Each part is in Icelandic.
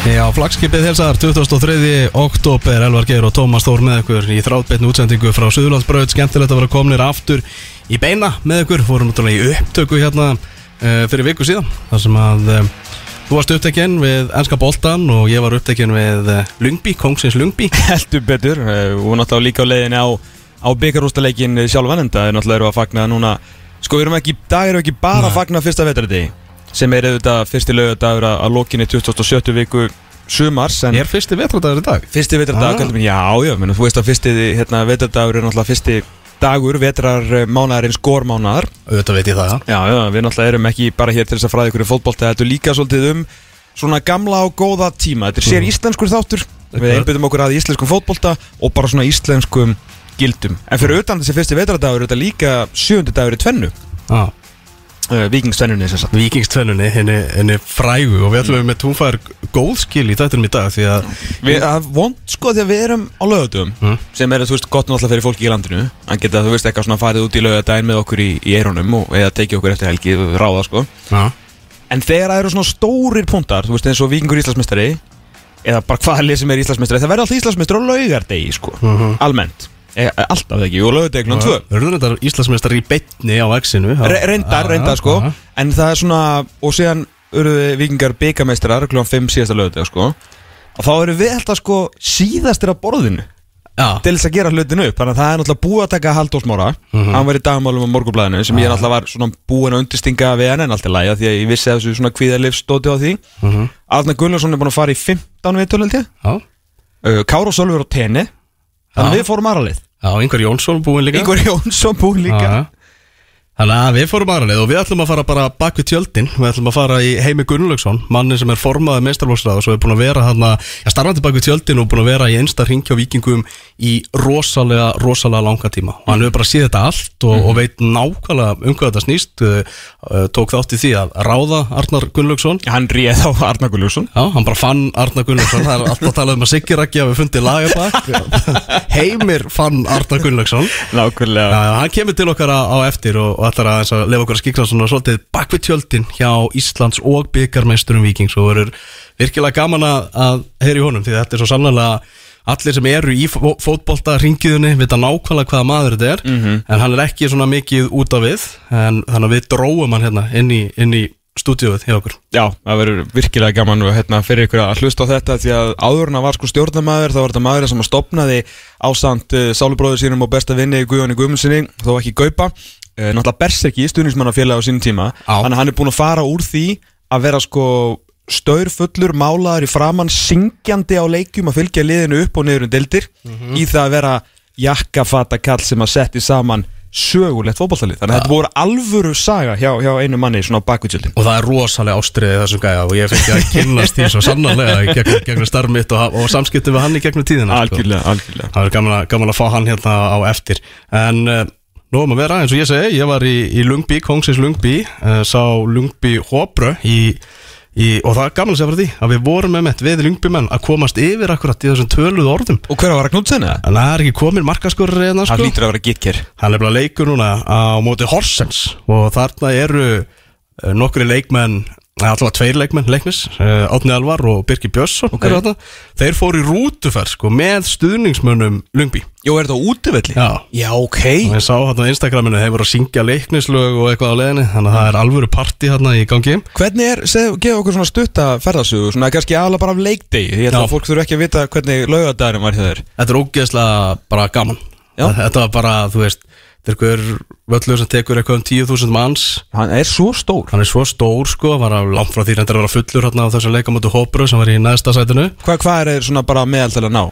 Já, flagskipið helsar 23. oktober Elvar Geir og Tómas Þór með ykkur í þráttbeitnu útsendingu frá Suðurlandsbröð skemmtilegt að vera komnir aftur í beina með ykkur, fórum náttúrulega í upptöku hérna uh, fyrir viku síðan þar sem að uh, þú varst upptekinn við ennska boltan og ég var upptekinn við uh, Lungby, Kongsins Lungby. Heldur betur, og náttúrulega líka á leiðinni á, á byggarústaleikin sjálfan en það er náttúrulega að fagna núna. Sko við erum ekki, dag erum ekki bara að fagna fyrsta vetrardegi sem er auðvitað fyrsti lögadagur að, að lokinni 2070 viku sumars Er fyrsti vetradagur í dag? fyrsti vetrardag, Ah. já, já, menn, þú veist að fyrsti hérna, vetrardagur er náttúrulega fyrsti dagur vetrar mánaðarins górmánaðar Auðvitað veit ég það, já Já, já, við náttúrulega erum ekki bara hér til þess að fræða ykkur í fótbolta Þetta er líka svolítið um svona gamla og góða tíma. Þetta er sér íslenskur þáttur. Við einbyttum okkur að íslenskum fótbolta og bara svona íslenskum gildum. En fyrir utan þessi fyrsti vetradagur er þetta líka sjöundi dagur í tvennu. Ah. Vikingstennunni sem sagt. Vikingstvenunni, henni, henni frægu. Og við ætlum við með túnfæður góðskil í þættinum í dag því að Við, vond sko því að við erum á lögatum Mm. sem er, þú veist, gott náttúrulega fyrir fólki í landinu. Hann geta, þú veist, eitthvað svona farið út í lögadaginn með okkur í, í eironum og eða tekið okkur eftir helgi ráða, sko. Já, En þegar það eru svona stórir punktar, þú veist eins og Víkingur Íslandsmeistari eða bara hvaða lið sem er Íslandsmeistari, það verður alltaf Íslandsmeistari á laugardegi, sko, Mhm. almennt e, alltaf ekki, og klón 2 Verður þetta Íslandsmeistar í beitni á X-inu já. Re reyndar, reyndar, sko. já. en það er svona, og síðan eru Víkingar byggameistarar klón 5 síðasta laugardegi, sko. Og þá eru við alltaf, sko, síðastir af borðinu Já, til þess að gera hlutinu upp. Þannig að það er náttúrulega búið að taka Halldórsmára Mhm. hann var í dagmálum á morgunblæðinu sem ég náttúrulega var svona búin að undirstinga við hann en allt í af því að ég vissi að þessu svona kvíðarlif stóti á því. Mhm. Arna Gunnarsson er búin að fara í 15 viðtölu Kára Sölfur á tenni þannig að við fórum aðralið já, Ingvar Jónsson búinn líka Ígor Jónsson búin líka Já. Þannig að við fórum aðra leið og við ætlum að fara bara bak við tjöldin. Við ætlum að fara í Heimi Gunnlaugsson Manni sem er formaðið meistarlóksrað og er búin að vera hann að ja, starfandi bak við tjöldin og búin að vera í einsta ringja vikingum í rosalega, rosalega langa tíma. Og hann hefur bara séð þetta allt og, og veit nákvæmlega um hvað þetta snýst. Uh, uh, tók þátt í því að ráða Arnar Gunnlaugsson. Hann réð á Arna Gunnarsson Já, hann bara fann Arnar Gunnlaugsson. Það er alltaf að tala um að Siggi Raggi hafi fundið lagabak Heimir fann Arnar Gunnlaugsson. Nákvæmlega. Já, já, hann kemur til okkar á, á eftir og, og ætlar að, að lefa okkur að skikla svona svolítið bak við tjöldin hjá Íslands og byggarmeisturum Víkings. Og verður virkilega gaman að, heyra í honum því þetta er svo sannlega allir sem eru í fó fótbolta ringiðunni vita nákvæmlega hvaða maður þetta er en hann er ekki svona mikið út af við en þannig að við dróum hann hérna inn í, inn í stúdíóið hjá okkur. Já, það verður virkilega gaman hérna, fyrir ykkur að hlusta á þetta því að áður en að var sko stjórnamaður þá var þetta maður sem að stopnaði ásand uh, sálubróður sínum og besta vinni Guðjóni Guðmundsinni þó ekki Gaupa uh, náttúrulega Berserki, stuðningsmannafélag á sínum tíma. Þannig að hann er búin að fara úr því að vera sko staurfullur málaður í framann syngjandi á leikjum að fylgja liðinu upp og niður um dildir í það að vera jakkafata kall sem að setti saman sögulegt fótballtalið þannig að þetta voru alvöru saga hjá, hjá einu manni svona bakvitsjöldin og það er rosalega ástriðið þessum gæja og ég fengi að kynnast því svo sannarlega gegnum starf mitt og, og samskipti við hann í gegnum tíðina sko. algjörlega, algjörlega. Það er gaman að, gaman að fá hann hérna á eftir. En uh, nú að vera, eins og ég segi Ég var í, í Lungby, Kongsins Lungby uh, Sá Lungby Hóbrö í, í, Og það er gaman að segja fyrir því Að við vorum með mitt við Lungby menn Að komast yfir akkurat í þessum töluðu orðum Og hver var að knútsen eða? En það er ekki komin markaskorur reyna Það sko. lítur að vera gitker Hann er bara leikur núna á móti Horsens Og þarna eru uh, nokkri leikmenn Alltaf tveir leikmenn leiknis uh, Átni Alvar og Birki Björnsson Ok. eru þarna. Þeir fóru í rútuferð sko, Með stuðningsmönnum Lungby Jó, er þetta útivelli? Já Já, ok og ég sá hérna á Instagraminu þeir voru að syngja leiknislög og eitthvað á leðinni þannig að það er alvöru party hérna í gangi Hvernig er, segð, gefa okkur svona stutta ferðarsögu Svona kannski aðalega bara af leikdegi Ég held að fólk þurfi ekki að vita hvernig laugadagurinn var hjá þér Þetta er ógeðslega bara gaman Já. Þetta var bara, þú veist þetta er hver völlur sem tekur eitthvað um 10.000 manns Hann er svo stór hann er svo stór sko, var að langt frá því reyndar að vera fullur hérna á þessu leikamötu Hópru sem var í neðsta sætinu Hva, Hvað er þeir svona bara meðal til að ná?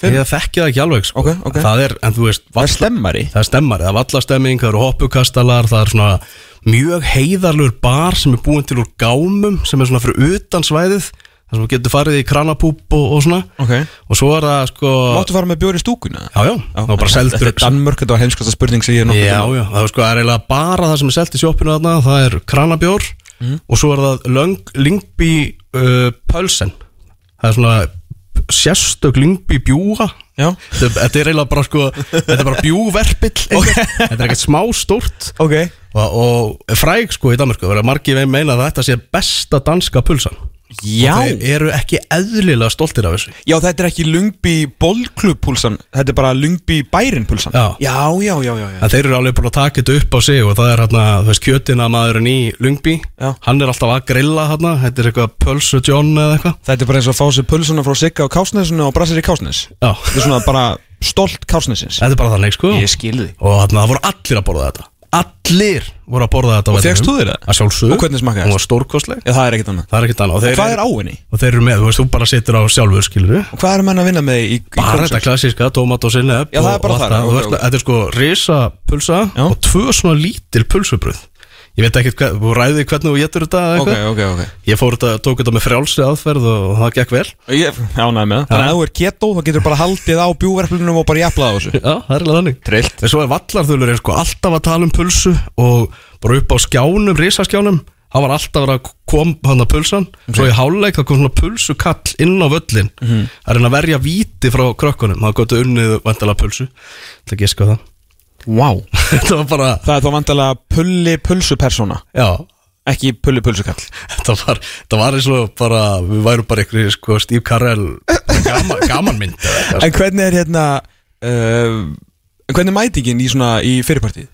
Fimm? Ég þekki það ekki alveg sko. Ok, ok. Það er, en þú veist, Það er stemmari það er stemmari Það er vallastemming, það eru hoppukastalar Það er svona mjög heiðarlegur bar sem er búin til úr gámum sem er svona fyrir utan svæðið þar sem þú getur farið í kranapúp og, og svona. Ok. Og svo er það sko Máttu fara með bjóri í stúkuna? já, já, það var bara seldur Þetta er Danmörk, þetta var heimskasta spurning sem ég er nokkuð já, já, það var sko er eiginlega bara það sem er selt í sjoppinu þarna. Það er kranabjór og svo er það lingby uh, pölsen. Það er svona sérstök lingby bjúga. Já. Þetta, þetta er eiginlega bara sko þetta er bara bjúverpill þetta er ekkert smá stórt. Ok. Og, og fræg sko í Danmarku það er margir veginn meina að þetta sé besta danska pulsan Já, og þeir eru ekki eðlilega stoltir af þessu. Já þetta er ekki Lungby bollklubbpulsan Þetta er bara Lungby bærinpulsan Já. já, já, já, já. En þeir eru alveg búin að taka þetta upp á sig og það er hérna, þú veist, kjötina maðurinn í Lungby Já. Hann er alltaf að grilla hérna, þetta er eitthvað Pulsu John eða eitthvað. Þetta er bara eins og að fá sér pulsuna frá Sigga á Kásnesinu og Brassir í Kásnes. Já, Þetta er svona bara stolt Kásnesins. Þetta er bara þannig sko. Ég skil því Og hérna, það voru allir að borða þetta Allir voru að borða þetta Og fékkst þú þér það? Að sjálfsögðu Og hvernig smakkaðist? Hún var stórkostleg Já, það er ekkert annað Það er ekkert annað Og þeir, Hvað er á henni? og þeir eru með, þú veist, þú bara situr á sjálfur, skilur við Og hvað er menn að vinna með í, í Bara þetta klassíska, tómat og sinneb Já, það er bara ok. Þetta er sko risa pulsa Já. og tvö svona lítil pulsubröð Ég veit ekki, hvað, þú ræði hvernig þú getur þetta eða Ok, eitthvað. Ok, ok Ég fór þetta, tók þetta með frjálsri aðferð og það gekk vel. Ég ánæði með það. Þannig að þú er keto þá getur bara haldið á bjúverflunum og bara jafnlað á þessu. Já, það er alveg þannig. Trillt. En svo er vallarþulur sko alltaf að tala um pulsu og bara upp á skjánum, risaskjánum hann var alltaf að vera að kom hann að pulsan svo í háluleik það kom svona pulsukall inn á völlin að reyna að verja víti frá krökkunum. Það gott unnið vandalega pulsu. Það sko það Vá. Þetta var bara, Það er þá vandalega pulli pulsupersona já. Ekki pulli pulsukall. Þetta var, þetta var eins og bara við værum bara einhverju sko Steve Carell gaman, gamanmynd eða eitthvað, En hvernig er hérna uh, Hvernig er mætingin í svona í fyrirpartíð?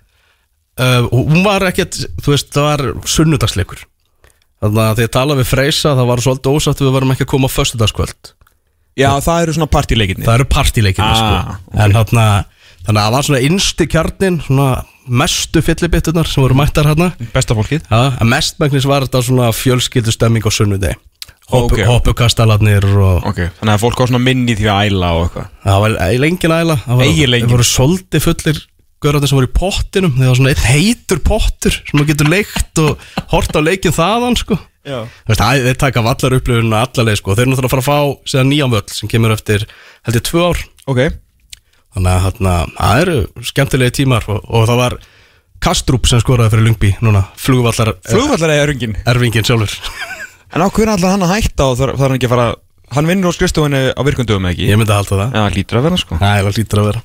uh, og hún var ekkert þú veist, það var sunnudagsleikur. Þannig að því að tala við Freysa það var svolítið ósatt við varum ekki að koma á föstudagskvöld. Já, það eru svona partíleikinni það eru partileikinu Ah, sko. en þarna þannig að það var svona innsti kjarnin svona mestu fyllibittunar sem voru mættar hérna. Besta fólkið. Ja, en mestmægnis var þetta svona fjölskyldu stemming á sunnudegi. Ok. hoppukastalarnir og Ok, þannig að fólk á svona minni því að æla og eitthvað. Það var eiginlega engin æla. Það var, Eiginlega engin. það voru soldi fullir görðandi sem voru í pottinum. Það var svona eitt heitur pottur sem maður getur leikt og hort á leikin þaðan sko. Já. Þeir taka vallar upplifuna allarleið sko. þeir eru náttúrulega að fara að fá séðan nýjan völl sem kemur eftir held ég tvö ár. Ok þannig að það eru skemmtilegi tímar og, og það var Kastrup sem skoraði fyrir Lungby núna, flugvallar Flugvallar eða rungin erfingin sjálfur. En á hvernig allar hann að hætta og þarf hann ekki að fara Hann vinnur á skrifstofunni á virkundum ekki? Ég myndi að halda það. Já, hlýtur að vera sko. Æ, það lítur að vera.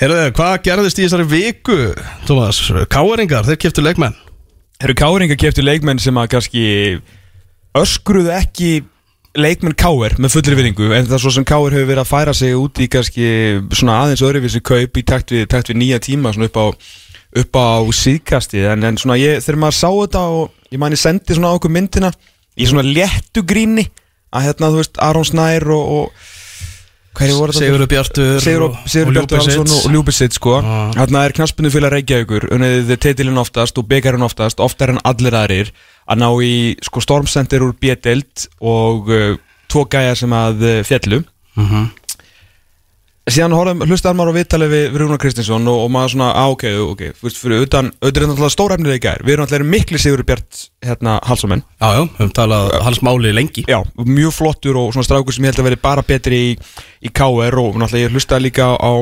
Herðu, hvað gerðist í þessari viku, Tómas? Káeringar, þeir keftu leikmenn. Eru káringa keftu leikmenn sem að kannski öskruðu ekki leikmenn káir með fullri viðingu en það er svo sem káir hefur verið að færa sig út í kannski svona aðeins öðruvísi kaup í takt við, takt við nýja tíma svona upp á, upp á síðkasti en, en svona ég, þegar maður sá þetta og ég mani sendi svona á okkur myndina í svona léttu gríni að hérna þú veist Aron Snær og, og? Sigurður Bjartur Sigur, og- Sigur og Bjartur og Ljúbisitt sko. Þarna er knaspinu að Reykjavíkur unnið titilinn oftast og byggarinn oftast oftar en allir aðrir að ná í sko stormcenter úr B-delt og uh, tvo gæja sem að uh, fjallu Mhm. síðan horfum, hlustaðar maður á viðtalið við, við Rúnar Kristinsson og, og maður svona, á ok, ok fyrir utan, auðvitað er náttúrulega stórefnið í gær. Við erum náttúrulega mikli Sigur Bjart hérna, halsamenn Já, já, við höfum talað hans máli lengi. Já, mjög flottur og svona strákur sem ég held að veri bara betri í, í KR og náttúrulega ég hlustaði líka á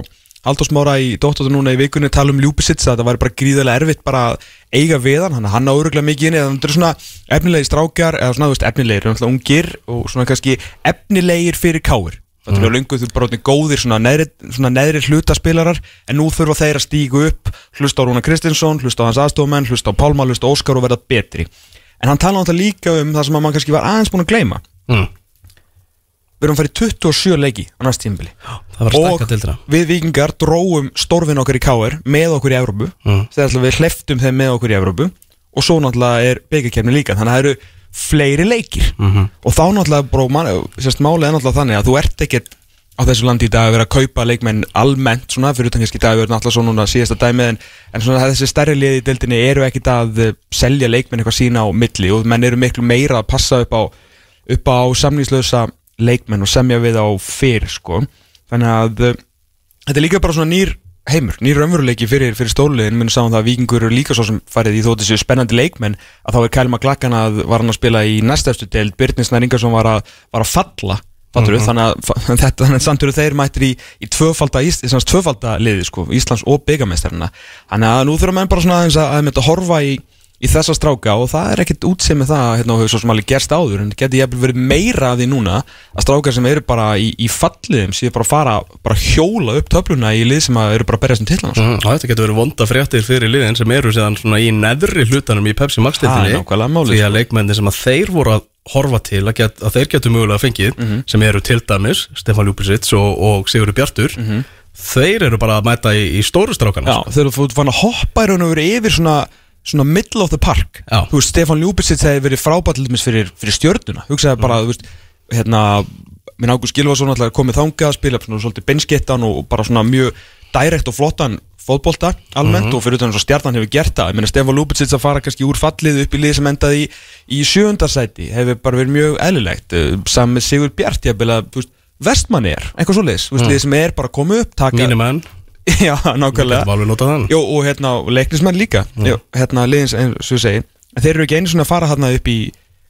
Halldórs Mára í Dóttóttur núna í vikunni tala um Ljúbisits að það væri bara gríðarlega erfitt bara að eiga við hann, hann, hann á öruglega mikið inni það er svona efnilegi strákjar eða svona, þú veist, efnilegir, náttúrulega ungir og svona kannski efnilegir fyrir KR Það er lengur þú bara orðnir góðir svona neðri, svona neðri hlutaspilarar en nú þurfa þeir að stígu upp hlusta á Rúna Kristinsson, hlusta á hans aðstofumenn hlusta á Pálma, hlusta á Óskar og verða betri. En hann tala náttúrulega líka um það sem að mann kannski var aðeins búin að gleyma. Mm. Við erum farið 27 leiki á næst tímbili og við vikingar dróum stórfin okkar í KR með okkur í Evrópu. Mm. þegar við hleftum þeim með okkur í Evrópu. Og svo náttúrulega er byggjarkefni líka þannig að það eru fleiri leikir. Mhm. og þá náttúrulega bró, sérst, málið er náttúrulega þannig að þú ert ekkert á þessu landi í dag að vera að kaupa leikmenn almennt svona, fyrir utan kannski í dag við erum náttúrulega svo núna síðasta dæmið en, en svona þessi stærri liði í deildinni eru ekkit að eh, selja leikmenn eitthvað sína á milli og menn eru miklu meira að passa upp á, upp á samlýslösa leikmenn og semja við á fyrr sko. Þannig að eh, þetta er líka bara svona nýr heimur, nýr raunveruleiki fyrir, fyrir stólulegin minn sáum það að Víkingur eru líka svo sem farið í þóttu séu spennandi leikmenn að þá er Kælma Glakkan að var hann að spila í næstefstu deild, Byrnisnær Ingarsson var að, var að falla fattur Mhm. þannig að þetta, þannig að samt eru þeir mættir í, í tvöfalda, ís, tvöfalda liði sko, Íslands og byggamestarina þannig að nú þurfa menn bara svona aðeins að, að, að horfa í, í þessa stráka og það er ekkert útsið með það hérna og hefur svo sem alveg gerst áður en geti ég verið meira af því núna að strákar sem eru bara í, í falliðum séu bara að fara, bara hjóla upp töfluna í lið sem að eru bara að berjast um tillana sko. Mm, og þetta getur verið vonda fréttir fyrir liðin sem eru síðan svona í neðri hlutanum í Pepsi Max Það deildinni nákvæmlega málið, því sko. að leikmenni sem að þeir voru að horfa til að, get, að þeir getur mögulega fengið sem eru til dæmis Stefán Ljúbisits og, og Sigurður Bjartur þeir eru bara að mæta í, í stóru strákana Já, þeir eru fann að hoppa í raun og verið yfir svona svona middle of the park. Já. þú veist, Stefán Ljúbisits hefði verið frábært til dæmis fyrir, fyrir stjörnuna, hugsaði bara, þú veist hérna, minn Ágúst Gilvason alltaf komið þangað, spila svona svolítið beinskittan og bara svona mjög direkt og flottan fótbolta almennt og fyrir eins og stjarnan hefur gert það, ég meina Stefán Ljúbisits að fara kannski úr fallið upp í lið sem endaði í, í sjöundarsæti hefur bara verið mjög eðlilegt. Saman með Sigur Bjart, ég að þú veist Vestmanni er, eitthvað svo liðs, mm. sem er bara að koma upp taka, Já, nákvæmlega. Getum alveg notað þann Jó, og hérna, leiknismenn líka. Jó, hérna, liðins, eins og segi En Þeir eru ekki einu svona að fara hérna upp í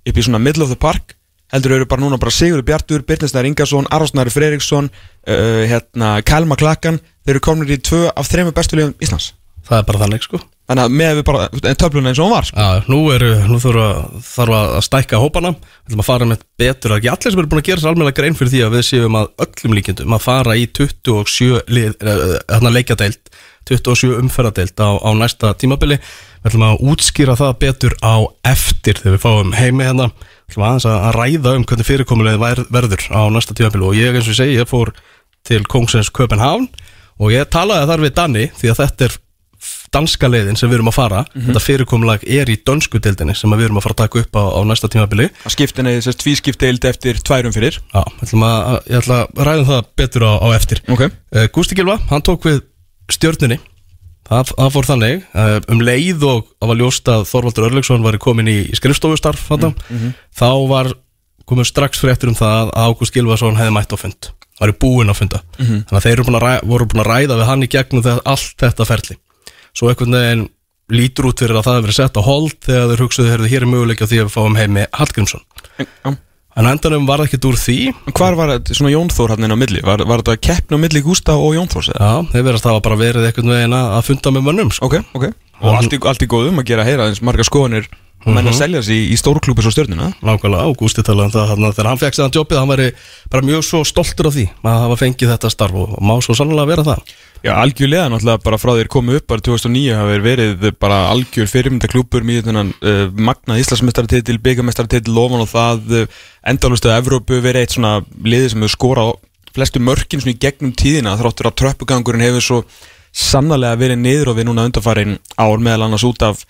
upp í svona middle of the park heldur eru bara núna bara Sigurður Bjartur, Birnisnær Ingarsson Aronsnæri Freiriksson uh, hérna, Kalma Klakkan þeir eru komin í tvö af þrejum bestu liðum Íslands. Það er bara þannig sko Þannig að með við bara, en töfluna eins og hún var sko. Já, nú, eru, nú þurfa, þarf að stækka hópana. Við ætlum að fara með betur að ekki allir sem eru búin að gera sér almennilega grein fyrir því að við séum að öllum líkjendum að fara í 27 lið, hérna leikjadeild 27 umferðadeild á, á næsta tímabili. Við ætlum að útskýra það betur á eftir þegar við fáum heimi hérna. Við ætlum aðeins að ræða um hvernig fyrirkomulegð verður á næsta tímabili. Og ég eins og ég segi, ég fór til Kongsens Köpenhavn og ég talaði þar við Danni því að þetta er danska leiðin sem við erum að fara þetta fyrirkomulag er í dönsku deildinni sem við erum að fara að taka upp á, á næsta tímabili. Að skiptin eða þess tvískipt deild eftir tværum fyrir. Já, ég ætla að, að ræða það betur á, á eftir. Ok. Uh, Gústi Gilva, hann tók við stjörnunni. Það, það fór þannig uh, um leið og það var ljóst að Þorvaldur Örlegsson var komin í, í skrifstofustarf mm, þá var komið strax fréttur um það að Ágúst Gilvason hefði mætt á fund. Var í búin á funda. Þannig að þeir búin að ræða, voru búin að ræða við hann í gegnum þegar allt þetta ferli svo einhvern veginn lítur út fyrir að það hefur verið sett á hold þegar þeir hugsaðu, heyrðu, hér er möguleika því að við fáum heimi Hallgrímsson Já. en endanum var það ekkert úr því Hvar var þetta svona Jón Þór hann inn á milli? Var, var þetta keppn á milli Gústa og Jón Þórs? eða? já, þeir verðast hafa bara verið einhvern veginn að að funda með mönnum sko. Ok, ok Og allt í, allt í góðum að gera heyra eins marga skoðanir og menn að selja sig í, í stórklúpi svo stjörnuna. Nákvæmlega Ágústi talaði um það þarna, þegar hann fekk séðan jobbið, hann væri bara mjög svo stoltur af því að hafa fengið þetta starf og, má svo sannlega vera það. Já, algjörlega náttúrulega bara frá þeir komu upp bara 2009 hafa verið bara algjör fyrirmynda klúpur mjög uh, magnað Íslandsmeistaratitil, byggamestaratitil, lofan og það uh, endalustu að Evrópu verið eitt svona liði sem hefur skorað flestu mörkin svona í gegnum tíðina þráttur að tröppugangurinn hefur svo sannlega verið niður og við núna undarfærin ár meðal annars út af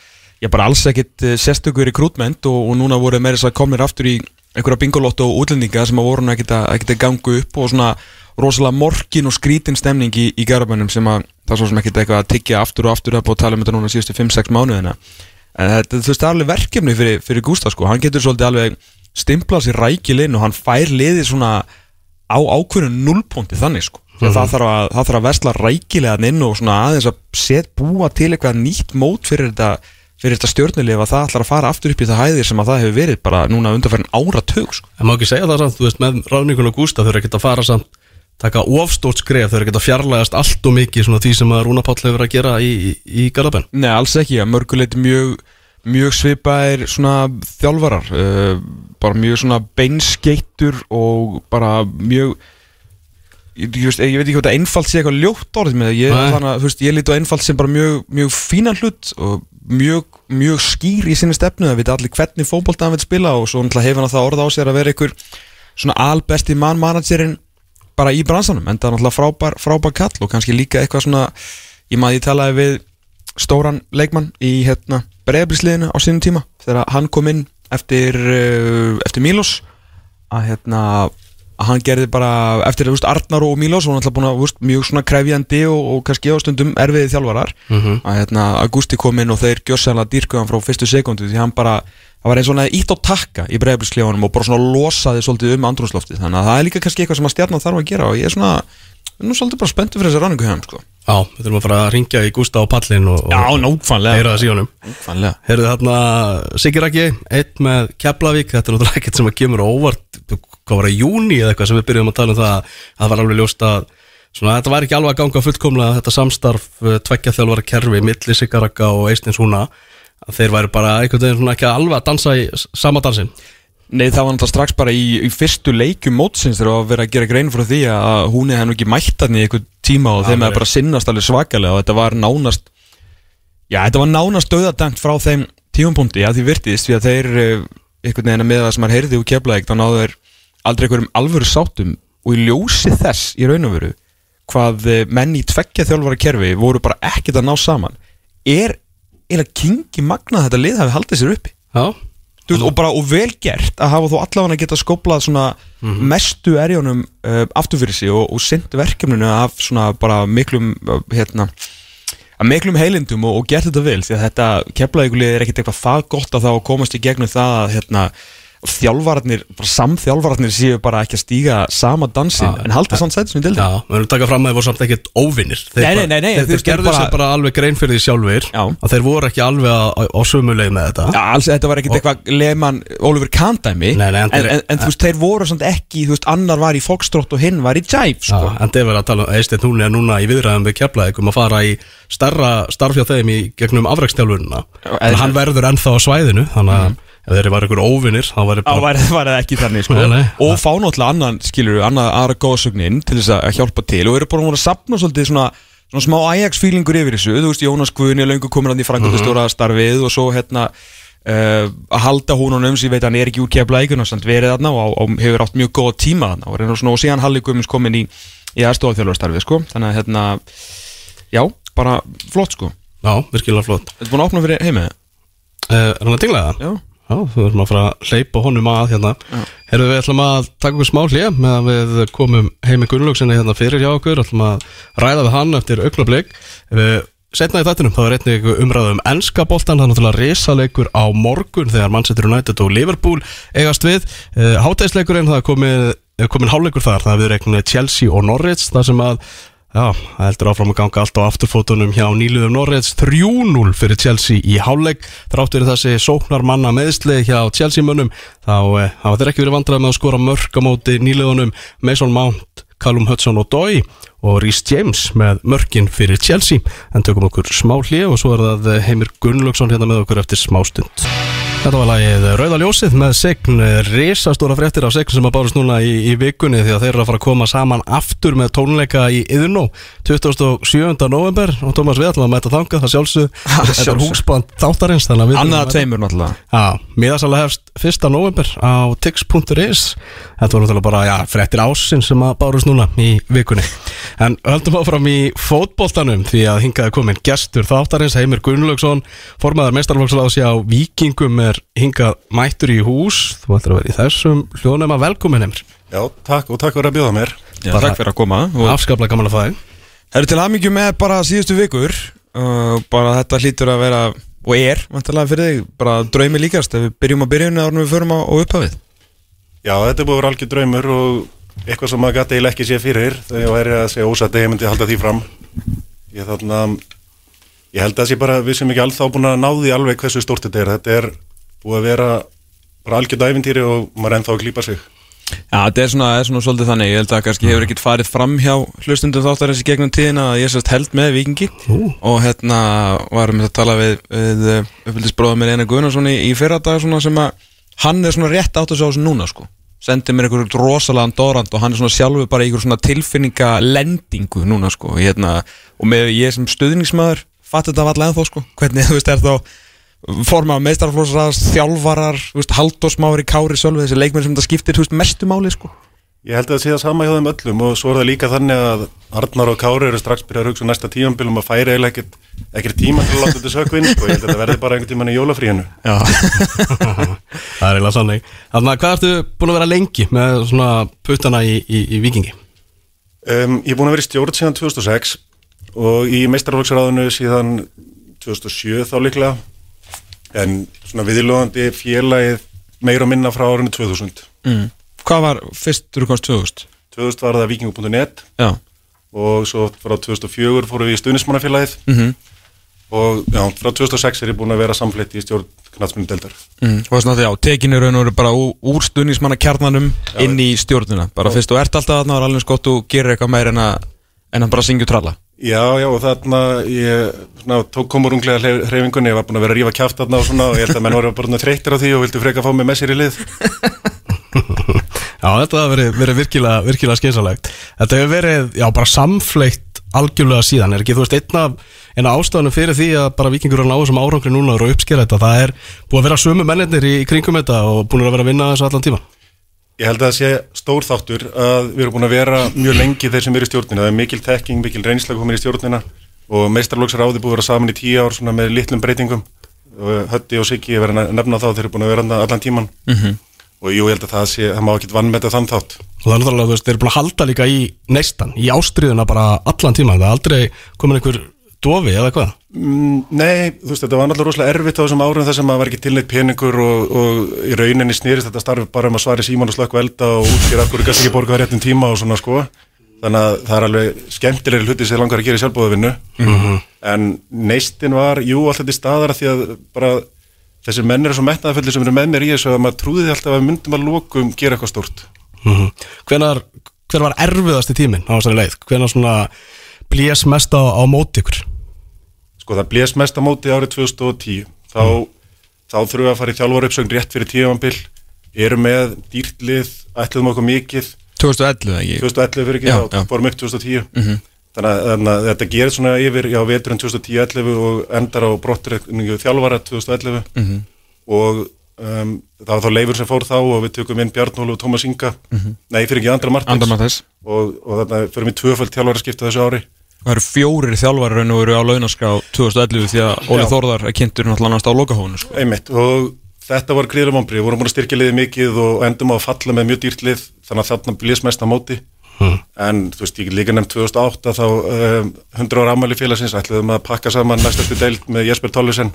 já bara alls ekkit uh, sérstökur í krútment og, og núna voru meira þess að komnir aftur í einhverja bingolotto og útlendinga sem að voru nú ekkit að, að gangu upp og svona rosalega morkin og skrítin stemning í, í garabænum sem að það svo sem ekkit eitthvað að tyggja aftur og aftur upp og tala um þetta núna síðustu 5-6 mánuðina. En þetta þú veist, það er alveg verkefni fyrir, fyrir Gústa sko, hann getur svolítið alveg stimplað sér rækilinn og hann fær liðið svona á ákveðinu nullpunkti þannig sko. Mm það, þarf að, að versla rækilega inn og svona aðeins að set búa til eitthvað nýtt mót fyrir þetta fyrir þetta stjórnulega að það ætlar að fara aftur upp í það hæðir sem að það hefur verið bara núna undanferðin áratug sko. En má ekki segja það samt, þú veist, með ráðningun og Gústa þau eru ekkert að fara samt, taka ofstórt skref, þau eru ekkert að fjarlægast allt og mikið svona því sem að Rúna Páll hefur að gera í, í, í Garðabæn. Nei, alls ekki, að mörguleit mjög, mjög svipaðir svona þjálfarar uh, bara mjög svona beinskeittur og bara mjög ég, ég, veist, ég veit ekki hvað þetta einfalt sé eitthvað ljótt orðið með það ég, þannig, að, veist, ég líti á einfalt sem bara mjög, mjög fínan hlut og mjög, mjög skýr í sinni stefnu það veit allir hvernig fótbolta hann vil spila og svo hefur hann það orð á sér að vera einhver svona albesti mannmanagerinn bara í bransanum, en það er náttúrulega frábær, frábær kall og kannski líka eitthvað svona ég maður ég talaði við stóran leikmann í hérna breiðbrísliðinu á sínum tíma þegar hann kom inn eftir, uh, eftir Mílos að hérna að hann gerði bara eftir að Arnar og Mílos var náttúrulega búin að úst, mjög svona krefjandi og, og kannski á stundum erfiði þjálfarar. Að hérna Augusti kom inn og þeir gjössanlega dýrkuðan frá fyrstu sekundu því hann bara það var eins og svona ítt á takka í breiðbrísliðunum og bara svona losaði svolítið um andrúnsloftið þannig að það er líka kannski eitthvað sem að stjarnan þarf að gera og ég er svona nú svolítið bara spenntur fyrir þessa ranningu hann sko. Já, við þurfum að fara að ringja í Gústa á pallin og, og nákvæmlega. heyra það síðanum. Nákvæmlega. Heyrðu þarna Siggi Raki, eitt með Keflavík, þetta er náttúrulega ekkert sem að kemur óvart, hvað var það, júni eða eitthvað sem við byrjuðum að tala um það, að það var alveg ljóst að svona, þetta var ekki alveg að ganga fullkomlega þetta samstarf tveggja þjálfara kerfi, milli Siggi Raka og Eistins Húna, að þeir væri bara einhvern veginn svona ekki alveg að dansa í sama dansin. Nei það var náttúrulega strax bara í, í fyrstu leikjum mótsins þegar að vera að gera grein frá því að hún er hennu ekki mættan í einhver tíma og þeim er bara sinnast alveg svakalega og þetta var nánast já þetta var nánast döðadæmt frá þeim tímapunkti að því virtist því að þeir eh, einhvern veginn að með það sem maður heyrði úr keflaðið þá náðu þeir aldrei einhverjum alvöru sátum og í ljósi þess í raun og veru hvað eh, menn í tveggja þjálfara kerfi voru bara ekkert að ná saman er eiginlega kingi magnað að þetta lið hafi haldið sér uppi? Þú og bara og vel gert að hafa þú allavega að geta skóplað svona mestu erjónum uh, aftur fyrir sig og, og sendt verkefninu af svona bara miklum uh, hérna að miklum heilindum og, og gert þetta vel því að þetta keflaðíkulið er ekkert eitthvað það gott að þá komast í gegnum það að hérna þjálfararnir, bara samþjálfararnir séu bara ekki að stíga sama dansin Já. en halda samt sæti sem í dildi já, við erum taka fram að þeir voru samt ekkert óvinnir Þeir Nei, nei, nei, nei, Þeir, þeir gerðu bara- sér bara alveg grein fyrir því sjálfur Já. að þeir voru ekki alveg á, á, á sömu leið með þetta Já, alls, þetta var ekkert eitthvað Lehmann, Oliver nei, en en, en, en, þú veist, þeir voru samt ekki þú veist, annar var í Foxtrot og hinn var í Jive Já, sko. en þeir verða að tala um Eisteinn Húni er núna í viðræðum við keflaðið um að fara í starra starf hjá þeim í gegnum afrækstjálfunina Ef þeir eru ykkur óvinnir þá bara var, var það ekki þannig sko. Nei, nei. og fá náttúrulega annan skilur annað aðra góðsögnin til þess að hjálpa til og eru bara múin að sapna svolítið svona, svona smá Ajax-fílingur yfir þessu þú veist Jónas Guðni er löngu komin hann í frangöndastóra starfið og svo hérna uh, að halda hún honum sem ég veit að hann er ekki úr kefla eigun og samt verið þarna og, og hefur átt mjög góða tíma þarna og, svona, og síðan Halli Guðmunds komin í, í aðstofafjálfarstarfið sko. þannig að hérna já, bara flott sko Já, virkilega flott Þetta er búin að opna fyrir heimið uh, Er hann að dingla það? Já, Já, þú erum að fara að hleypa honum að hérna. Herðu við ætlum að taka okkur smá hlið með að við komum heimi Gunnlaugsinni hérna fyrir hjá okkur. Ætlum að ræða við hann eftir augnablík Við setna í þættinum þá er einnig umræðu um enska boltan það er náttúrulega risaleikur á morgun þegar Manchester United og Liverpool eigast við. Uh, Hátæðisleikurinn það er komið, er komin hálfleikur þar. Það er við reiknum Chelsea og Norwich þar sem að Já, það heldur áfram að ganga allt á afturfótunum hjá nýluðum Norreits 3-0 fyrir Chelsea í hálfleik. Þrátt verið þessi sóknar manna meðsli hjá Chelsea mönnum þá eh, hafa þeir ekki verið vandrað með að skora mörk á móti nýluðunum Mason Mount, Callum Hudson og Dói og Rhys James með mörkin fyrir Chelsea. En tökum okkur smá hlið og svo er það eh, Heimir Gunnlaugsson hérna með okkur eftir smástund Þetta var lagið Rauða ljósið með Sign, risastóra fréttir af Sign sem að bárust núna í, í vikunni því að þeir eru að fara að koma saman aftur með tónleika í Yðnó 27. november og Tómas við ætlum að mæta þangað það sjálfsög Þetta er húsband þáttarins þannig að við annað þurfum að að mæta. tveimur náttúrulega Já, miðasalega hefst 1. november á tix.is Þetta var náttúrulega bara, já, fréttir ásinn sem að bárust núna í vikunni. En höldum áfram í fótboltanum því að hingaði komin gestur þáttarins Heimir Gunnlaugsson, formaður meistarflokksláðs á Víkingum er hingað mættur í hús. Þú ættir að vera í þessum hljóðnum að velkomin Heimir. Já, takk og takk fyrir að bjóða mér. Já, takk fyrir að koma og Afskaplega gaman að þig. Það eru til aðmyggju með bara síðustu vikur. Uh, bara þetta hlýtur að vera og er, vantarlega fyrir þig, bara draumi líkast ef við byrjum á byrjunni árum við förum á, á upphafið? Já, þetta búið að vera algjör draumur og eitthvað sem maður gæti eiginlega ekki sé fyrir þegar ég væri að segja ósatt að ég myndi halda því fram. Ég þarna ég held að sé bara, við sem ekki alltaf búin að ná því alveg hversu stórt þetta er. Þetta er búið að vera bara algjörð æfintýri og maður ennþá að klípa sig Já, þetta er svona, er svona svolítið þannig. Ég held að kannski hefur ekkert farið fram hjá hlustundum þáttarins í gegnum tíðina að ég sérst held með vikingi Ú. og hérna varum við að tala við, við uppfyldisbróða mér Einar Guðnarsson í, fyrra dag svona sem að hann er svona rétt átt að sjá þessu núna sko. Sendi mér einhverjum rosalega dorand og hann er svona sjálfur bara í einhver svona tilfinningalendingu núna sko. Hérna, og með ég sem stuðningsmaður fatt þetta allavega ennþá sko. Hvernig þú veist er þá forma meistarflósraðs, þjálfarar Halldórsmári, Kári, Sölvi þessi leikmenn sem þetta skiptir veist, mestu máli sko. Ég held að það sé það sama hjá þeim öllum og svo er það líka þannig að Arnar og Kári eru strax byrjað að hugsa um næsta tímanbílum að færa eiginlega ekkert, ekkert tíma til að láta þetta sökvinn og ég held að það verði bara einhvern tíman í jólafríinu. Já, Það er eiginlega sannig Þannig. Að hvað ertu búin að vera lengi með svona puttana í, í, í Víkingi? Um, ég er búin að vera í stjórn síðan 2006 og í meistarflokksræðinu síðan 2007 þá líklega en svona viðlóðandi félagið meira og minna frá árinu 2000 mm. Hvað var fyrst þú komst 2000? 2000 var það vikingu.net og svo frá 2004 fórum við í stuðnismannafélagið mm og já, frá 2006 er ég búin að vera samfleytt í stjórn knatsmyndu deildar mm. Og svona já, tekinu raun og veru bara úr, kjarnanum inn í stjórnuna bara fyrst þú ert alltaf þarna og er alveg skott og gerir eitthvað meir en að, en að bara syngja og tralla Já, já, og þarna ég svona, tók komur unglega hreyfingunni, ég var búin að vera að rífa kjáft þarna og svona og ég held að menn voru bara þreyttir á því og vildu freka fá mig með sér í lið. Já, þetta hafa verið, verið virkilega, virkilega skynsalegt Þetta hefur verið, já, bara samfleitt algjörlega síðan. Er ekki, þú veist, einna, einna ástæðanum fyrir því að bara vikingur er að ná þessum árangri núna og að uppskera þetta, það er búið að vera sömu mennir í kringum þetta og búin að vera að vinna þessu allan tíma Ég held að það sé stór þáttur að við erum búin að vera mjög lengi þeir sem eru í stjórnina. Það er mikil tekking, mikil reynsla komin í stjórnina og meistarlóksar áði búið að vera saman í tíu ár svona með litlum breytingum. Og Hötti og Siggi er verið að nefna þá þeir eru búin að vera þarna allan tíman. Og jú, ég held að það sé, það má ekki vannmeta þann þátt. og það er náttúrulega, þú veist, þeir eru búin að halda líka í neistan, í ástriðuna bara allan tíma það er aldrei komin einhver dofi eða hvað? Mm, nei, þú veist, þetta var náttúrulega rosalega erfitt á þessum árum sem að var ekki tilneitt peningur og, og í rauninni snýrist þetta starf bara um að svari síman og slökku elda og útskýra okkur gæti ekki borga réttum tíma og svona sko. Þannig að það er alveg skemmtilegri hluti sem langar að gera í sjálfbóðavinnu en neistin var, jú, alltaf til staðar af því að bara þessi menn eru svo metnaðaföldi sem eru með mér í þessu að maður trúði alltaf að myndum að lokum gera eitthvað stórt. Mm hvenar, hver var erfiðasti tíminn á þessari leið, hvenar svona blés mest á, á móti ykkur? Sko það blés mest á móti árið 2010 þá, þá þurfum við að fara í þjálfur uppsögn rétt fyrir tíðanbill erum með dýrtlið, ætluðum okkur mikið. 2011 ekki? 2011 fyrir ekki, Já, þá já. fórum upp 2010 þannig, að, þannig að þetta gerir svona yfir já, veturinn 2010-11 og endar á brottreikningu þjálfara 2011 og um, það var þá leifur sem fór þá og við tökum inn Bjarnólu og Tómas Inga. Nei, fyrir ekki Andra Martins. Mathis og, og þannig fyrir við tvöfald þjálfara skipta þessu ári Það eru fjórir þjálfarar en eru á launaskrá 2011 því að Óli Já. Þórðar er kynntur náttúrulega næst á lokahónu sko. Einmitt, og þetta var gríðlega vonbrið, við vorum búin að styrkja liðið mikið og endum á að falla með mjög dýrt lið þannig að þarna blés mest á móti en þú veist, ég líka nefnt 2008 þá um, 100 ára ammæli félagsins ætluðum að pakka saman næstastu deild með Jesper Tollusen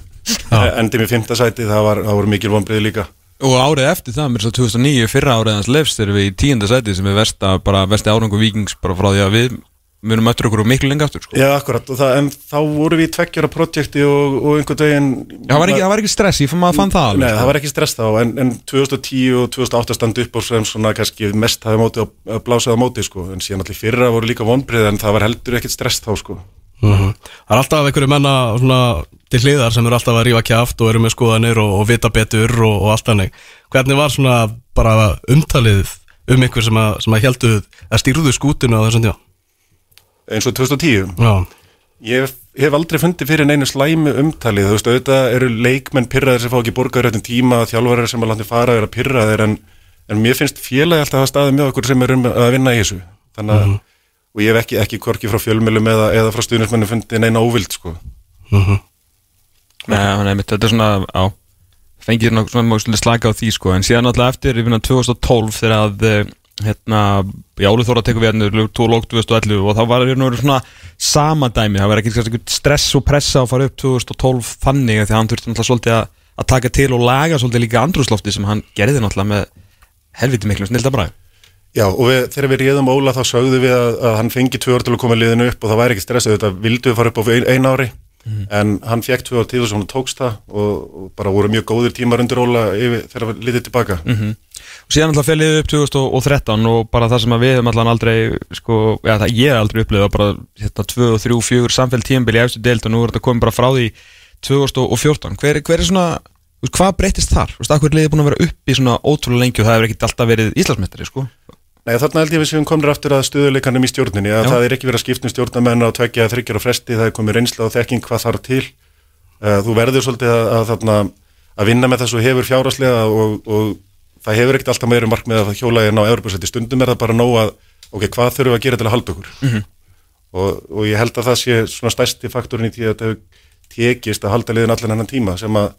endum í 5. sæti, það var, það voru mikil vonbrið líka Og árið eftir það, mér svo 2009, fyrra árið hans lefst erum við í tíunda sæti sem er versta, bara versti árangu vikings bara frá því að við munum öttur okkur miklu lengi aftur sko. Já, akkurat, og það, en þá voru við í tveggjara projekti og, og einhvern veginn Það var ekki, það var ekki stress, ég fann maður fann það alveg Nei, sko. það var ekki stress þá, en, en 2010 og 2008 standi upp á sem svona kannski mest hafi móti að blása á móti sko, en síðan allir fyrra voru líka vonbrið en það var heldur ekkit stress þá sko. Það er alltaf einhverju menna svona, til hliðar sem eru alltaf að rífa kjaft og eru með skoðanir og, og vita betur og, og allt þannig. Hvernig var svona bara umtalið um einhver sem að, sem að heldu að stýrðu skútinu á þessum tíma? Eins og 2010. Já, Ég hef aldrei fundið fyrir neinu slæmi umtalið, þú veist, auðvitað eru leikmenn pyrraðir sem fá ekki borgaður réttum tíma, þjálfarar sem að landi fara er að pyrraðir, en, en mér finnst félagi alltaf að hafa staðið með okkur sem er um að vinna í þessu. Þannig að, og ég hef ekki, ekki korki frá fjölmjölum eða, eða frá stuðnismennu fundið neina óvild, sko. Nei, nei, mitt, þetta er svona, á fengið svona, slaka á því sko en síðan alltaf eftir, ég finna 2012 þegar að eh, hérna, já, Óli Þóra tekur við hérna, 2011 og þá var það svona sama dæmi, það var ekki stress og pressa að fara upp 2012 þannig að því að hann þurfti náttúrulega svolítið að, að taka til og laga svolítið líka andrúslofti sem hann gerði náttúrulega með helviti miklu snilda bræð Já, og við, þegar við réðum Óla þá sögðu við að, að hann fengi tvö ár til að koma liðinu upp og það væri ekki stressað, þetta vildu við fara upp á ein, ein ári en hann fekk tvö ár til þess að hann tókst það og, og bara voru mjög góðir tímar undir Óla þegar við litið tilbaka. Og síðan alltaf fellið upp 2013 og bara það sem við höfum allan aldrei sko, já, það ég hef aldrei upplifað bara hérna 2, 3, 4 samfell tímbil í efstu deild og nú er þetta komið bara frá því 2014, hver, hver er svona hvað breytist þar, akkur er liðið búin að vera upp í svona ótrúlega lengi og það hefur ekkert alltaf verið Íslandsmeistari, sko Nei, þarna held ég við séum komnir aftur að stöðuleikanum í stjórninni að Já. það er ekki verið að skipta um stjórnamenn á tveggja þryggjar og fresti, það er komið reynsla og þekking hvað þarf til. Eh, þú verður svolítið að, að, þarna, að vinna með þessu hefur fjáraslega og, og það hefur ekkert alltaf meiri mark með að hjóla en á Evropasætti, stundum er það bara nóg að ok, hvað þurfum við að gera til að halda okkur? Og, og ég held að það sé svona stærsti faktorin í því að hefur tekist að halda liðin allan hennan tíma sem að,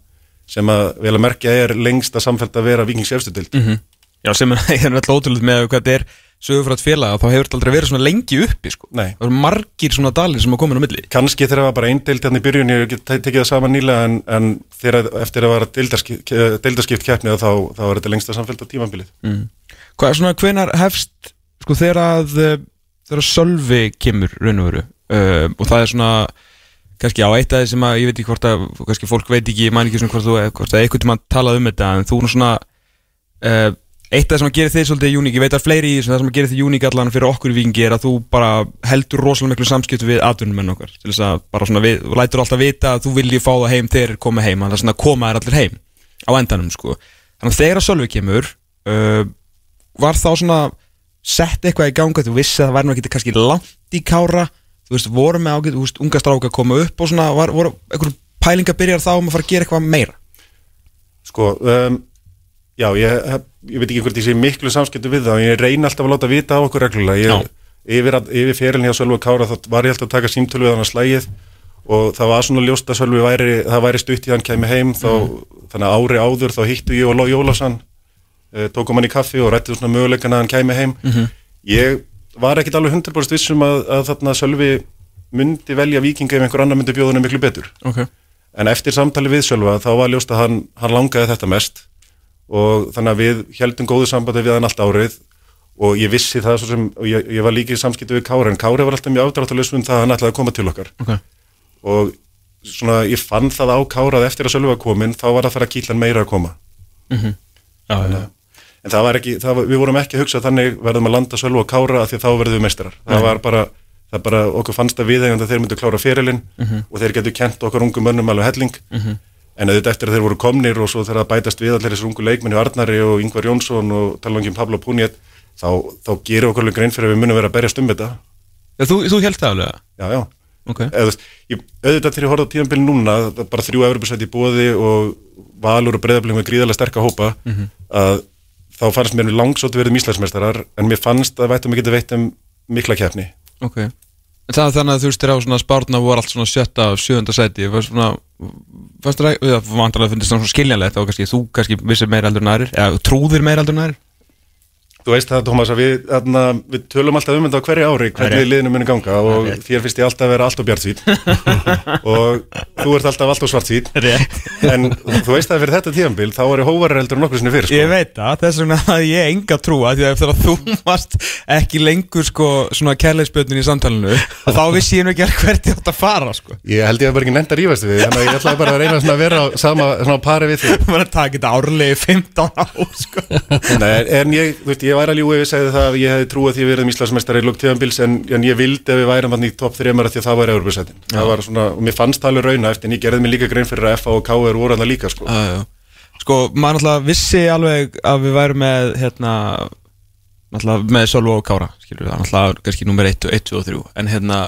sem að vel að merkja er lengst að samfelt að vera vikings efstidild Já, sem er, alltaf ótrúlega með hvað þetta er sögufrætt félag, þá hefur þetta aldrei verið svona lengi uppi, sko. Nei. Það eru margir svona dalir sem koma inn á milli. Kannski þegar það var bara einn deild hérna í byrjun ég tekið það saman nýlega en, en þegar eftir að vara deildaskipt, deildaskipt keppni þá, þá er þetta lengsta samfélta tímambilið Hvað er svona, hvenar hefst sko þegar að eh, þegar að Sölvi kemur raun og veru? Uh, og það er svona kannski á eitt af því sem að ég veit ekki hvort að kannski fólk veit ekki, ég man ekki svona hvort þú hvort að en eitt af það sem að gera þig svolítið uník, ég veit að fleiri í þessu, það sem að gera þig uník allan fyrir okkur í vikingi er að þú bara heldur rosalega miklu samskiptu við atvinnumenn okkar til þess að bara svona við, þú lætur alltaf vita að þú vilji fá það heim þegar þeir koma heim, þannig að svona koma þær allir heim á endanum sko. Þannig að þegar að Sölvi kemur uh, var þá svona sett eitthvað í ganga þú vissi að það væri nú ekki kannski langt í kára þú veist, voru með ágætt, þú veist, unga stráka að koma upp og svona, var, voru já, ég, ég veit ekki hvort ég sé miklu samskiptu við það, ég reyni alltaf að láta vita á okkur reglulega. Ég, yfir, yfir ferilin hjá Sölvi Kára þá var ég alltaf að taka símtölu við hann að slægið og það var svona ljóst að Sölvi væri, það væri stutt í hann kæmi heim, þá, þannig að ári áður þá hittu ég og Lói Jólasan, uh, tókum hann í kaffi og rættu svona möguleikana að hann kæmi heim. Ég var ekkit alveg 100% vissum að, að þarna Sölvi myndi velja vikinga ef einhver annar myndi bjóða henni miklu betur. Ok En eftir samtali við Sölva þá var ljóst að hann, hann langaði þetta mest og þannig að við heldum góðu sambandi við hann allt árið. Og ég vissi það svo sem, og ég, ég var líka í samskiptu við Kára en Kári var alltaf mjög afdráttalus um það að hann ætlaði að koma til okkar. Ok. Og svona ég fann það á Kára að eftir að Sölva komin þá var það að fara að kýtlan meira að koma. Já, já. en það var ekki, það var, við vorum ekki að hugsa þannig verðum að landa Sölva og Kára af því að þá verðum við meistarar. Það var bara, það bara okkur fannst að við þegar þeir myndu klára ferilinn og þeir getur kent okkar ungu mönnum alveg helling en auðvitað eftir að þeir voru komnir og svo þegar það bætast við allir þessar ungu leikmenni Arnari og Ingvar Jónsson og talangum Pablo Puniet þá, þá gerir okkur alveg grein fyrir að við munum vera að berjast um þetta. Já, þú, þú held það alveg? Já, já, Ok. Eða, þú veist, ég, auðvitað þegar ég horfði á tíðanbili núna það bara þrjú Evropasæti í bóði og Valur og Breiðabling með gríðarlega sterka hópa að þá fannst mér langsótt verið míslæsmestarar en mér fannst að vætum að geta veitt um mikla keppni. Ok. En það er þannig að þú þér á svona spárna voru allt svona sjötta og sjöunda sæti var svona Vantarlega finnst það svona skiljanlegt og kannski þú kannski vissir meira eldur en aðrir eða trúðir meira eldur en aðrir Þú veist það, Tómas, að við, aðna, við tölum alltaf um þetta á hverju ári, hvernig liðinu muni ganga og þér finnst ég alltaf að vera allt og bjart svít og þú ert alltaf allt og svart Rétt. En þú veist að fyrir þetta tíðanbíl þá er ég hóvarar heldur en nokkur sinni fyrir sko. Ég veit það, þess vegna að ég enga trúa því að eftir að þú varst ekki lengur sko svona kærleisbjörnin í samtalenu þá vissi ég nú ekki hvert ég átt að fara sko. Ég held ég að bara ekki nefnt að að ég ætlaði bara að reyna svona að vera á sama svona pari við þig bara að taka þetta árlegi 15 á Nei, en ég, þú veist, ég væri alveg ef ég segði það að ég hefði trúið því að við erum Íslandsmeistari í luktíðanbils en, en ég vildi að við værum hann í topp þreymara því að það væri Európa-sætin. Það var svona, og mér fannst það alveg rauna eftir en ég gerði mig líka grein fyrir að FA og KR voru hann líka, sko. Já, já. Sko, maður náttúrulega vissi alveg að við værum með hérna, náttúrulega með Sölvo og Kára skilur við, er náttúrulega kannski nummer 1, 1, 2 og 3 en hérna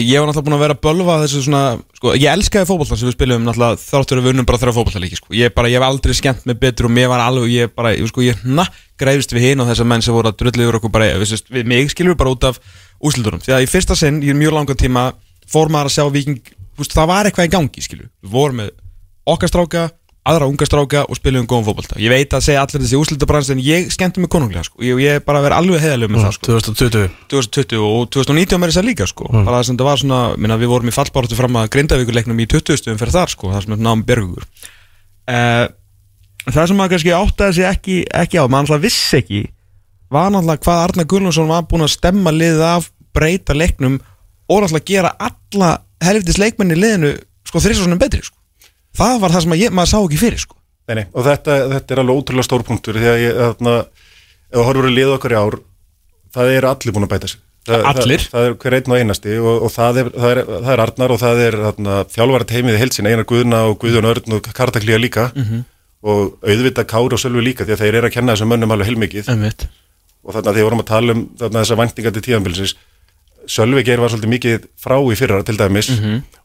ég var náttúrulega búin að vera að bölva þessu svona sko, ég elskaði fótbolta sem við spilum náttúrulega þáttur að við unnum bara þrjá fótboltalíki sko. ég, bara, ég hef aldrei skemmt mig betur og mér var alveg ég bara, ég, sko, ég hna græfist við hinn og þessar menn sem voru að drullu yfir okkur bara, við, við mig skilur bara út af úslutunum, því að í fyrsta sinn í mjög langan tíma fór maður að sjá viking, það var eitthvað í gangi skilur, við vorum með okkar stráka aðra unga stráka og spilum góðum fótbolta ég veit að segja allir þessi úslutabrans en ég skemmti mig konunglega sko. ég, ég er bara að vera alveg heiðalegu með það sko. 2020 2020 og 2019 með þess að líka sko. bara sem það var svona, minna, við vorum í fallbáratu fram að grindavíkuleiknum í 20 stöðum fyrir þar sko, það sem er náum bergugur uh, það sem maður kannski áttaði sig ekki, ekki á, maður alltaf vissi ekki var náttúrulega hvað Arna Gullnarsson var búin að stemma liðið af breyta leiknum og náttúrulega gera alla helvitis leikmenni liðinu sko þrísvarsunum betri sko það var það sem ég, maður sá ekki fyrir sko. Nei, nei, og þetta, þetta er alveg ótrúlega stór punktur því að ég, þarna, ef þú horfur að liða okkar í ár, það er allir búin að bæta sig. Það, Allir? Það, það er hver einn og einasti og, og það, er, það, er, það er Arnar og það er þarna, þjálfara teimið í heilsin, Einar Guðna og Guðjón Örn og Kartaklíja líka. Og auðvitað Kári og Sölvi líka því að þeir eru að kenna þessum mönnum alveg heilmikið. Og þarna þegar við vorum að tala um þarna, þessar væntingar til tíðanbilsins Sölvi Geir var svolítið mikið frá í fyrra til dæmis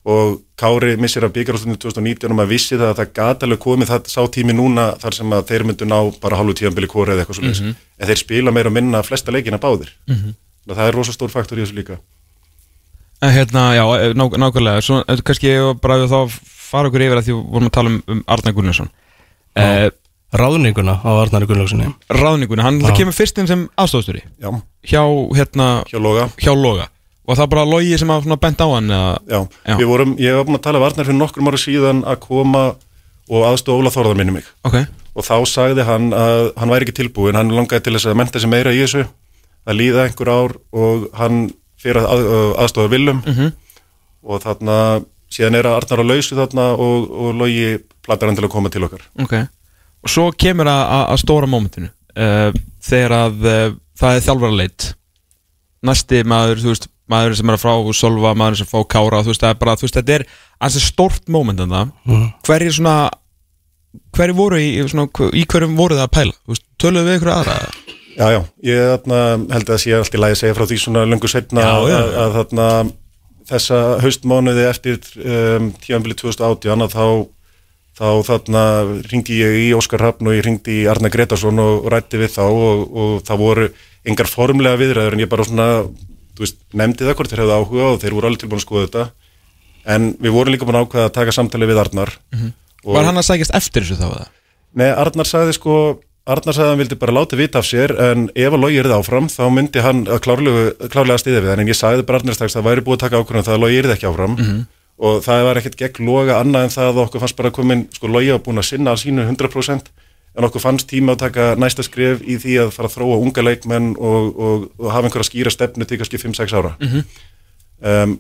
og Kári missir af byggarústunni 2019 og maður vissi það að það gat alveg komið það sá tími núna þar sem að þeir myndu ná bara hálfu tíðanbili kóri eða eitthvað svo en þeir spila meira og minna flesta leikina báðir. Mm það er rosa stór faktor í þessu líka. En hérna, já, eh, ná, nákvæmlega. Svo, eh, kannski ég bara að þá fara okkur yfir að því við vorum að tala um, um Arnar Gunnarsson. Eh, Ráðninguna á Arnari Gunnlaugsinni Ráðningunni, hann kemur fyrst inn sem aðstofstjóri Já, hjá, hérna, hjá Loga. hjá Loga. Og það bara logi sem að bent á hann eða, Já, Já. við vorum, ég var búin að tala varnar fyrir nokkrum ára síðan að koma og aðstofa Óla Þórðar minni mig. Ok, og þá sagði hann að hann væri ekki tilbúin, hann langaði til þess að menta sig meira í þessu, að líða einhver ár og hann fyrir að, að, aðstofa Willum. Mhm. og þarna, síðan er að Arnar á lausu þarna og, og logi platar hann til að koma til okkar. ok. Og svo kemur að, að, að stóra mómentinu. Uh, þegar að uh, það er þjálfara leitt næsti maður, þú veist, maður sem er að frá Solva, maður sem fá Kára, þú veist, það er bara þú veist, þetta er ansi stórt móment en það hverju svona hverju voru í, svona, í hverjum voru það að pæla, þú veist, töluðu við ykkur aðra? Já, já, ég þarna, held að það sé allt í lagi að segja frá því svona löngu setna Já, já, að, að þarna þessa haustmánuði eftir um, tíanbili 2018 að þá þá þarna ringdi ég í Óskar Hafn og ég ringdi í Arna Gretarsson og rætti við þá og, og það voru engar formlega viðræður en ég bara svona þú veist, nefndi það hvort þeir hefðu áhuga og þeir voru alveg tilbúin að skoða þetta. En við vorum líka búin að ákveða að taka samtali við Arnar og, Var hann að sækjast eftir þessu þá eða? Nei, Arnar sagði sko Arnar sagði að hann vildi bara láta vita af sér en ef að logi yrði áfram þá myndi hann að klárlega, klárlega stiðja við hann. En ég sagði bara Arnar strax að það væri búið að taka ákvörðum það að logi yrði ekki áfram. Og það var ekkert gegn loga annað en það að okkur fannst bara komin sko logi að búin að sinna að sínu 100% en okkur fannst tíma að taka næsta skref í því að fara að þróa unga leikmenn og, og, og hafa einhverja skýra stefnu til kannski 5-6 ára. Um,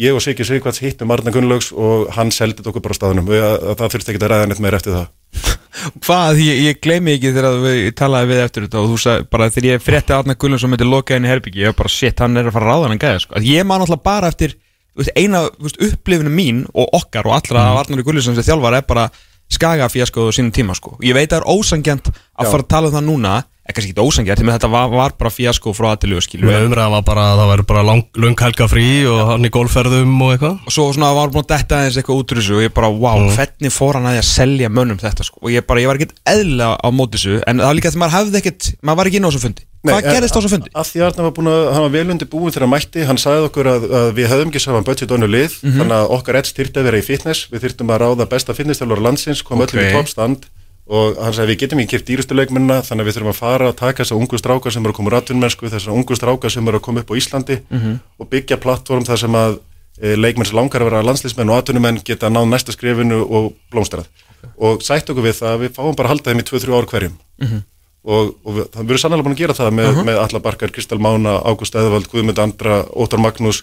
ég og Siggi Sigvarts hittum Arnar Gunnlaugs og hann seldið okkur bara á staðnum. Og að, að það þurfti ekki að ræða neitt meir eftir það. Hvað, ég, ég gleymi ekki þegar við talaði við eftir þetta og þú sagði bara þegar ég frétti Arna Gullarsson myndi loka í herbyggi ég var bara shit, hann er að fara að ráða hann gæða sko. Ég man alltaf bara eftir veist, eina veist, upplifinu mín og okkar og allra af Arnar Gullarsson sem þjálfar er bara skaga fjaskoðu sínum tíma sko. ég veit að það er ósangjant að Já. fara að tala um það núna kannski ekki ósangjant, því að þetta var, var bara fjasko frá aðtilu skilu Með umræðan var bara að það væri bara lang, lung helga frí og hann í golfferðum og eitthvað. Og svo svona var búin að detta aðeins eitthvað út úr þessu og ég bara, wow, hvernig fór hann að því að selja mönnum þetta sko, og ég bara, ég var ekkert eðla á móti þessu, en það var líka að maður hefði ekkert maður var ekki inn á þessu fundi, hvað gerðist á þessu fundi? Af því Arnar var búin að, hann var vel undir búin þegar hann mætti, hann sagði okkur að, að við höfum ekki saman budget önnu lið, Mhm. þannig að okkar ett styrti að vera í fitness, við þyrftum að ráða besta fitnessþjálfur landsins, koma Ok. öllum í toppstand og hann sagði við getum ekki kert dýrustu leikmennina, þannig að við þurfum að fara að taka þessa ungu stráka sem eru að koma úr atvinnmennsku, þessa ungu stráka sem eru að koma upp á Íslandi Mhm. og byggja plattform þar sem að e, leikmenn sem langar að vera landslismenn og atvinnumenn geta náð næsta skrifinu og blómstrað og sætt okkur við það að við fáum bara að halda þeim í 2-3 ár hverjum Mhm. Og, og við, það verður sannlega búin að gera það með, með Alla Barkar, Kristal Mána, Ágúst Eðvald, Guðmund Andra, Óttar Magnús.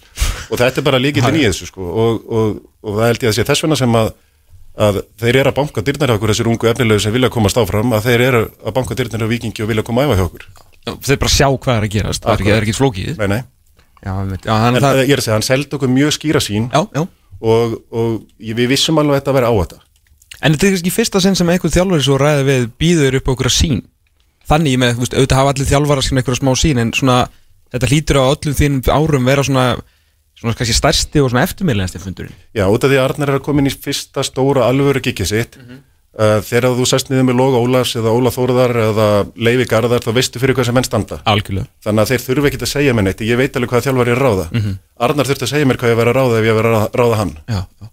Og þetta er bara líkillin í þessu sko. Og, og, og það held ég að sé þess vegna sem að, að þeir eru að banka dyrnar hjá okkur þessir ungu efnilegu sem vilja komast áfram að þeir eru að banka dyrnar hjá vikingi og vilja koma að æfa hjá okkur. Þeir bara sjá hvað er að gerast, það er ekki, ekki flókið. Nei, nei, já, já, en það, það... ég er að segja, hann seldi okkur mjög skýra sín já, og, við vissum alveg að þetta væri á þetta. En þetta er kannski fyrsta sinn sem einhver þjálfari svo ræði við býður upp okkur að sín Þannig með, veist, auðvitað hafa allir þjálfara skinn eitthvað smá sín En svona, þetta hlýtur á öllum þínum árum vera svona Svona kannski stærsti og svona eftirmiðlegasti fundurinn Já, út af því að Arnar er að koma inn í fyrsta stóra alvöru kikið sitt Mhm. uh, þegar þú sest niður með Loga Ólafs eða Óla Þórðar eða Leifi Garðar þá veistu fyrir hvað sem menn standa Algjörlega þannig að þeir þurfi ekki að segja mér neitt ég veit alveg hvað þjálfari er ráða Mhm. Arnar þurfti að segja mér hvað ég var að ráða ef ég var að ráða hann Já, já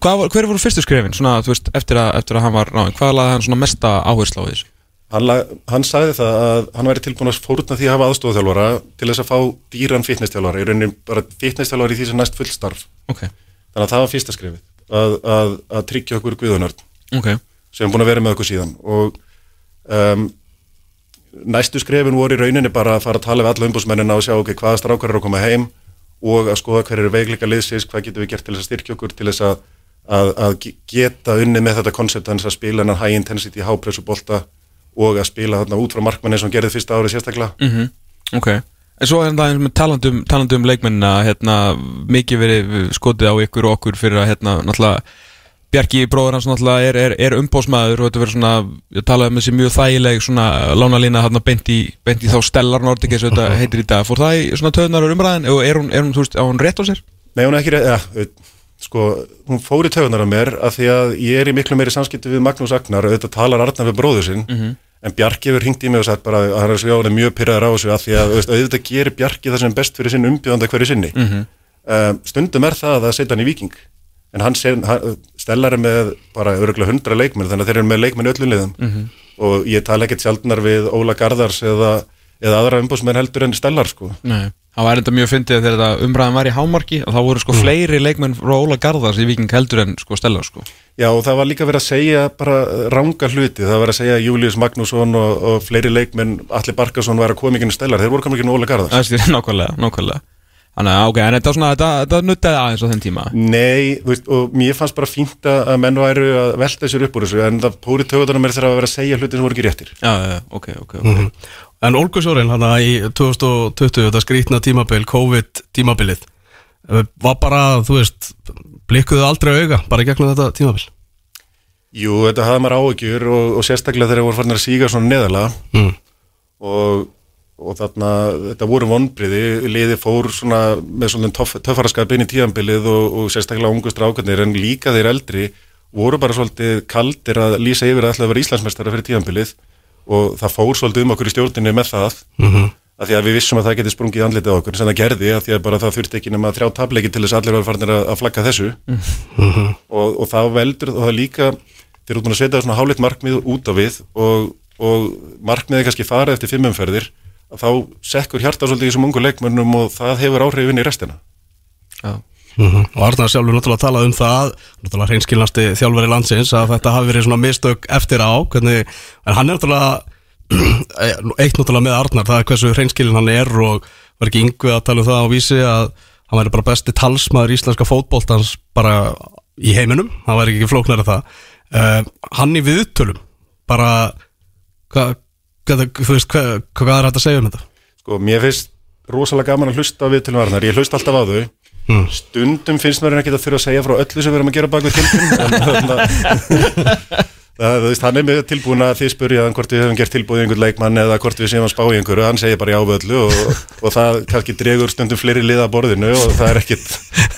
hvað, hver voru fyrstu skrefin, svona, veist, eftir að, eftir að hann var ráðin Hvað laði hann svona mesta áherslu á þessu? Hann, hann sagði það að hann væri tilbúin að fórna því að hafa aðstofþjálfara til þess að fá dýran fitnessþjálfara í rauninni bara fitnessþjálfara í því sem næst fullstarf Ok, þannig að það var fyrsta skrefið að, að, að tryggja okkur guðunörn ok. sem er búin að vera með okkur síðan. Og um, næstu skrefin voru í rauninni bara að fara að tala við alla umbúsmennina og sjá ok, hvaða strákar eru að koma heim og að skoða hver eru veikleika liðsins, hvað getum við gert til þess að styrkja okkur til þess að, að, að ge- geta unni með þetta koncept að spila hennar high intensity, high pressure bolta og að spila þarna út frá markmanni sem gerði fyrsta árið sérstaklega. Mm Ok. En svo er það með talandum, talandum leikmennina hérna, mikið verið skotið á ykkur og okkur fyrir að hérna, náttúrulega Bjarki bróður hans náttúrulega er, er, er umbósmaður og þetta verður svona, ég talaði um þessi mjög þægileg svona lánalína hérna beint í, beint í þá stellar Nordic eins og þetta heitir í dag. Fór það í svona töðunar umræðin og er hún, er hún, þú veist, á hún rétt á sér? Nei, hún er ekki, ja, sko, hún fór í tögunar á mér af því að ég er í miklu meiri samskipti við Magnús Agnar og þetta talar Arnar við bróður sinn en Bjarki hefur hringt í mig og sagt bara að hann er svo jálega mjög pyrraður á þessu af því að auðvitað gerir Bjarki það sem best fyrir sinn umbjóðanda hverju sinni. Mhm. um, stundum er það að setja hann í viking en hann, ser, hann stellar með bara öruglega hundra leikmenn þannig að þeir eru með leikmenn í öllum liðum. Mhm. og ég tala ekkert sjaldnar við Óla Garðars eða, eða aðra umbúsmenn heldur en stellar sko. Nei Það var enda mjög fyndið þegar þetta umræðin var í hámarki og þá voru sko fleiri leikmenn frá Óla Garðars í Viking heldur en sko Stellar sko. Já og það var líka verið að segja bara ranga hluti, það var að segja Július Magnússon og, og fleiri leikmenn Alli Barkason var að koma ekki inn í stellar, þeir voru komin ekki inn í Óla Garðars. Það er nákvæmlega, nákvæmlega. Þannig að ok, en þetta, svona, þetta, þetta nuttaði aðeins á þenn tíma. Nei, veist, og mér fannst bara fínt að menn væru að velta sér upp úr þessu en það póri tögutunum er þegar að vera að segja hluti sem voru ekki réttir. Já, já, já, ok, ok, ok En Olgusjórin hann í 2020 þetta skrítna tímabil, COVID tímabilið eh, var bara, þú veist blikkuðu aldrei auga, bara gegnum þetta tímabil? Jú, þetta hafði maður áhugjur og, og sérstaklega þegar voru farin að síga svona neðalega mm. og og þarna, þetta voru vonbriði, liði fór svona með svona töff, töffaraskap inn í tíðanbilið og, og sérstaklega ungu strákarnir en líka þeir eldri voru bara svolítið kaldir að lýsa yfir að ætla að vera Íslandsmeistara fyrir tíðanbilið og það fór svolítið um okkur í stjórninni með það mm -hmm. að því að við vissum að það geti sprungið andlitið á okkur sem það gerði að því að bara það þurfti ekki nema þrjá tableiki til þess að allir var farinir að, flagga þessu mm -hmm. og, og það veldur og það líka þeir eru búin að setja svona hálitt markmið út á við og, og markmiði kannski fara eftir fimmumferðir að þá sekkur hjarta svolítið í þessum ungu leikmönnum og það hefur áhrifin í restina Já Mm -hmm. og Arnar sjálfur náttúrulega talað um það náttúrulega hreinskilnasti þjálfari landsins að þetta hafi verið svona mistök eftir á. Hvernig, en hann er náttúrulega eitt náttúrulega með Arnar það er hversu hreinskilin hann er og var ekki yngvið að tala um það á vísi að hann væri bara besti talsmaður íslenska fótbóltans bara í heiminum. Hann væri ekki flóknar að það. Uh, hann í viðtölum bara hvað hva, þú veist hvað hva er þetta að segja um þetta? Sko mér finnst rosalega gaman að hlusta á viðtölum Arnar, ég hlust alltaf á þau Mm. stundum finnst mér ekki að þurfa að segja frá öllu sem við erum að gera bak við tilbúin það er með tilbúin að þið spurja hann hvort við hefum gert tilbúið í einhvern leikmann eða hvort við séum að spá í einhverju, hann segir bara já við öllu og, og það kannski dregur stundum fleiri liða borðinu og það er ekkit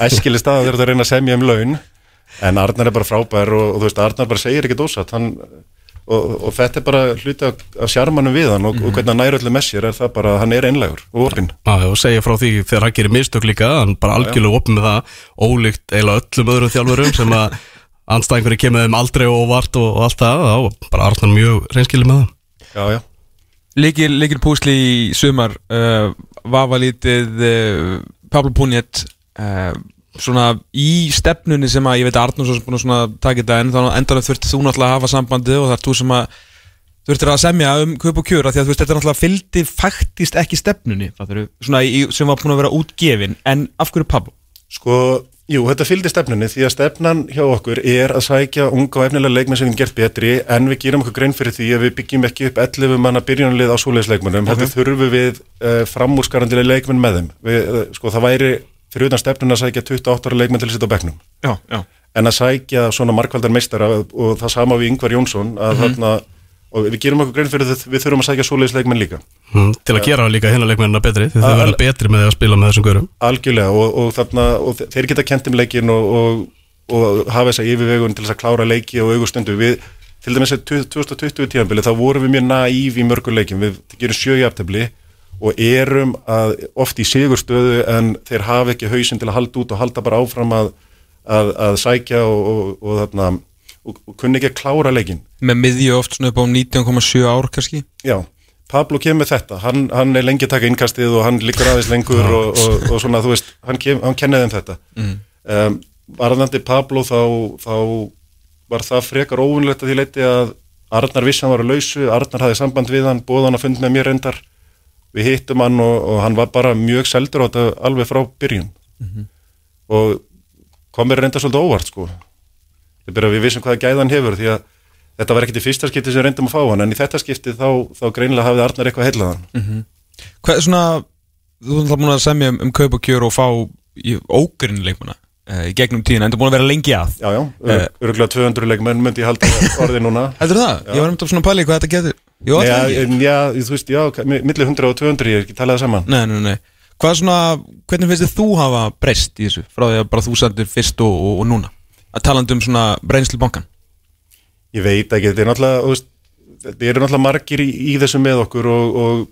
æskili stað að vera að reyna að semja um laun en Arnar er bara frábær og, og þú veist Arnar bara segir ekkit ósatt hann Og, og þetta er bara hluti af sjarmanum við hann og, mm. og hvernig hann næru öllu með sér er það bara, hann er einlegur og opinn. Já, og segja frá því þegar hann gerir mistök líka, hann bara algjörlega opinn með það, ólíkt eiginlega öllum öðrum þjálfurum sem að anstæðingur er kemur um aldrei og vart og, og allt það, og bara Arnar mjög reynskilið með það. Já, já. Líkil, líkil púsli í sumar, uh, Vavalítið, uh, Pablo Punjet, uh, svona í stefnunni sem að ég veit að Arnús er búin að svona taka þetta en þá endanlega þurfti þú náttúrulega að hafa sambandi og það er þú sem að þurftir að semja um köp og kjöra því að þú veist þetta náttúrulega fylgdi faktist ekki stefnunni svona í, sem var búin að vera útgefin en af hverju Pablo? Sko, jú, þetta fylgdi stefnunni því að stefnan hjá okkur er að sækja unga og efnilega leikmenn sem við gert betri en við gerum okkur grein fyrir því að við byggjum ekki upp 11 manna byrjunalið á svoleiðsleikmennum, okay. þetta þurfum við uh, framúrskarandi leikmenn með þeim við, uh, sko, það væri fyrir utan stefnun að sækja 28 ára leikmenn til að setja á bekknum. Já, já. en að sækja svona markvaldar meistara og það sama við Yngvar Jónsson að mm -hmm. þarna og við gerum okkur grein fyrir þetta, við þurfum að sækja svoleiðis leikmenn líka. Mm, Til að gera líka hérna leikmennina betri því þau verða betri með að spila með þessum görum Algjörlega og, og, þarna, og þeir geta kent um leikin og, og hafa þessa yfirvegun til þess að klára leiki og augustundu. Við, til dæmis að 2020 tíanbili þá vorum við mjög næv í mörgur leikin við gerum sjögjaftabli og erum að, oft í sigurstöðu en þeir hafa ekki hausin til að halda út og halda bara áfram að, að, að sækja og, og, og, þarna, og kunni ekki að klára leikin. Með miðju oft svona upp á 19,7 ár kannski? Já, Pablo kemur þetta, hann, hann er lengi að taka innkastið og hann liggur aðeins lengur og svona þú veist, hann, kem, hann kenniði um þetta. Mm. Um, Varðandi Pablo þá, þá var það frekar óvinnlegt að því leiti að Arnar vissi hann var að lausu, Arnar hafði samband við hann, bóð hann að funda með mér endar við hittum hann og, og hann var bara mjög seldur á þetta alveg frá byrjun mm -hmm. og komir reynda svolítið óvart sko við vissum hvaða gæðan hefur því að þetta var ekkert í fyrsta skipti sem reyndum að fá hann en í þetta skipti þá, þá greinilega hafið Arnar eitthvað heilaðan mm -hmm. Hvað er svona, þú er búin að semja um, um kaup og kjör og fá ógurinn leikmuna í gegnum tíðin, en þú er búin að vera lengi að. Já, já, uh, öruglega 200 leikmenn myndi ég halda orðið núna. Heldur það? Já. Ég var um svona pæli hvað þetta getur Jó, já, en, já, þú veist, já, millir 100 og 200 ég er ekki talað saman. Nei, nei, nei. Hvað svona, hvernig finnst þið þú hafa breyst í þessu frá því að bara þú sendur fyrst og, og, og núna? Að talandi um svona breynslu bankan Ég veit ekki, þetta er náttúrulega veist, þetta eru náttúrulega margir í, í þessu með okkur og, og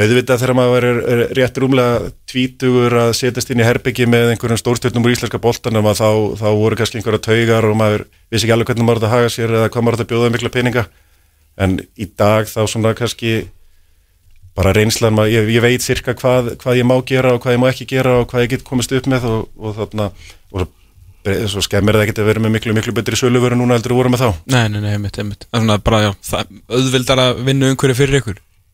auðvitað þegar maður er, rétt rúmlega tvítugur að setjast inn í herbyggi með einhverjum stórstjórnum úr íslenska boltanum að þá, þá voru kannski einhverja taugar og maður vissi ekki alveg hvernig maður átt að haga sér eða hvað maður átt að bjóða mikla peninga. En í dag þá svona kannski bara reynslan, maður, ég, ég veit cirka hvað, hvað ég má gera og hvað ég má ekki gera og hvað ég get komist upp með og, og þarna og svo, svo skemmir það ekki að vera með miklu, miklu betri söluvöru núna heldur að voru með þá. Nei, nei, nei, einmitt, einmitt. Svona bara, já, það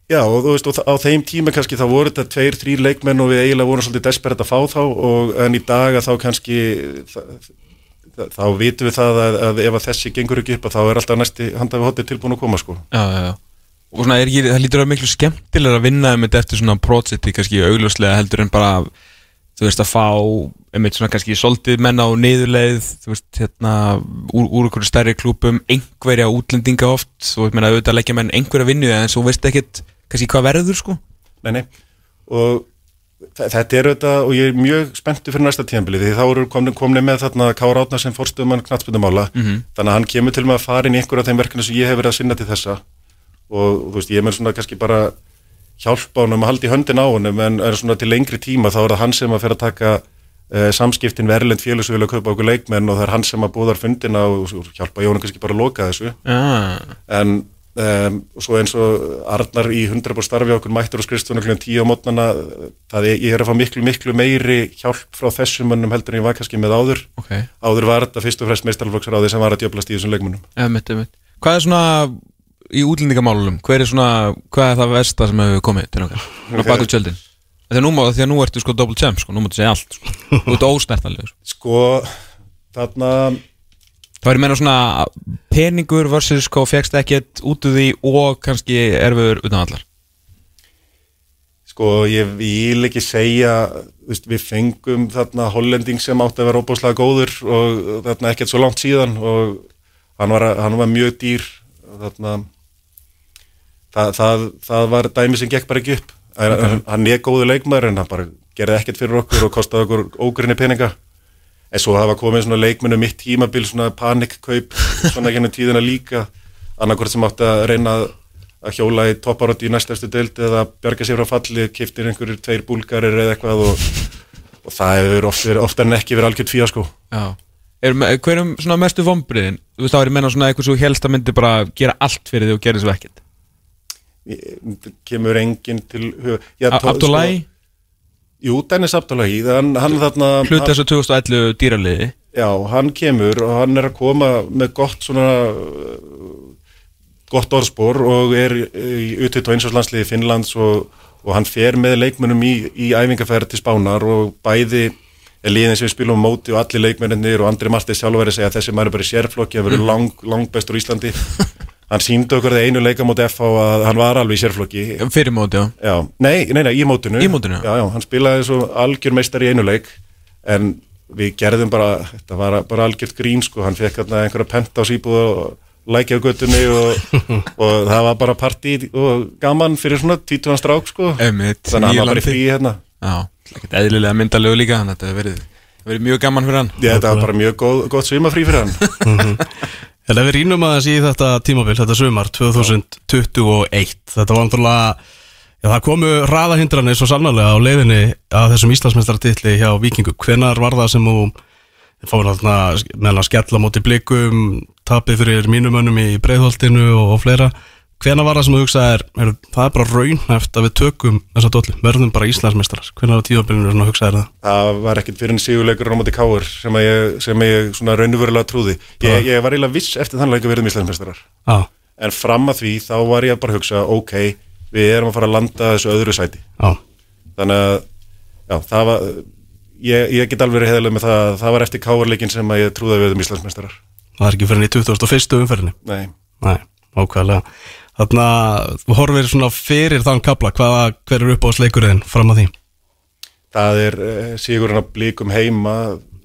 Já, og þú veist, og á þeim tíma kannski þá voru þetta tveir, þrýr leikmenn og við eiginlega vorum svolítið desperate að fá þá og en í dag að þá kannski það, þá vitum við það að, að ef að þessi gengur ekki upp að þá er alltaf næsti handafi hóttir tilbúin að koma sko. Já, já, já. Og svona er ekki, það lítur að miklu skemmtilega að vinna um þetta eftir svona prótseti kannski augljóslega heldur en bara þú veist að fá, einmitt svona kannski soldið menna á niðurleið þú veist hérna úr, úr einhverju stærri klúpum einhverja útlendinga oft. Og ég meina auðvitað leggja menn einhverja vinnu en svo veist ekkit kannski hvað verður sko? Nei, nei, og þe- þetta er auðvitað, og ég er mjög spenntu fyrir næsta tíðanbili, því þá eru komin, komin með þarna Kára Átna sem fórstöðumann knatsbyndumála, Mhm. þannig að hann kemur til með að fara inn í einhver af þeim verkefni sem ég hef verið að sinna til þessa. Og þú veist, ég er með svona kannski bara hjálpa honum að halda í höndin á honum en er svona til lengri tíma þá er það hann sem að fer að taka uh, samskiptin við erlend félagsvílu að kaupa okkur leikmenn og það er hann sem að búðar fundina og, og hjálpa Jónu kannski bara að loka þessu. Ah. en um, svo eins og Arnar í 100% starfi okkur mættur og skrifstunum kl. 10 á mótnana það er, ég er að fá miklu, miklu meiri hjálp frá þessum mönnum heldur en ég var kannski með áður ok, áður var þetta fyrst og fremst meistarflokksráði sem var að djöblast í þessum leikmönnum emitt, emitt Hvað er svona í útlendingamálunum, hver er svona hvað er það versta sem hefur komið til okkar á baku tjöldin Þegar nú, má- því að nú ertu sko double champ sko, nú máttu segja allt sko. Þú ert ósnertanlegur sko. sko, þarna Það er meina svona peningur versus sko fegst ekkert út úr því og kannski erfur utan allar sko, ég vil ekki segja veist, við fengum þarna hollending sem átti að vera óbúslega góður og þarna ekkert svo langt síðan og hann var, hann var mjög dýr. Þarna það, það, það var dæmi sem gekk bara ekki upp. Hann, hann er góðu leikmaður en hann bara gerði ekkert fyrir okkur og kostaði okkur ógrinni peninga en svo hafa komið svona leikmennu mitt tímabil svona panikkaup svona gennum tíðina líka. Annarkvært sem átti að reyna að að hjóla í topparótti í næstastu deild eða bjarga sér frá falli, kiftir einhverjur tveir búlgarir eða eitthvað og, og það hefur oft, oftar en ekki verið algjört fíasko. Já. Er, Hver er svona mestu vombriðin? Þú veist þá er ég meina svona eitthvað svo helst að myndi bara gera allt fyrir því og gera svo ekkert. Kemur enginn til Abdullahi, sko, Jú, Dennis Abdullahi hann, hann þarna hann, þessu 2011 dýraliði. Já, hann kemur og hann er að koma með gott svona uh, gott orðspor og er í utvitt og eins og landsliði Finnlands og, og hann fer með leikmennum í, í æfingarferð til Spánar og bæði er liðin sem við spilum á móti og allir leikmennir og Andri Martins sjálf verið að segja að þessi maður er bara í sérflokki að vera lang, lang bestur í Íslandi hann síndi okkur það einu leika móti FH að hann var alveg í sérflokki. Fyrir móti, já. Já, nei, nei, nei, í mótinu. Í mótinu? Já, já, hann spilaði svo algjör meistar í einu leik en við gerðum bara, þetta var bara algjört grín sko, hann fekk einhverja pent á síbúð og lækja á göttunni og, og það var bara partí og gaman fyrir svona títuðan strák sko. Einmitt, þannig að hann var bara í frí hérna. Ekkert eðlilega myndalegu líka þetta verið, verið mjög gaman fyrir hann. Já, þetta var bara mjög góð, gott svimafrí fyrir hann Ef við rínum aðeins í þetta tímabil, þetta sumar 2021, þetta var náttúrulega, já það komu raðahindranir svo sannarlega á leiðinni að þessum Íslandsmeistartitli hjá Víkingu. Hvenar var það sem þú fór náttúrulega meðal að skella móti blikum, tapið fyrir mínumönnum í breiðholtinu og, og fleira. Hvenar var það sem þú hugsaðir, er, það er bara raunhæft að við tökum þessa dolli, verðum bara Íslandsmeistarar. Hvenar á tímabilinu svona hugsaðir það? það var ekkert fyrir en sigurleikur á móti káur sem að ég, sem ég svona raunverulega trúði ég, ég var eiginlega viss eftir þann leik að verðum Íslandsmeistarar Já, en fram að því þá var ég bara að hugsa ok, við erum að fara að landa þessu öðru sæti já, þannig að já, það var ég, ég get alveg verið heiðalega með það að það var eftir káarleikin sem að ég trúði að við erum Íslandsmeistarar það er ekki fyrir í 2001. umferðinni. Nei, Nei, ákvæðlega Þannig að þú horfir svona fyrir þann kapla hvaða, hver er upp á sleikurinn fram að því? Það er uh, sigurinn að blíkum heima.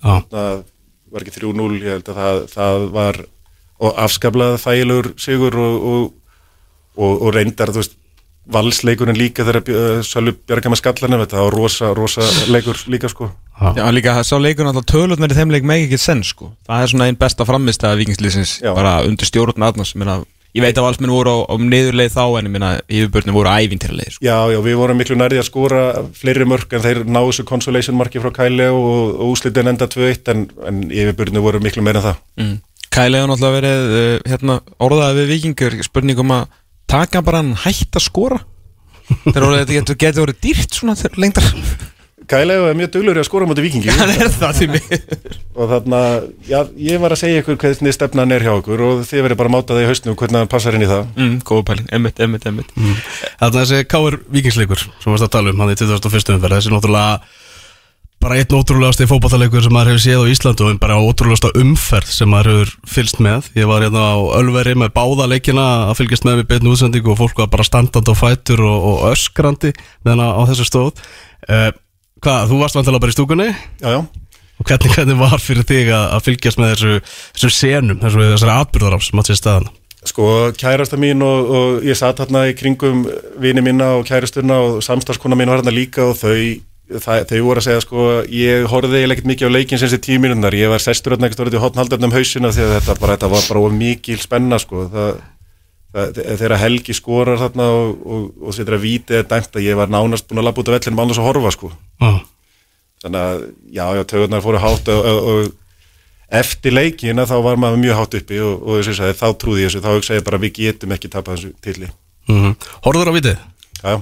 Já. það var ekki 3-0 ég held að það, það var og afskablað þægilegur sigur og, og, og, og reyndar þú veist valsleikurinn líka þegar Sölvi bjarga með skallanum þetta var rosa, rosa leikur líka sko. Já, líka það sá leikur náttúrulega tölutnar í þeim leik meg ekki senn sko. Það er svona einn besta framist að vikingslýsins bara undir stjórn Arnars. Meina, Ég veit að valsmenn voru á, á niðurleið þá en ég meina yfirbörnum voru ævintýraleið sko. Já, já, við vorum miklu nærði að skora fleiri mörg en þeir náðu þessu consolation marki frá Kæle og, og úslitin enda 2-1 en, en yfirbyrnu voru miklu meira en það mm. Kæli hefur náttúrulega verið uh, hérna, orðaði við vikingur spurningum að taka bara hann hætt að skora Þegar þetta getur, getur verið dýrt svona þegar lengdar Kæle er mjög duglur í að skora mútið vikingi Hann er það því miður og þarna, já, ég var að segja ykkur hvernig stefnan er hjá ykkur og þið verið bara að máta það í hausnum hvernig hann passar inn í það mm, Góða pæling, emmitt, emmitt, emmitt Þannig að þessi K.R. vikingsleikur sem varst að tala um hann í 2001. umferð þessi er náttúrulega bara einn ótrúlegasti fótballleikur sem maður hefur séð á Íslandu en bara ótrúlegasta umferð sem maður hefur fylgst með. Ég var hérna á Ölveri með báða leikina að fylgjast með við beinu útsendingu og fólk var bara standandi á fætur og, og öskrandi meðan á þessu stóð. Hvað, þú varst vantilega bara í stúkunni? Já, já, og hvernig, hvernig var fyrir þig að, að fylgjast með þessu, þessu senum, þessu, þessari atbyrðaraf sem átt sér staðan? Sko, kærasta mín og, og ég satt hérna í kringum vini mína og kærasturna og samstarfskona mín var hérna líka og þau, það, þau voru að segja sko, ég horfði eiginlega ekkert mikið á leikin sem þessi tíu mínúndar, ég var sestur hérna ekkert orðið í hotnhaldarnum hausina því að þetta, bara, þetta var bara of mikil spenna sko, það, þegar Helgi skorar þarna og, og, og setur að víti eða dæmt að ég var nánast búin að labba út af vellin mannast að horfa sko, Já, þannig að já, já, töðunar fóru hátt og, og, eftir leikina þá var maður mjög hátt uppi og, að þá trúði ég þessu, þá hugsa ég bara að við getum ekki tapað þessu tilli mm Horður á vitið? Já,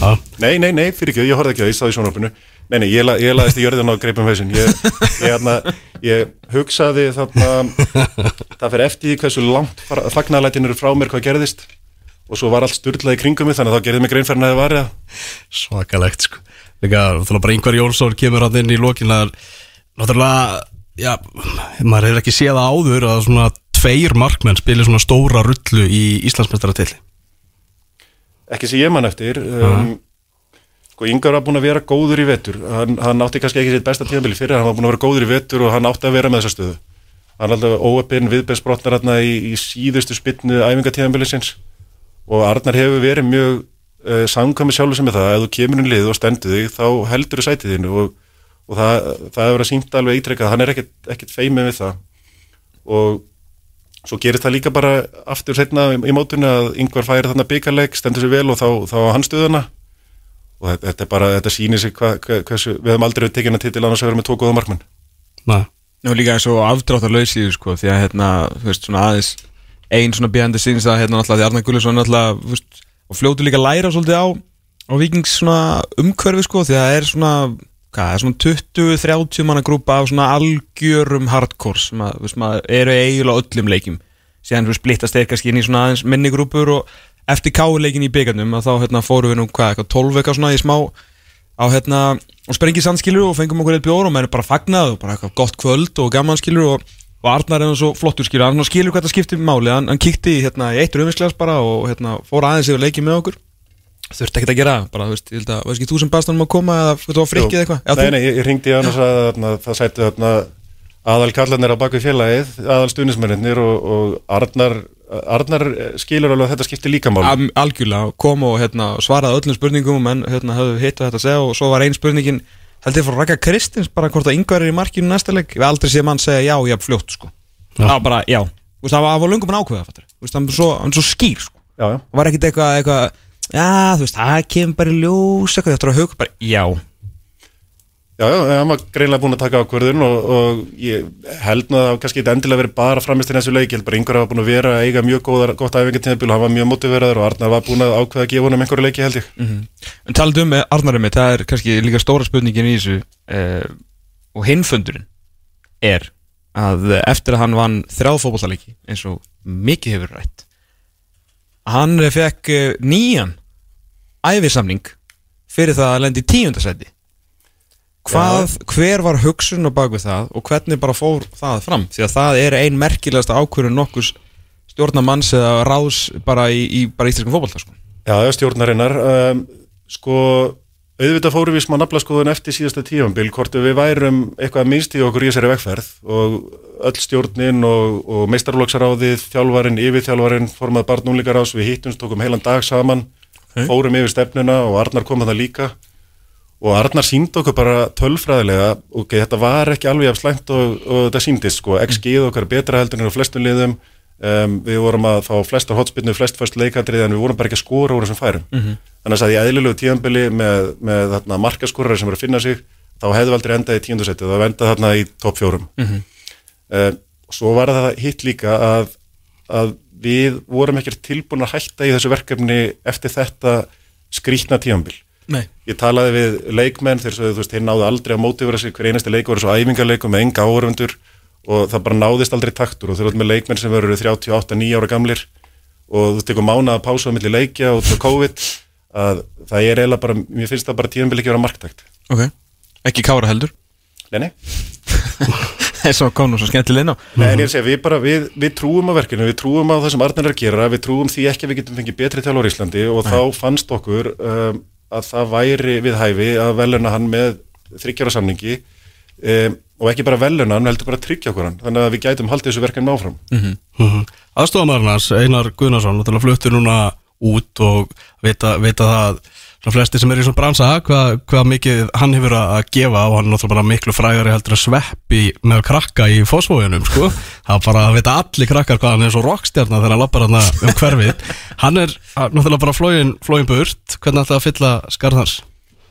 Já, nei, nei, nei, fyrir ekki, ég horfði ekki á því, ég staði í sjónarfinu Nei, nei, ég, la, ég laðist í jörðin á greipum hausin ég, ég, hérna, ég hugsaði þarna það fyrir eftir því hversu langt fagnarlætin eru frá mér hvað gerðist. Og svo var allt styrlað í kringum mig þannig að þá gerði mig grein fyrir að það var svakalegt sko. Líka, náttúrulega bara yngvar Jónsson kemur hann inn í lokin að náttúrulega, já, maður hefur ekki séð það áður að svona tveir markmenn spilir svona stóra rullu í Íslandsmeistaratilli ekki sem ég man eftir um, sko Ingar var búin að vera góður í vetur. Hann, hann átti kannski ekki sitt besta tíðanbili fyrir hann var búin að vera góður í vetur og hann átti að vera með þessa stöðu. Hann alltaf óöpinn viðbæðsbrotnar hérna í, í síðustu spytnu æfingatíðanbili sinns og Arnar hefur verið mjög uh, samkvæmi sjálfur sem er það. Ef þú kemur inn lið og stendur þig þá heldur þú sætið þínu og, og það, það hefur verið sínt alveg ítrekkað hann er ekkert, ekkert feimið við það. Og svo gerist það líka bara aftur setna í, mótunni að yngvar færi þarna byggarleik, stendur sér vel og þá, þá stöðuna og þetta, er bara, þetta sýnir sig hva, hva, hversu, við hefum aldrei tekið hana til annars að vera með tvo góða markmenn. Nei, Nú líka eins og afdráttar lausíðu sko því að hérna, þú veist, svona aðeins ein svona bjandi síns að hérna náttúrulega því Arnar Gullisson náttúrulega, þú veist, og fljótu líka að læra svolítið á, á vikings svona umhverfi sko því að það er svona hvað, það er svona 20-30 manna grúpa af svona algjörum hardcore sem að, þú veist, maður eru eiginlega öllum leikjum. Síðan þú splittast þeir kannski inn í svona aðeins minni grúpur og eftir káuleikin í byggarnum að þá hérna fórum við nú hvað, eitthvað 12 eitthvað svona í smá á hérna og sprengi sandskilur og fengum okkur eitt bjór og maður er bara fagnað og bara eitthvað gott kvöld og gaman skilur og, og Arnar er hann svo flottur skilur hann skilur hvað það skiptir máli, hann, hann kíkti hérna, í eitt rauðvinsglas bara og hérna fór aðeins yfir leikið með okkur. Þurfti ekkert að gera bara, þú veist, ég held að, veist ekki þú sem baðst hann um að koma eða þú var frikkið eitthvað? Já, Nei, nei, ég, ringdi í hann og sagði það sætti aðal kallarnir á bakvið félagið, aðal stuðnismennir og, og Arnar, Arnar skilur alveg að þetta skiptir líka mál Al- algjörlega, kom og hérna, svaraði öllum spurningum menn hérna, höfðu hitt og þetta að segja og svo var ein spurningin held ég fór Raka Kristins bara hvort að yngvar er í markinu næsta leik? Við aldrei séð mann segja já, já, fljótt sko. það var bara, já, Þú veist, það var, var löngum en ákveða hann var svo, hann var svo skýr sko. Já, já, var ekkit eitthvað, eitthvað já, þú veist, það kemur bara í ljós eitthvað, þetta er að hugga bara, já já, já, hann var greinlega búin að taka ákvörðun og, og ég held að það kannski ekki endilega verið bara framist í þessu leik, ég held bara yngvar hafa búin að vera að eiga mjög góðar, gott æfingatíðanbíl og hann var mjög motiveraður og Arnar var búin að ákveða að gefa honum einhverju leiki held ég. En talað um Arnarum það er kannski líka stóra spurningin í þessu uh, og hinfundurinn er að eftir að hann vann þrjáð fótballaleiki eins og mikið hefur rætt hann fekk uh, nýjan æfisamning fyrir það að lendi í tíundasæti Hvað, hver var hugsun á bakvið það og hvernig bara fór það fram? Því að það er ein merkilegasta ákvörðun nokkus stjórnamanns eða ráðs bara í, í bara íslenskum fótballta sko. Já, stjórnarinnar. Um, sko, auðvitað fórum við smá naflaskoðun eftir síðasta tífambil hvort við værum eitthvað minnst í okkur í þessari vegferð og öll stjórnin og, og meistarloksaráðið þjálfarin, yfirþjálfarin, formað barnúlingarás við hittumst, tókum heilan dag saman fórum yfir stefnuna og Arnar kom að það líka og Arnar síndi okkur bara tölfræðilega okay, þetta var ekki alveg af slæmt og, og þetta síndist sko, XG-ið okkar betra heldur en á flestum liðum. Um, við vorum að fá flestar hotspinnu, flest fyrst leikandrið en við vorum bara ekki að skora úr þessum færum. Mhm. þannig að í eðlilegu tíðanbili með, með þarna, markaskorari sem eru að finna sig þá hefðu aldrei endað í tíundusetti það endað þarna í topp fjórum. Mhm. uh, svo var það hitt líka að, að við vorum ekki tilbúin að hætta í þessu verkefni eftir þetta skrýtna tíðanbil Nei. ég talaði við leikmenn þegar svo, þú veist, þeir náðu aldrei að mótivera sig. Hver einasti leikur var svo æfingarleikum með enga áhörfundur og það bara náðist aldrei taktur. Og þeir eru með leikmenn sem verður 38-9 ára gamlir. Og þú tekur mána að pása á milli leikja og það COVID að það er eiginlega bara, mér finnst það bara tíðanbili ekki að vera marktækt. Ok, ekki kára heldur? Nei, nei, eins og kom nú svo skemmtileg inn á. Nei, en ég er að segja, við bara, við, við trúum á verkinu, við trúum á það sem Arnar er að gera, við trúum því ekki að við getum fengið betri þjálfur í Íslandi og þá fannst okkur um, að það væri við hæfi að veluna hann með þryggjara samningi um, og ekki bara veluna hann heldur bara að tryggja okkur hann þannig að við gætum haldið þessu verkefni áfram mm -hmm. Aðstofamarnas, Einar Guðnarsson fluttur núna út og vita, vita það svona flesti sem er í svona bransa hvað hva mikið hann hefur að gefa og hann er náttúrulega miklu frægari heldur að sveppi með krakka í fósfóðunum sko. það bara vita allir krakkar hvað hann er svo rockstjarnar þegar hann lappar hann um hverfið hann er náttúrulega bara flóin, flóin burt hvernig ætlaði að fylla skarðans?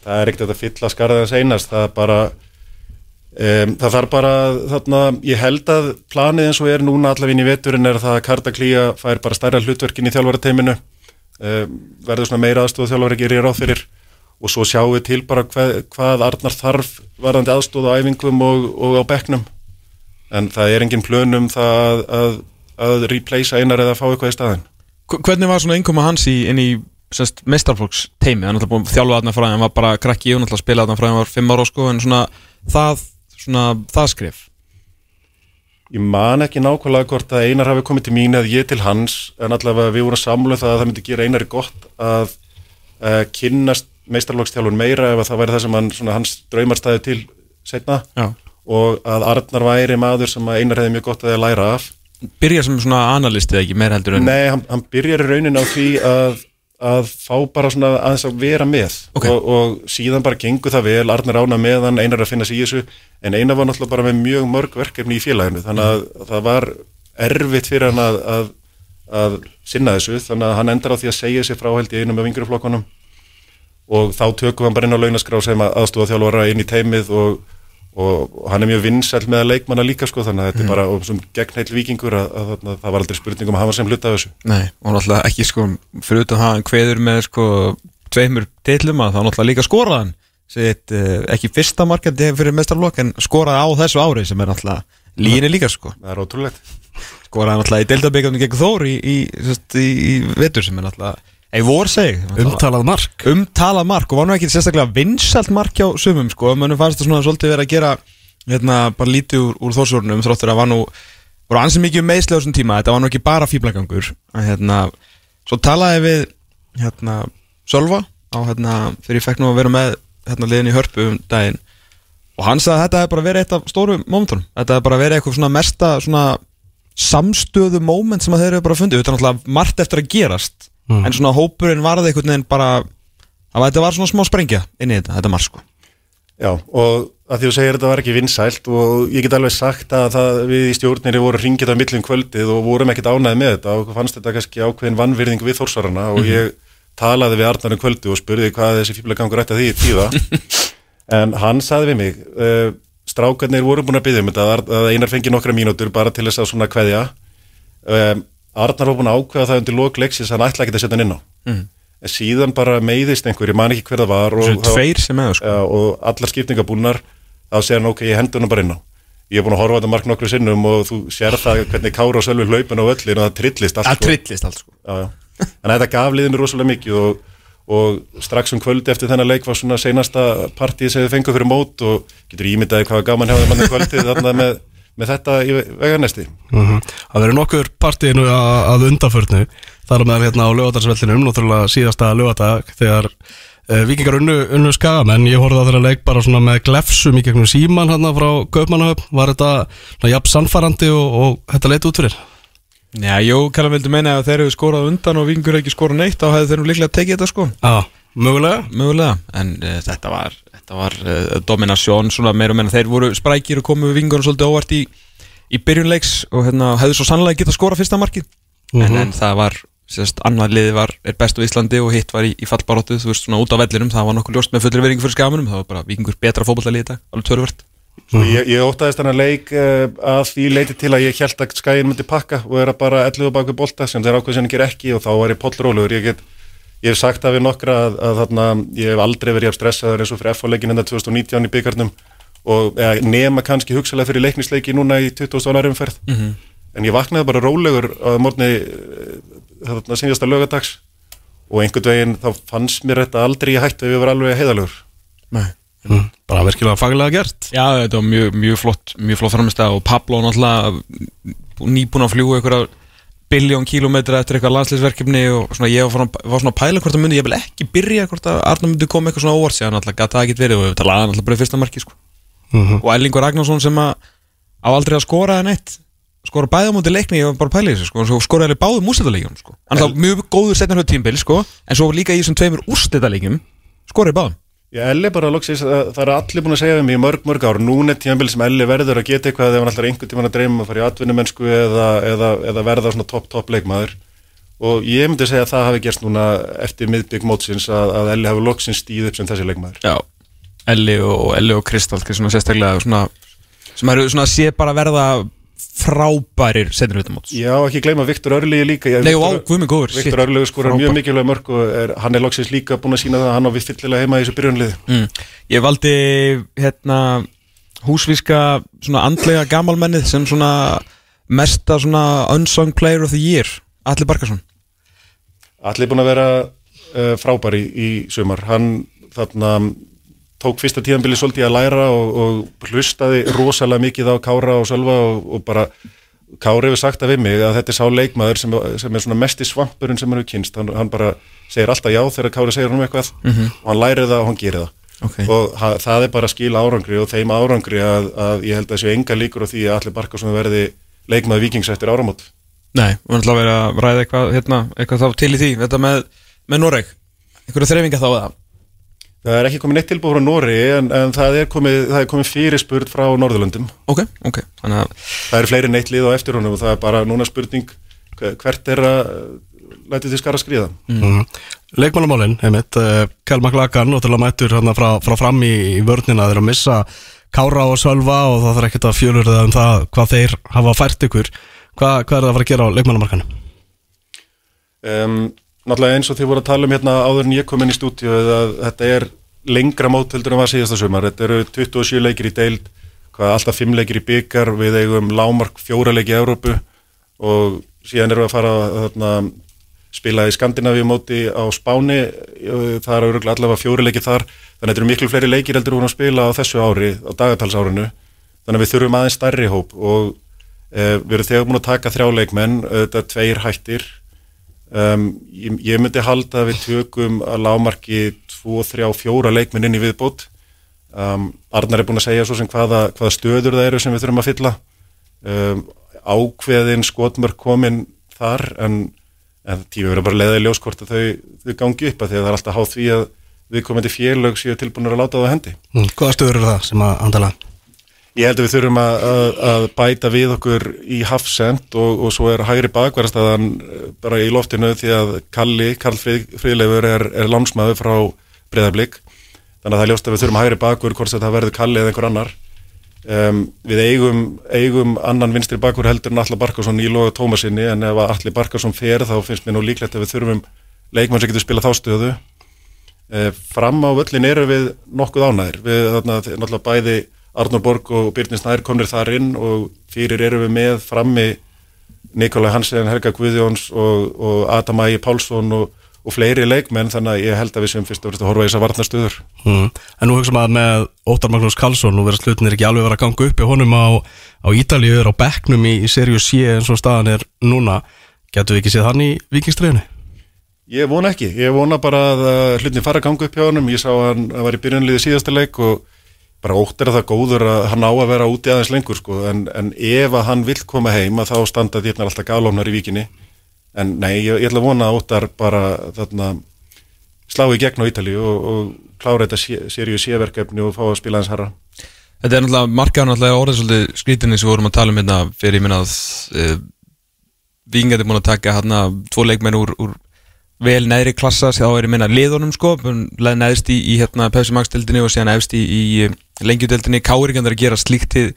Það er ekkert að fylla skarðans einast það er bara Um, það þarf bara, þarna, ég held að planið eins og er núna allaveginn í veturinn er það að Karta Klíja fær bara stærra hlutverkin í þjálfarateiminu um, verður svona meira aðstóð þjálfari gerir ráð fyrir. Og svo sjáum við til bara hvað, hvað Arnar þarf varðandi aðstóð á æfingum og, og á bekknum. En það er engin plönum það að, að replacea einar eða fá eitthvað í staðin Hvernig var svona einkoma hans í, inn í mestarflokks teimi, hann er alltaf búin að þjálfa aðna fræðin, hann var bara krakki og hann alltaf spila aðna fræðin, hann var fimm ára sko, en svona það svona það skrif? Ég man ekki nákvæmlega hvort að einar hafi komið til mín eða ég til hans en allavega við vorum samluð það að það myndi gera einari gott að uh, kynnast meistarlókstjálfun meira ef það væri það sem hann, svona, hans draumarstæði til setna Já. og að Arnar væri maður sem einar hefði mjög gott að læra af Byrjar sem svona analystið ekki meir heldur en? Nei, hann, hann byrjar í raunin á því að að fá bara svona aðeins að vera með okay. og, og síðan bara gengur það vel, Arnar ána með hann, einar að finna sig í þessu en einar var náttúrulega bara með mjög mörg verkefni í félaginu þannig að mm. það var erfitt fyrir hann að, að, að sinna þessu þannig að hann endar á því að segja sér frá held í einum af yngurflokkonum og þá tökum hann bara inn á launaskrá sem aðstofa þjálfara inn í teimið og og hann er mjög vinsæl með að leikmanna líka sko þannig að þetta mm. er bara og sem gegn heil vikingur að, að, að, að það var aldrei spurning um að hafa sem hluta af þessu. Nei, og náttúrulega ekki sko fyrir utan hann hveður með sko tveimur deilum að það náttúrulega líka skoraðan Sitt, uh, ekki fyrsta markandi fyrir mestarlokk en skoraði á þessu ári sem er náttúrulega líni líka sko. Það er ótrúlegt. Skoraði náttúrulega í deildabíkjum gegn Þóri í, í, í, í vetur sem er náttúrulega Ei vor seg Umtalað mark. Umtalað mark og var nú ekki sérstaklega vinsalt mark hjá sumum sko. Mönum fannst það svona svolítið verið að gera Hérna bara lítið úr, úr þórsórnum Þróttur að var nú voru ansið mikið meðslega á þessum tíma. Þetta var nú ekki bara fýblagangur Hérna Svo talaði við Hérna Sölva Á hérna Þegar ég fekk nú að vera með Hérna liðin í hörpu um daginn. Og hann sagði að þetta hefði bara verið eitt af stóru mómentunum Þetta hefði bara verið eitthvað svona mesta Svona samstöðu móment sem að þeir eru bara fundið. Þetta er náttúrulega margt eftir að gerast mm. en svona hópurinn varði einhvern veginn bara að þetta var svona smá sprengja inn í þetta, þetta marg sko Já, og að því þú segir þetta var ekki vinsælt og ég get alveg sagt að það, við í stjórnir vorum ringið á millum kvöldið og vorum ekkert ánæðið með þetta og fannst þetta kannski ákveðin vannvirðing við þórsvarana og mhm. ég talaði við Arnarinn kvöldu og spurði hvað þessi fíbla gangur ætti að því í tíða en hann saði við mig uh, strákarnir voru búin að byggja um þetta að einar fengi nokkra mínútur bara til þess að svona kveðja um, Arnar var búin að ákveða það undir lokleiksis hann ætla ekki að setja hann inn á mm. en síðan bara meiðist einhver, ég man ekki hver það var og, það, sko. og allar skiptingabúnar þá segir hann ok, ég hendur hann bara inn á ég hef búin að horfa þetta mark nokkru sinnum og þú sér það hvernig Kára og Sölvi hlaupin á öllin og það trillist allt sko. trillist allt sko já, já. en þetta gaf liðinu rosalega mikið og, og strax um kvöldi eftir þennan leik var svona seinasta partíð sem þið fengið fyrir mót og getur ímyndaði hvað gaman hefði manni kvöldið þarna með með þetta í veganesti mm -hmm. Það verður nokkur partíinu að undanförnu þar með hérna á lögadagsvellinum náttúrulega síðasta lögadag þegar uh, vikingar unnu, unnu skagamenn ég horfði að þeirra leik bara svona með glefsum í gegnum síman hérna frá Kaupmannahöfn var þetta jafn sannfærandi og, og þetta leiti út fyrir? Já, jú, Kallum vildi meina að þeir eru skorað undan og vikingur ekki skorað neitt þá hefðu þeir nú líklega tekið þetta sko Já, mögulega Mögulega, en uh, þetta var þetta var uh, dominasjón svona meira og meina þeir voru sprækir og komu við vingunum svolítið óvart í, í byrjunleiks og hérna hefðu svo sannlega getað skora fyrsta markið. Mm -hmm. en, en það var, sérst, annar liði var er best á Íslandi og hitt var í, í fallbaróttu þú veist svona út á vellinum, það var nokkuð ljóst með fullri veringu fyrir skamunum, það var bara vikingur betra alveg törvört Svo ég, ég ótaðist hann að leik uh, að því leiti til að ég held að skæin myndi pakka og er að bara elluðu bak við bolta sem þeir ákveð sem hann ger ekki og þá er ég pollróluður, ég get Ég hef sagt það við nokkra að, að þarna, ég hef aldrei verið af stressaður eins og fyrir FH-leikin enda 2019 í byggarnum og eða, nema kannski hugsalega fyrir leiknisleiki núna í 20. umferð mm -hmm. en ég vaknaði bara rólegur á morgunni eh, þarna síðasta lögadags og einhvern veginn þá fannst mér þetta aldrei í hættu ef ég var alveg heiðalögur Nei, mm, bara virkilega faglega gert Já, þetta var mjög, mjög flott mjög flott framist og Pablo náttúrulega nýbúin að fljúa ykkur biljón kílometra eftir eitthvað landsleisverkefni og svona ég var, var svona að pæla hvort að myndi ég vil ekki byrja hvort að Arna myndi koma eitthvað svona óvart hann alltaf gata það ekkert verið og við talaði alltaf bara í fyrsta marki sko. og Ellingur Ragnarsson sem að á aldrei að skora en eitt skora bæða móti leikni og bara pæla í þessu sko, og svo skoraði alveg báðum úrstæðalegjum sko. hann er þá mjög góður setna hlut tímbil sko, en svo líka í þessum tveimur úrstæðalegjum skoraði báðum Já, Elli bara loksins, það er allir búin að segja mig í mörg, mörg ár, núna er tímabil sem Elli verður að geta eitthvað þegar hann alltaf er einhvern tíman að dreyma um að fara í atvinnumennsku eða, eða, eða verða svona topp, topp leikmaður og ég myndi segja að það hafi gerst núna eftir miðbygg mótsins að, að Elli hafi loksins stíð upp sem þessi leikmaður. Já, Elli og, Elli og Kristall svona sérstaklega svona, sem eru svona sé bara verða frábærir setna hlutum móts Já, ekki gleyma Viktor Örligi líka. Nei, og á, Viktor- guð minn góður. Viktor Örligi skorar Frábær. mjög mikilvæg mörg og er, hann er loksins líka búin að sína það að hann á við fyllilega heima í þessu byrjunliði. mm. Ég valdi hérna húsvíska svona andlega gamalmennið sem svona mesta svona unsung player of the year Alli Barkarsson Allir búin að vera uh, frábæri í, í sumar. Hann þarna tók fyrsta tíðanbili svolítið að læra og, og hlustaði rosalega mikið á Kára og Sölva og, og bara Kári hefur sagt við mig að þetta er sá leikmaður sem, sem er svona mest í svampurinn sem hann hefur kynst. Hann, hann bara segir alltaf já þegar Kári segir hann um eitthvað og hann læri það og hann gerir það. okay. Og það er bara að skila árangri og þeim árangri að, að ég held að þessu enga líkur á því að Allir Barkarsson verði leikmaður vikings eftir áramót. Nei, við erum alltaf að vera að ræða eitthvað, hérna, eitthvað þá til í því Þetta með, með Noreg Einhverju þreifinga þá eða Það er ekki komið neitt tilbúið frá Nóri en, en það er komið, það er komið fyrirspurð frá Norðurlöndum. Ok, ok Þannig að Það eru fleiri neitt lið á eftir honum og það er bara núna spurning hve- hvert er að lætið þið skara skriða. Mm. Leikmannamálin, einmitt, uh, Kjell Maklagan og til að mættur hérna frá, frá fram í, vörnina þeir að missa Kára og Sölva og það þarf ekkert að fjölur það um það hvað þeir hafa fært ykkur Hva, hvað er það að fara að gera á leikmannamarkanum? Um, náttúrulega eins og þið voru að tala um hérna áður en ég kom inn í stúdíu að þetta er lengra mótöldur en var síðasta sumar. Þetta eru 27 leikir í deild, hvað, alltaf 5 leikir í byggar, við eigum lámark 4 leiki í Európu og síðan erum við að fara þarna, spila í Skandinavíu móti á Spáni, það er öruglega allavega fjóri leikir þar, þannig að þetta eru miklu fleiri leikir heldur að spila á þessu ári, á dagatalsárinu, þannig að við þurfum aðeins stærri hóp og eh, við erum þegar búin að taka þrjá leikmenn, þetta er tveir hættir, um, ég, ég myndi halda að við tökum að lámarki 2, 3, 4 leikmenn inn í viðbót, um, Arnar er búin að segja svo sem hvaða, hvaða stöður það eru sem við þurfum að fylla, um, ákveðin skotmörk komin þar en, en tífi verður bara í ljóskort að þau, þau gangi upp að því að það er alltaf háð því að við komandi félög séu tilbúinur að láta það á hendi. Mm. Hvaða stöður eru það sem að handala? Ég held að við þurfum að, að, að bæta við okkur í hafsend og, og svo er hægri bakverðastæðan bara í loftinu því að Kalli, Karl Frið, Friðleifur er, er lánsmaður frá Breiðablík þannig að það er ljóst að við þurfum hægri bakverð hvort þetta verður Kalli eða einhver annar. Um, við eigum, eigum annan vinstri bakverð heldur en Alla Barkarsson í loga Tómasinni en ef Alli Barkarsson fer þá finnst mér nú líklegt að við þurfum leikmann sem getur spila þá stöðu. Uh, fram á völlin eru við nokkuð ánæðir við þarna, Arnur Borg og Byrnir Snær komnir þar inn og fyrir erum við með frammi Nikolai Hansen, Helga Guðjóns og, og Adam Ægi Pálsson og, og fleiri leikmenn þannig að ég held að við sem fyrst og verðist að horfa í þess að varnastöður Mm. En nú hugsa maður með Óttar Magnús Karlsson nú verðast hlutinir ekki alveg vera að ganga upp í honum á, á Ítalíu er á bekknum í, í Serious C eins og staðan er núna Getur við ekki séð hann í vikingstriðinu? Ég vona ekki, ég vona bara að hlutin fara að ganga upp hjá honum, ég sá að hann að var í byrjunliði síðasta leik og bara ótt er það góður að hann á að vera úti aðeins lengur sko, en, en ef að hann vill koma heim að þá standa þérna alltaf galónar í vikinni en nei, ég, ég ætla að vona að óttar bara þarna slá í gegn á Ítalíu og, og klára þetta seríu séverkefni og fá að spila hans herra. Þetta er náttúrulega markaður náttúrulega orðið svolítið skrítinni sem við vorum að tala um hérna fyrir ég minna að uh, Víkingat er búin að taka hérna tvo leikmenn úr, úr vel neðri klassa þá er ég minna liðunum sko neðst í, í hérna Pepsi Max deildinni og síðan efst í, í lengjudeildinni Káringan er að gera slíktið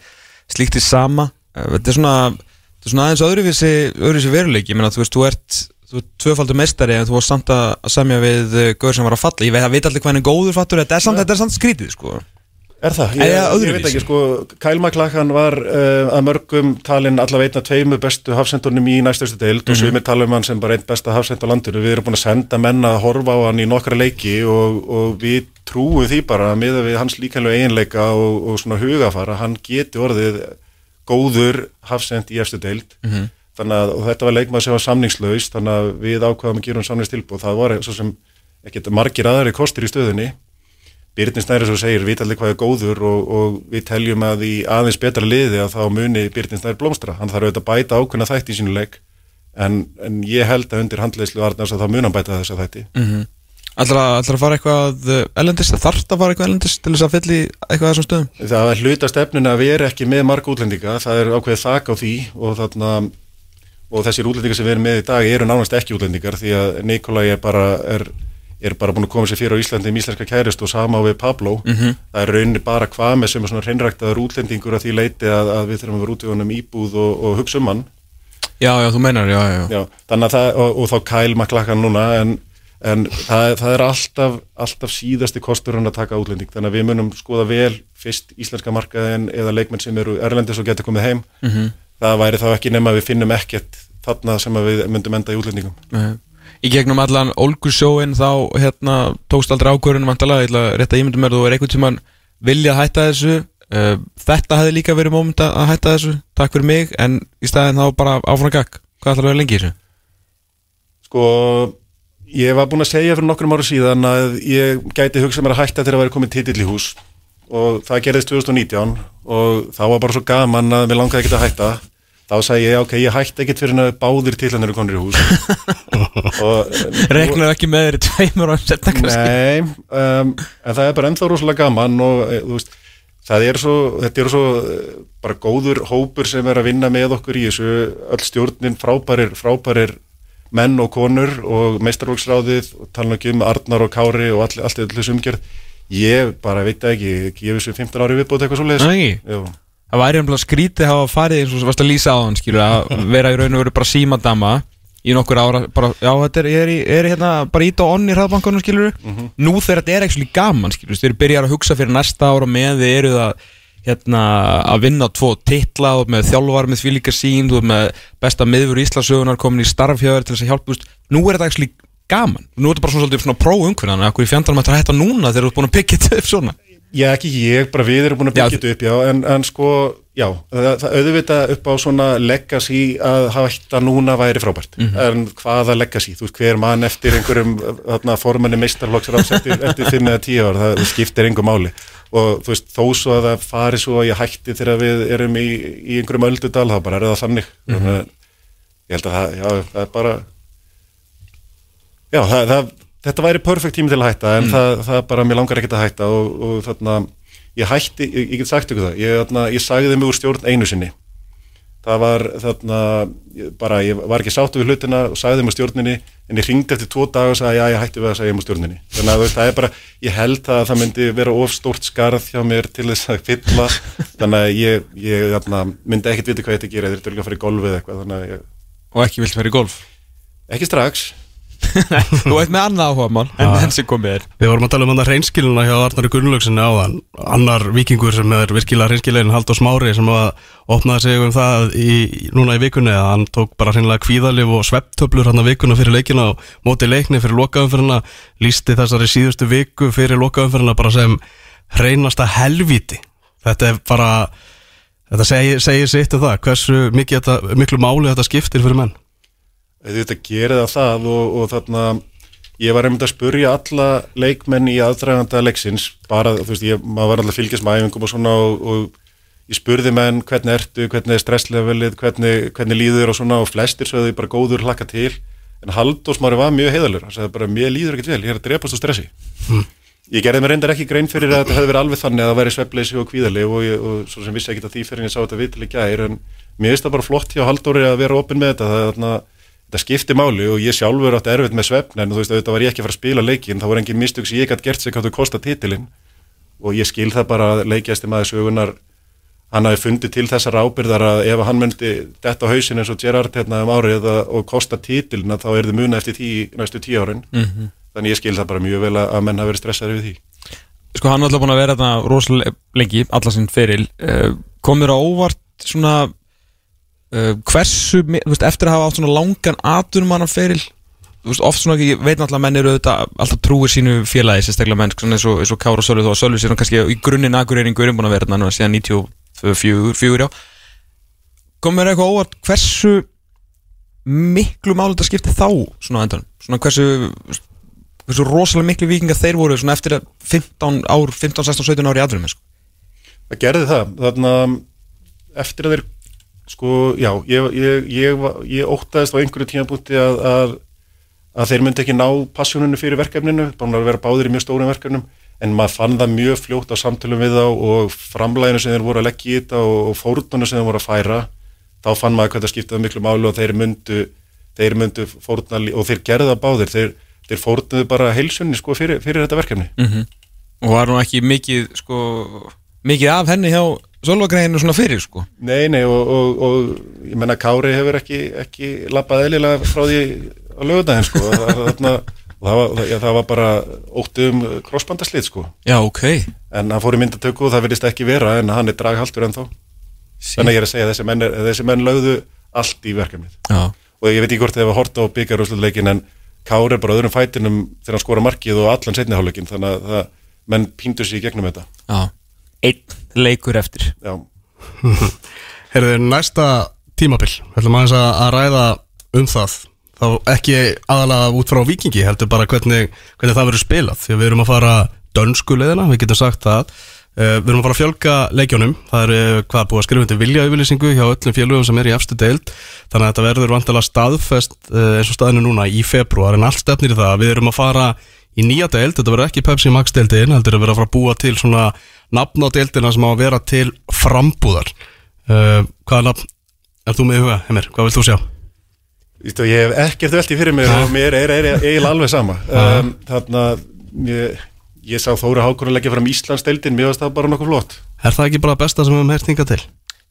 slíktið sama. Uh, þetta er svona, þetta er svona aðeins öðruvísi, öðruvísi veruleik ég minna þú veist, þú ert þú ert tvöfaldur mestari en þú varst samt að semja við uh, Gaur sem var að falla, ég veit veit allir hvað hann er góður fattur, þetta er samt, þetta er samt skrítið sko Er það? Ég, það ég veit ekki, sko, Kyle McLachlan var uh, að mörgum talin allavega einn af tveimu bestu hafsendunum í næstustu deild og sumir tala um hann sem bara einn besta hafsend á landinu. Við erum búin að senda menna að horfa á hann í nokkra leiki og, og við trúum því bara að miða við hans líkanlega eiginleika og, og svona hugafara, hann geti orðið góður hafsend í efstu deild. Þannig að og þetta var leikmaður sem var samningslaus, þannig að við ákvaðum að gera um samningstilbúð. Það var svo sem ekkert margir aðri kostir í stöðunni Byrnir Snæri svo segir, við allir hvað er góður og, og við teljum að í aðeins betra liði að þá muni Byrnir Snæri blómstra. Hann þarf auðvitað að bæta ákveðna þætti í sínu leik en, en ég held að undir handleyslu Arnars að þá mun hann bæta þessa þætti. Ætlar að fara eitthvað uh, ellendis, þarf að fara eitthvað ellendis til þess að fylla í eitthvað þessum stöðum? Það er hluta stefnun að við erum ekki með marga útlendinga, það er ákveðið þak á því og, þarna, og þessir útlendingar sem við erum með í dag eru nánast ekki útlendingar því að Nikolai er bara, er, er bara búin að koma sér fyrir á Íslandi um íslenska kærist og sama á við Pablo. Mhm. Það er rauninni bara hvað með sem er svona hreinræktaður útlendingur að því leiti að, að við þurfum að vera út í honum íbúð og, og hugsa um hann. Já, já, þú meinar, já, já, Já, þannig að það, og, og þá Kyle McLachlan núna en, en það, það er alltaf, alltaf síðasti kostur hann að taka útlending þannig að við munum skoða vel fyrst íslenska markaðin eða leikmenn sem eru erlendis og getur komið heim Mhm. það væri þá ekki að sem að í gegnum allan Olgursjóin þá hérna tókst aldrei ákvörðunum vantalega, ég ætla að rétta ímyndum er þú er einhvern tímann viljað hætta þessu. Uh, þetta hefði líka verið móment að hætta þessu. Takk fyrir mig, en í staðin þá bara áfram gagg, hvað ætlar að vera lengi þessu? Sko, ég var búinn að segja fyrir nokkrum ára síðan að ég gæti hugsað mér að hætta þegar að vera komið titill í hús. Og það gerðist 2019 og þá var bara svo gaman að mér langaði ekki að hætta þá sagði ég, ok, ég hætti ekkert fyrir að báðir titlanir eru konur í hús. Og Reknar ekki með þeirri tveimur árum setna kannski. Nei, um, en það er bara ennþá rosalega gaman og e, veist, það er svo, þetta eru svo e, bara góður hópur sem er að vinna með okkur í þessu, öll stjórnin frábærir, frábærir menn og konur og meistarvóksráðið og tala ekki um Arnar og Kári og all, allt þessu umgjörð ég bara veit ekki, ég hef þessu 15 ári viðbót eitthvað svo leiðis. Það væri umlað skrítið að hafa farið eins og varst að lýsa á hann skilur að vera í raun og veru bara símadama í nokkur ára, bara, já þetta er, er, í, er hérna bara ít og onni í hraðbankunum skilur nú þegar þetta er ekki gaman skilur þeir byrjar að hugsa fyrir næsta ára með þið eru það hérna að vinna tvo titla og með þjálfar með því líka sín og með besta miður Íslasögunar komin í starfhjöður til þess að hjálpa úst. nú er þetta ekki gaman, nú er þetta bara svona, svolítið svona próumhverjan, okkur í fjandalum ætlar að hætta núna þegar þú ert búin að byggja þetta upp svona Já, ekki ég, bara við erum búin að byggja þetta upp, já, en, en sko, já, það, það auðvita upp á svona legacy að hætta núna væri frábært, en hvaða legacy, þú veist, hver mann eftir einhverjum þarna formanni meistarlokksráðs eftir, eftir fimm eða tíu ár, það skiptir einhver máli. Og þú veist, þó svo að það fari svo að ég hætti þegar við erum í, í einhverjum öldudal, þá bara er það þannig, þannig að ég held að það, já, það er bara, já, það, það þetta væri perfekt tími til að hætta en það, það bara, mér langar ekkert að hætta og, og þarna, ég hætti, ég, ég get sagt ykkur það ég, þarna, ég sagði mig úr stjórn einu sinni. Það var þarna ég, bara, ég var ekki sáttu við hlutina og sagði mig úr stjórninni, en ég ringdi eftir tvo dag og sagði, já, ég hætti við að segja mig úr stjórninni. Þannig að það er bara, ég held að það myndi vera of stórt skarð hjá mér til þess að fylla, þannig að ég, ég þarna, myndi ekkert vita hvað ég ætti að gera er ekki að fara í golfið eitthvað, þannig að ég, og ekki vilt vera í golf? Ekki strax þú ert með annað áhuga mál en enn sem komið er. Við vorum að tala um hann hreinskiluna hjá Arnari Gunnlaugsinni áðan. Annar vikingur sem er virkilega hreinskilegin Haldur Smári sem að opnaði sig um það í, núna í vikunni. Að hann tók bara hreinlega kvíðalif og svepptöflur hann að vikuna fyrir leikina og móti leikni fyrir lokaumfyrirna lísti þessari síðustu viku fyrir lokaumfyrirna bara sem hreinasta helvíti. Þetta er bara þetta segir, segir sitt um það hversu þetta, miklu máli þetta skiptir fyrir menn auðvitað gerir það það og, og þarna ég var einmitt að spurja alla leikmenn í aðdraganda leiksins bara, þú veist, ég, maður var alltaf fylgjast með æfingum og svona og, og ég spurði menn hvernig ertu, hvernig er stresslevelið? Hvernig, hvernig líður og svona og flestir sögðu bara góður hlakka til. En Halldórs Mári var mjög heiðalur, hann sagði bara mér líður ekkert vel, ég er að drepast og stressi. Ég gerði mér reyndar ekki grein fyrir að þetta hefði verið alveg þannig að það væri sveppleysi og kvíðali og, ég, og svo sem vissi ekki að því fyrir en ég sá þetta viðtil í gær en mér finnst það bara flott hjá Halldóri að vera opinn með þetta. Það er þarna þetta skipti máli og ég sjálfur átti erfitt með svefn en þú veist, auðvitað var ég ekki að fara að spila leikin þá var engin mistök sem ég gætt gert sig hvað þú kosta titilinn. Og ég skil það bara að leikjast í maður sögunar hann hafi fundið til þessar ábyrðar að ef hann myndi detta á hausin eins og Gerard hérna um árið og kosta titilina þá er þið muna eftir tí, næstu tíu árin. Mhm. þannig ég skil það bara mjög vel að, menn hafi verið stressaður við því. Sko hann var alltaf búin að vera þarna rosalega lengi, alla sinn feril. Uh, komur á óvart svona uh, hversu, þú veist, eftir að hafa átt svona langan atvinnumanna feril þú veist, oft svona, ég veit náttúrulega að menn eru auðvitað alltaf trúir sínu félagi, sérstaklega menn svona eins og, eins og Kára Sölvi þó að Sölvi sér kannski í grunninn akureyringur er búin að vera þarna síðan 94 já. Komur eitthvað óvart hversu miklu máli þetta skipti þá svona á endanum, svona hversu hversu rosalega miklu vikingar þeir voru svona eftir að 15 ár, 15, 16, 17 ár í aðrum sko. Það gerði það, þarna eftir að þeir sko, já, ég, ég, ég, ég óttaðist á einhverju tímabúti að, að, að þeir myndi ekki ná passjóninu fyrir verkefninu, bara að vera báðir í mjög stórum verkefnum, en maður fann það mjög fljótt á samtölum við þá og framlæginu sem þeir voru að leggja í þetta og, fórnuna sem þeir voru að færa, þá fann maður hvað það skiptaði miklu máli og þeir myndu þeir myndu lí- og þeir gerðu það báðir, þeir, þeir fórnuðu bara heilsunni sko fyrir, fyrir þetta verkefni. og var nú ekki mikið sko, mikið af henni hjá Solvagreinu svona fyrir sko. Nei, nei, og, og, og ég menna Kári hefur ekki, ekki lappað eðlilega frá því á lögudaginn, sko, það, þarna, það, var, já, það var bara óttu um krossbandaslið, sko, já ok. En hann fór í myndatöku og það virðist ekki vera, en hann er draghaltur ennþá, þannig að ég er að segja að þessi menn, er, þessi menn lögðu allt í verkefnið, já. og ég veit ekki hvort þið hefur hort á byggarúsluleikin, en Kári er bara öðrum fætinum þegar hann skora markið og allan setniháleikin, þannig að það, menn píndu sig í gegnum þetta, Já. Einn leikur eftir. Já, Herðu, næsta tímabil, við ætlum aðeins að, ræða um það. Þá ekki aðalega út frá vikingi heldur bara hvernig, hvernig það verður spilað. Því að við erum að fara dönsku leiðina við getum sagt það. Uh, við erum að fara að fjölga leikjónum það er uh, hvað búið að skrifa undir vilja yfirlýsingu hjá öllum félögum sem er í efstu deild. Þannig að þetta verður vantilega staðfest uh, eins og staðinu núna í februar en allt stefnir í það við erum að fara í nýja deild, þetta verður ekki Pepsi Max deildin heldur að vera að fara að búa til svona nafn á deildina sem á að vera til frambúðar. Uh, hvaða nafn er þú með í huga, Heimir, hvað vilt þú sjá? Vístu, ég hef ekkert velti fyrir mér og mér er, eiginlega alveg sama. Um, þarna ég, ég sá Þóra Hákur að leggja fram Íslandsdeildin mér varst það bara nokkuð flott. Er það ekki bara besta sem við höfum heyrt hingað til?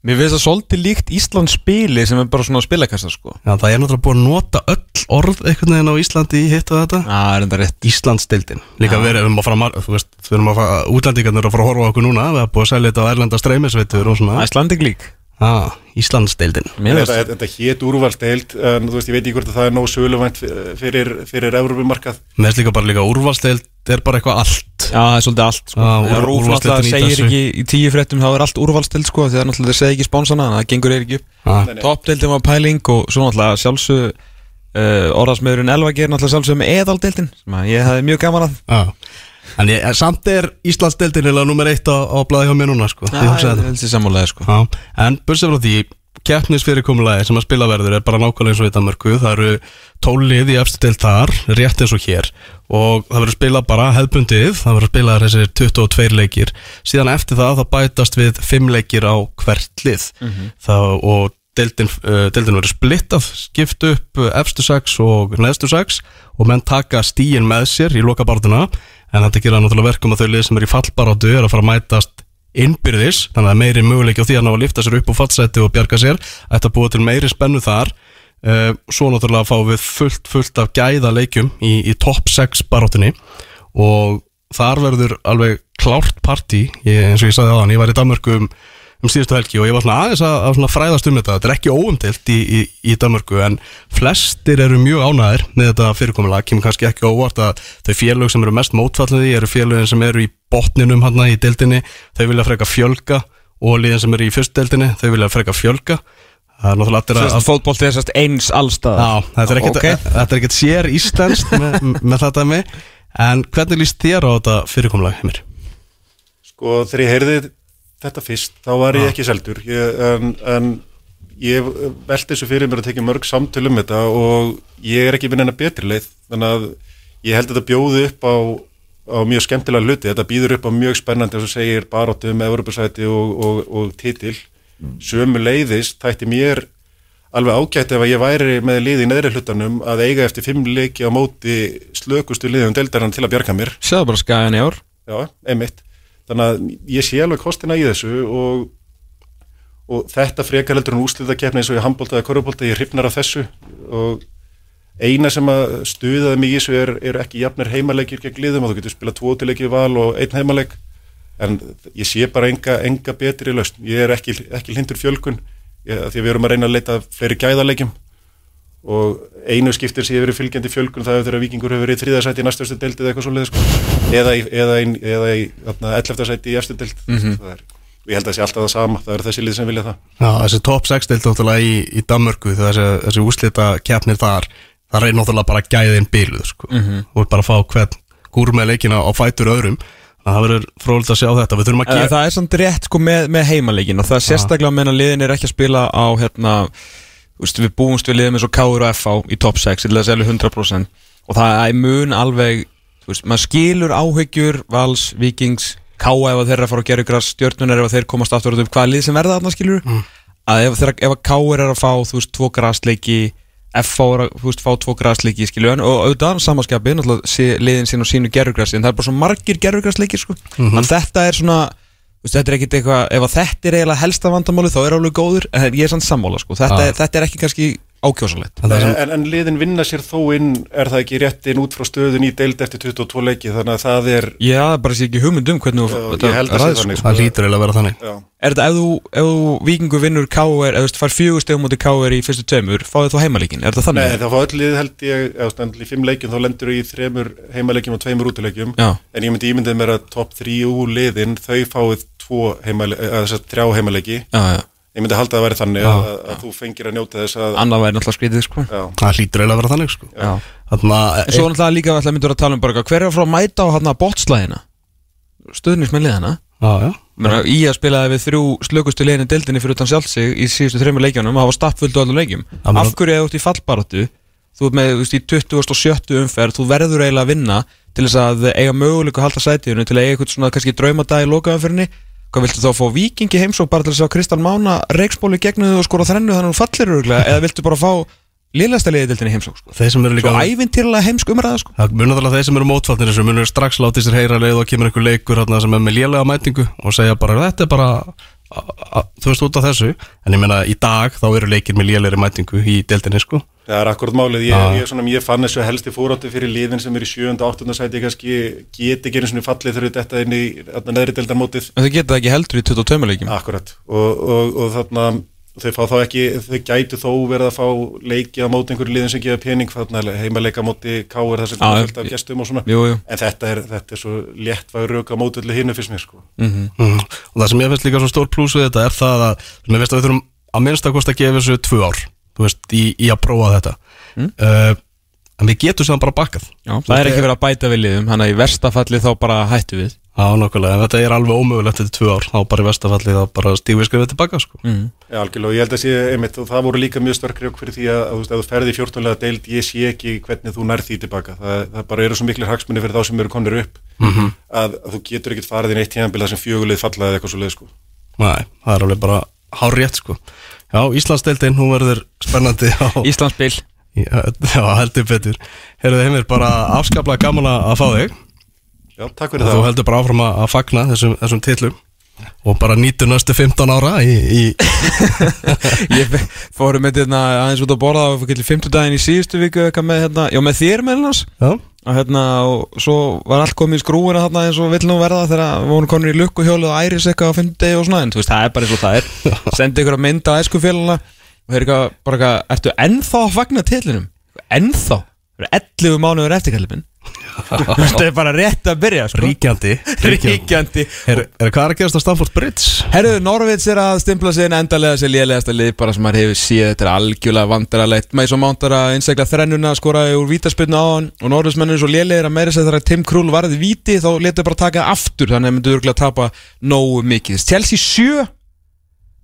Mér finnst það svolítið líkt Íslands spili sem er bara svona spilakassa sko. Já, það er náttúrulega búið að nota öll orð einhvern veginn á Íslandi í hitt og þetta. Já, er enda rétt. Íslandsdeildin. Líka við erum að fara, þú veist, við erum að fara útlendingarnir að fara að horfa okkur núna. Við erum búið að selja þetta á erlenda streymisveitur og svona. League ah, Íslandsdeildin. Mér þetta, finnst þetta hét úrvalsdeild en þú veist, ég veit ekki hvort að það er nóg söluvænt fyrir, fyrir Európumarkað Með þess líka bara líka úrvalsdeild er bara eitthvað allt. Já, það er svolítið allt sko. Já, úr- í segir ekki í tíu fréttum þá er allt úrvalstild sko því að náttúrulega þeir segja ekki spánsana það gengur er ekki upp. Ah. Toppdeildin var pæling og svo náttúrulega sjálfsög uh, orðasmiðurinn Elva ger náttúrulega sjálfsög með eðaldeildin sem að ég hefði mjög gaman að En ég, samt er Íslandsdeildin eða nummer eitt á, á blaði hjá mér núna sko, Já, ég þetta. held sér sammálega sko. Já, en bursið frá því keppnisfyrirkomulagi sem að spila verður er bara nákvæmlega eins og í Danmarku það eru tólið í efstu deild þar rétt eins og hér. Og það verður spila bara hefbundið, það verður spila þessir 22 leikir, síðan eftir það þá bætast við 5 leikir á hvert lið. Þá, og deildin, uh, deildin verður splittað skipt upp efstu 6 og neðstu 6 og menn taka stíin með sér í lokabartuna en þetta gera náttúrulega verkum að þau lið sem er í fallbarátu er að fara að mætast innbyrðis, þannig að meiri möguleiki á því að ná að lifta sér upp á fallseti og bjarga sér. Ætti að búa til meiri spennu þar. Uh, svo náttúrulega fáum við fullt, fullt af gæða leikjum í, í topp 6 barátunni og þar verður alveg klárt partí, ég, eins og ég sagði aðan, ég var í Danmörku um, um síðustu helgi og ég var svona aðeins að, að svona fræðast um þetta, þetta er ekki óumtilt í, í, í Danmörku en flestir eru mjög ánæðir með þetta fyrirkomulag, kemur kannski ekki óvart að þau félög sem eru mest mótfallið í eru félögin sem eru í botninum hann í deildinni, þau vilja freka fjölga og liðin sem eru í fyrstdeildinni, þau vilja freka fjölga. Það er náttúrulega allir að, Sérst fótbolti er sérst eins allstað Já, þetta er ekkert, Ok. þetta er ekkert sér íslenskt með, með þetta með En hvernig líst þér á þetta fyrirkomulag, Heimir? sko, þegar ég heyrði þetta fyrst, þá var ég ekki seldur. Ég, en, en ég velti þessu fyrir mér að tekja mörg samtöl um þetta og ég er ekki vinn en að betri leið. Þannig að ég held að þetta bjóði upp á, á mjög skemmtilega hluti. Þetta býður upp á mjög spennandi eins og segir baróttu með Evropasæti og, og, og titil. Sömu leiðis tætti mér alveg ágætt ef að ég væri með liði í neðri hlutanum að eiga eftir fimm leiki á móti slökustu liðum deildarann til að bjarga mér. Sjáðu bara skagan í ár. Já, einmitt. Þannig að ég sé alveg kostina í þessu og, og þetta frekar heldur en úslita keppni eins og ég handbólta eða korfbólta, ég hrifnar af þessu og eina sem að stuðaði mig í þessu er, er ekki jafnir heimaleikir gegn liðum og þú getur spilað tvotileiki val og einn heimaleik en ég sé bara enga, enga betri lausn. Ég er ekki, ekki hlindur fjölkun ég, því við erum að reyna að leita fleiri gæðaleikjum og einu skiptir sem ég hef verið fylgjandi fjölgun það er þegar vikingur hefur verið í þriðasæti í næstastu deildið eitthvað svoleiðis sko. Eða í, eða í, eða í þarna, 11. sæti í eftir deild Mhm. það er, og ég held að það sé alltaf það sama það eru þessi lið sem vilja það Já, þessi top 6 deild náttúrulega í, í Danmörku þessi, þessi úslita keppnir þar það er náttúrulega bara gæðin bíluð sko. mm -hmm. og bara að fá hvern gúr með leikina á fætur öðrum að það verður fróðilegt að sjá þetta við þurfum að gera það er samt rétt sko með, með heimaleikin og það er sérstaklega meðan liðin er ekki að spila á hérna, úst, við búumst við liðum eins og Káur og FH í top 6 til þess að 100% og það er mun alveg, þú veist, maður skilur áhyggjur, vals, vikings Káa ef að þeir eru að fara að gera ykkur að stjörnunar ef þeir komast aftur út um hvaða lið sem verða þarna skilur að ef, þeir, ef að Káur er að fá, þú veist, tvo grasleiki FH er að, veist, fá tvo grasleiki skilur, en, og auðvitað samanskapi náttúrulega liðin sín og sínu gerfugrassi en það er bara svo margir gerfugrasleiki sko. en þetta er svona veist, þetta er ekkit eitthvað, ef þetta er eiginlega helsta vandamáli þá er alveg góður, en ég er samt sammála sko. þetta, er, þetta er ekki kannski ákjósalegt sem- En, en liðin vinna sér þó inn, er það ekki rétt inn út frá stöðun í deild eftir 22 leiki, þannig að það er, Já, bara sé ekki hugmynd um hvernig þú- Já, þetta ég held að sé ræðist, þannig, sko. sko. það lítur eiginlega að vera þannig já, Er þetta ef þú, ef þú vikingu vinnur K.R. eða þú veist, fær fjögur stegum mútið K.R. í fyrstu tveimur, fáðu þú heimalíkin, er þetta þannig? Nei, það fá öll lið held ég, eða í fimm leikjum þá lendur í þremur heimaleikjum og tveimur útileikjum en ég myndi ímyndið mér að topp þrjú liðin þau fáið að Já, já, ég myndi halda að það væri þannig að, að þú fengir að njóta þess að annað væri náttúrulega skrítið, sko já, það lítur eiginlega að vera þannig sko. Já. þannig að En svo náttúrulega líka ætla myndur að tala um bara eitthvað, hver er að fara að mæta á hann að botslæðina? Stöðnismenn liðana já, já. Menna, Í að spilaði við þrjú slökustu liðin í deildinni fyrir utan sjálfsig í síðustu þreymur leikjunum og hafa stappfullt á öllum leikjum Já, Af hverju eða út í fallbaratu þú ert með þú veist, í 27. umferð þú verður eiginlega að vinna til þess að eiga möguleika að halda sætiðinu til að eiga eitthvað svona kannski draumadag í lokaumferðinni hvað viltu þá fá vikingi heimsók bara til að Kristall Mána reiksbóli gegnu og skora þrennu þannig að þú fallir öruglega eða viltu bara fá liðlæsta liðið heimsók sko. þeir sem eru líka Svo ævintýrlega heimsk umræða sko. Það munur náttúrulega þeir sem eru mótfaldnir þessu munur strax látið sér heyra leið og kemur einhver leikur þarna, sem er með lélega mætingu og segja bara þetta er bara þú veist út af þessu en ég meina í dag þá eru leikir með lélegri mætingu í deildinni sko það er akkurat málið ég, Já. ég, svona, ég fann þessu helsti fóráttu fyrir liðin sem er í 7. og 8. sæti kannski geti ekki einu svona fallið þurfið þetta inn í neðri deildarmótið en þau geta það ekki heldur í 22 leikjum Akkurat og, og, og þarna þau fá þá ekki, þau gætu þó verið að fá leiki á móti einhverju liðin sem gefa pening þarna heimaleika móti káir þar sem það er fullt af gestum og svona. Jú, jú. en þetta er, þetta er svo léttvægur rauk á móti allir hinnu fyrst mér sko. Mm. og það sem ég finnst líka svo stór plús við þetta er það að að við þurfum að minnst að kosta að gefa þessu tvö ár þú veist, í, í að prófa þetta. Uh, en við getum sem bara bakkað. Já, það er ekki verið að bæta við liðum Þannig að í versta falli þá bara hættu við Já, nokkulega, en þetta er alveg ómögulegt þetta tvö ár, þá bara í vestafalli þá bara stífum við skrifið tilbaka sko. mm. Já, algjörlega, og ég held að sé, einmitt, og það voru líka mjög störk rjók fyrir því að, að þú veist, ef þú ferði í fjórtónlega deild, ég sé ekki hvernig þú nærð því tilbaka. Það, það bara eru svo miklir hagsmunni fyrir þá sem eru komnir upp Mhm. að, að þú getur ekkert farið inn eitt tíðanbila sem fjögulið fallaði eitthvað svo leið, sko. Nei, það er alveg bara hár rétt sko. Já, Íslandsdeildin, hún verður spennandi á, Íslandsbil já, já, heldur betur Herðu heimir, bara afskaplega gaman að fá þig Já, takk og fyrir þú það. heldur bara áfram að, að fagna þessum, þessum titlum og bara nýtur næstu 15 ára í, í Ég fórum með hérna aðeins út að borða á fyrir 50 daginn í síðustu viku eitthvað með, hérna, Já, með þér með hans Já, og, hérna, og svo var allt komið í skrúina þarna eins og vill nú verða þegar við vorum konur í lukkuhjólu og æris eitthvað á 50 degi og svona en þú veist, það er bara eins og það er sendi ykkur að mynda að æskufélana og þeir eitthvað, bara eitthvað, ertu ennþá að fagna titlinum? Ennþá? Það eru 11 mánuður eftirkallipin Það er bara rétt að byrja sko. ríkjandi Ríkjandi. Er, er hvað er að gerast á Stamford Bridge? Herðu, Norvits er að stimpla sig inn endalega sér lélegasta lið bara sem maður hefur séð. Þetta er algjörlega vandrarlegt með svo mántar að einstaklega þrennuna skoraði úr vítaspilnu á hann og Norvitsmennir er svo lélegir að meira sér þegar Tim Krul varði víti þá letur bara taka aftur þannig að myndu örgulega að tapa nógu mikið. Chelsea 7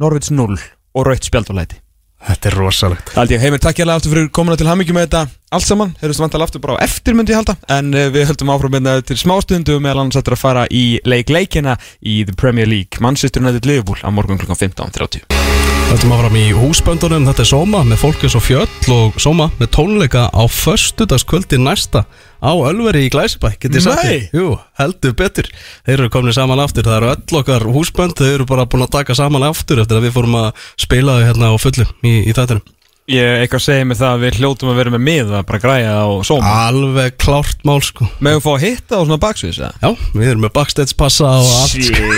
Norvits 0 og raut spjaldulæti Þetta er rosalegt. Ég, heimir takk hérlega aftur fyrir komuna til hamingjum með þetta allt saman, heyrðust vantal aftur bara á eftir myndi ég halda en uh, við höldum áfram með þetta til smástundu meðal annars ættir að fara í leik leikina í The Premier League Manchester United Liverpool á morgun klukkan 15.30 Þetta maður fram í húsböndunum, þetta er Soma með fólkis og fjöll og Soma með tónleika á föstudagskvöldi næsta á Ölveri í Glæsibæ, getið sagt Nei! þér? Jú, heldur betur. Þeir eru komin saman aftur, það eru öll okkar húsbönd, þeir eru bara búin að taka saman aftur eftir að við fórum að spila hérna á fullu í, í þættinum. Ég eitthvað segi mig það að við hljótum að vera með miða bara græja á sóma Alveg klárt mál sko. Megum fá að hitta á svona baksviðs eða? Já, við erum með backstage passa og allt. sko.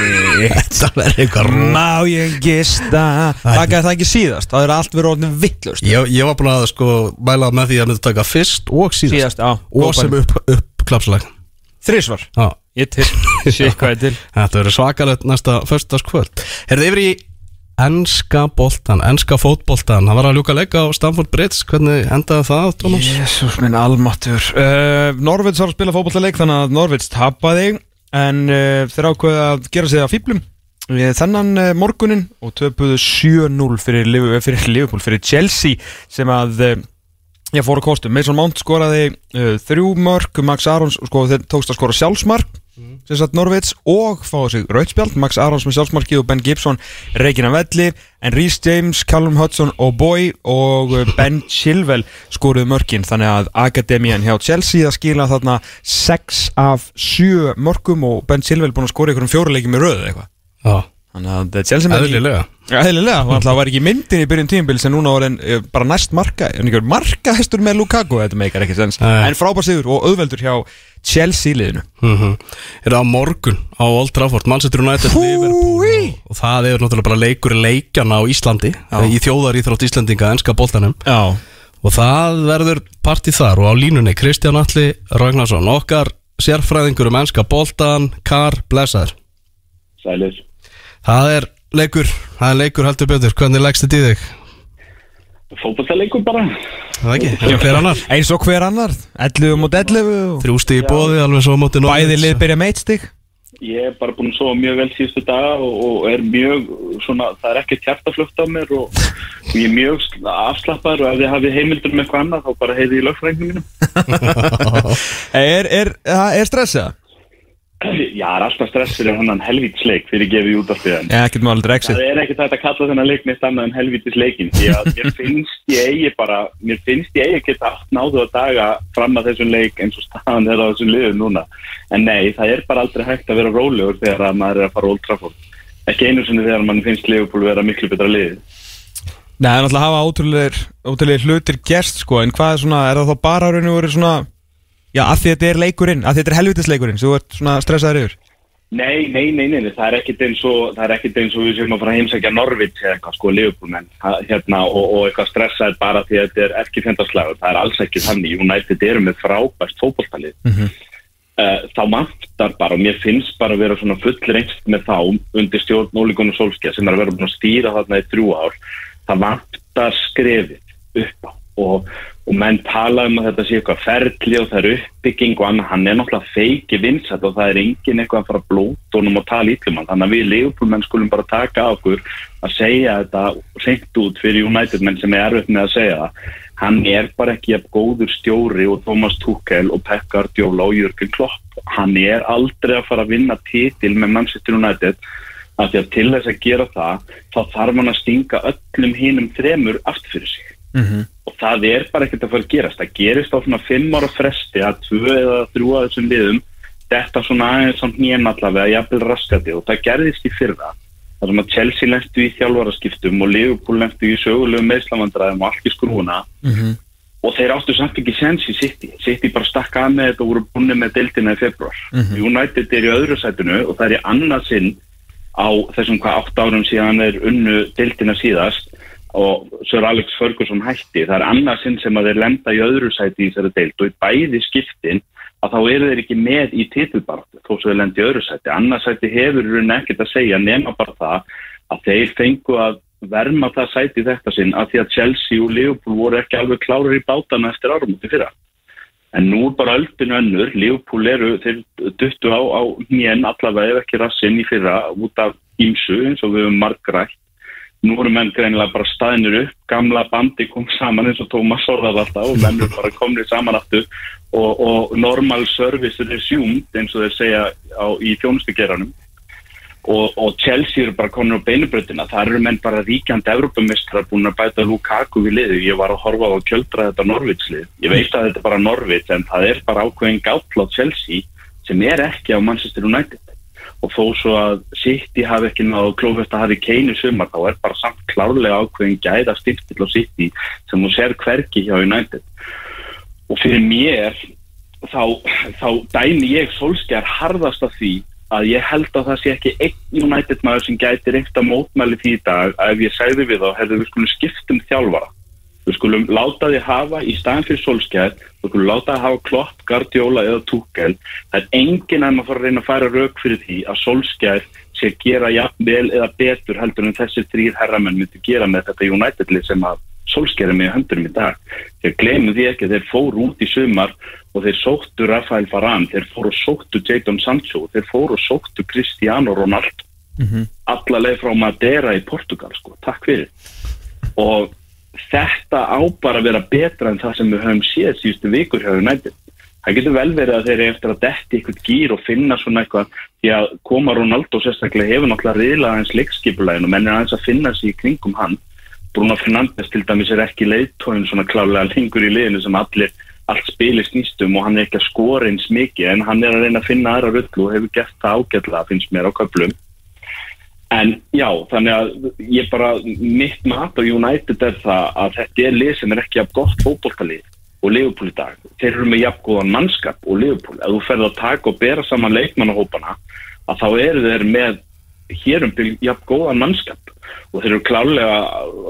Þetta verður eitthvað rú. Má ég gista Takkaði það ekki síðast, það er allt verið orðin vittlust Ég, ég var búin að sko mæla með því að myndi taka fyrst og síðast. Síðast, já Og sem upp, upp klapslag. Þrísvar. Ég til, sé hvað ég til Þetta verður svakalegt næsta föstaskvöld Herðu yfir í enska boltan, enska fótboltan Það var að ljúka leika á Stamford Bridge. Hvernig endaði það, Thomas? Jésús minn almattur uh, Norvids var að spila fótballtaleik þannig að Norvids tapaði en uh, þeir ákveði að gera sig að fýblum þennan uh, morgunin og töpuðu 7-0 fyrir, Liv- fyrir Liverpool, fyrir Chelsea sem að ég fór að kostu Mason Mount skoraði þrjú mörg Max Arons sko, tókst að skora sjálfsmark sem sagt Norvids og fáið sig rautspjald Max Arons með sjálfsmarkið og Ben Gibson reygin af velli. En Rhys James, Callum Hudson og Boy og uh, Ben Chilwell skoruðu mörkin. Þannig að Akademian hjá Chelsea að skila þarna 6 af 7 mörkum og Ben Chilwell búin að skora ykkur um fjóruleiki með röðu eitthvað. Já, þannig að uh, Chelsea menn- eðlilega. Já, heililega, hann alltaf var ekki myndin í byrjun tímabils en núna var hann uh, bara næst marka en einhver marka hestur með Lukaku þetta meikar ekki sens, en frábær sigur og auðveldur hjá Chelsea liðinu. Mm Er það á morgun á Old Trafford Manchester United. Liverpool og, og það er náttúrulega bara leikur leikjana á Íslandi í þjóðar íþrótt Íslandinga enska boltanum. Já, og það verður partí þar og á línunni Kristján Alli Ragnarsson okkar sérfræðingur um enska boltan Kar Blessaður. Sælir. Það er leikur, það er leikur heldur betur hvernig leggst þetta í þig? Fótballtaleikur bara. Það ekki, eins og hver annar eins og hver annar 11 mot 11 og Þrjústi í bóði alveg svo móti Norwich. bæði lið byrja með eitt stig Ég er bara búin að sofa mjög vel síðustu daga og, og er mjög svona, það er ekkert hjartaflugt á mér og, og ég er mjög sl- afslappaður og ef þið hafið heimildur með eitthvað annað þá bara heiði í lögfræðingum mínum. Er, er, er stressað? Já, það er alltaf stress fyrir hann helvítisleik fyrir gefið út af því máli það er ekkert að kalla þennan leik neitt annað en helvítisleikin því að mér finnst ég eigi bara, mér finnst ég eigi geta allt náðu að daga fram að þessum leik eins og staðan er á þessum liðum núna. En nei, það er bara aldrei hægt að vera rólegur þegar að maður er að fara Old Trafford. Ekki einu sinni þegar mann finnst Liverpool vera miklu betra lið. Nei, það er náttúrulega að hafa ótrúlega, ótrúlega hlutir gerst sko, en hvað er svona, er já, að því þetta er leikurinn, að því þetta er helvitisleikurinn, svo þú ert svona stressaður yfir Nei, nei, nei, nei, það er ekkit eins og það er ekkit eins og við séum að fara að heimsækja Norvits eða eitthvað sko Liverpool menn ha- hérna, og, og eitthvað stressaði bara því að þetta er ekki fjendarslagur, það er alls ekki þannig United eru með frábært fótballtalið Mhm. uh, þá vantar bara og mér finnst bara að vera svona full reynst með þá undir stjórn Óligun og Solskja sem er að vera búin að stýra þarna í þrjú ár það vantar skrefið upp á og, og menn tala um að þetta sé eitthvað ferli og það er uppbygging og annað, hann er náttúrulega feiki vinsætt og það er engin eitthvað að fara blótonum og tala ítlum hann, þannig að við leifupólmenn skulum bara taka á okkur að segja þetta reynd út fyrir United menn sem er erfitt með að segja það. Hann er bara ekki jafn góður stjóri og Thomas Tuchel og Pep Guardiola og Jürgen Klopp. Hann er aldrei að fara að vinna titil með Manchester United. Af því að til þess að gera það þá þarf hann að stinga öllum hinum þremur aftur fyrir sig og það er bara ekkert að fara að gerast. Það gerist á svona fimm ára fresti að tvö eða þrjú að þessum liðum þetta svona aðeins samt nýjan allavega jafnvel raskati og það gerðist í fyrra þar sem að Chelsea lenstu í þjálfaraskiptum og Liverpool lenstu í sögulegum meðslamandræðum og allt í skrúna og þeir áttu samt ekki sens í City. City bara stakka að með þetta og voru búinni með deildina í februar United er í öðru sætunu og það er í annað sinn á þessum hvað átt árum síðan er unnu deildina síðast og Sir Alex Ferguson hætti það er annað sinn sem að þeir lenda í öðru sæti í þessari deild og í bæði skiptin að þá eru þeir ekki með í titilbaratu þó sem þeir lenda í öðru sæti. Annað sæti hefur rauninni ekkert að segja nema bara það að þeir fengu að verma það sæti þetta sinn að því að Chelsea og Liverpool voru ekki alveg klárir í bátana eftir árum út í fyrra. En nú er bara öldin önnur Liverpool eru, þeir duttu á, á hnén allavega ef ekki rassinn í fyrra út af ímsu eins og við höfum margrætt nú eru menn greinilega bara staðinir upp. Gamla bandi kom saman eins og Tómas orðað alltaf og menn eru bara komnið saman aftur. Og, og normal service er resumed eins og þeir segja á, í þjónustugeranum og, og Chelsea eru bara konur á beinubröðina það eru menn bara ríkjandi Evropamistrar búin að bæta Lukaku við liðu ég var að horfa á að kjöldra þetta Norvitslið ég veit að þetta er bara Norvits en það er bara ákveðin gáttl á Chelsea sem er ekki á Manchester United og þó svo að City hafi ekki náðu klófest að hafi keinu sumar þá er bara samt klárlega ákveðin gæða stiftill á City sem þú ser hverki hjá United. Og fyrir mér þá, þá dæmi ég solskjær harðast af því að ég held að það sé ekki einn United maður sem gæti reynt að mótmæli því í dag að ef ég segði við þá hefðu við skulum skiptum þjálfara við skulum láta því hafa í staðin fyrir solskjær við skulum láta því hafa klopp, Guardiola eða Tuchel það er enginn að maður fara að reyna að færa rauk fyrir því að solskjær sé gera jafnvel eða betur heldur en þessir þrýr herramenn myndi gera með þetta United-lið sem að solskera með höndurum í dag. Þeir glemum því ekki þeir fóru út í sumar og þeir sóttu Rafael Varane, þeir fóru og sóttu Jadon Sancho, þeir fóru og sóttu Cristiano Ronaldo. Alla leið frá Madeira í Portugal, sko. Takk fyrir. Og þetta á bara að vera betra en það sem við höfum séð síðustu vikur hjá United. Það getur vel verið að þeir eru eftir að detti eitthvað gýr og finna svona eitthvað því að koma Ronaldo sérstaklega hefur náttúrulega riðlað hans leikskipulegin og menn er aðeins að finna sig í kringum hann Bruno Fernandes til dæmis er ekki leiðtóin svona klálega lengur í liðinu sem allir allt spili snýstum og hann er ekki að skora eins mikið en hann er að reyna að finna aðra rullu og hefur gert það ágætlega finnst mér á köflum en já, þannig að ég bara mitt mat á United er það að þetta er lið sem er ekki af gott fótboltalið og Liverpool í dag. Þeir eru með jafn góðan mannskap og Liverpool. Ef þú ferð að taka og bera saman leikmannahópana að þá eru þeir með hérum byrjum jafn góðan mannskap. Og þeir eru klálega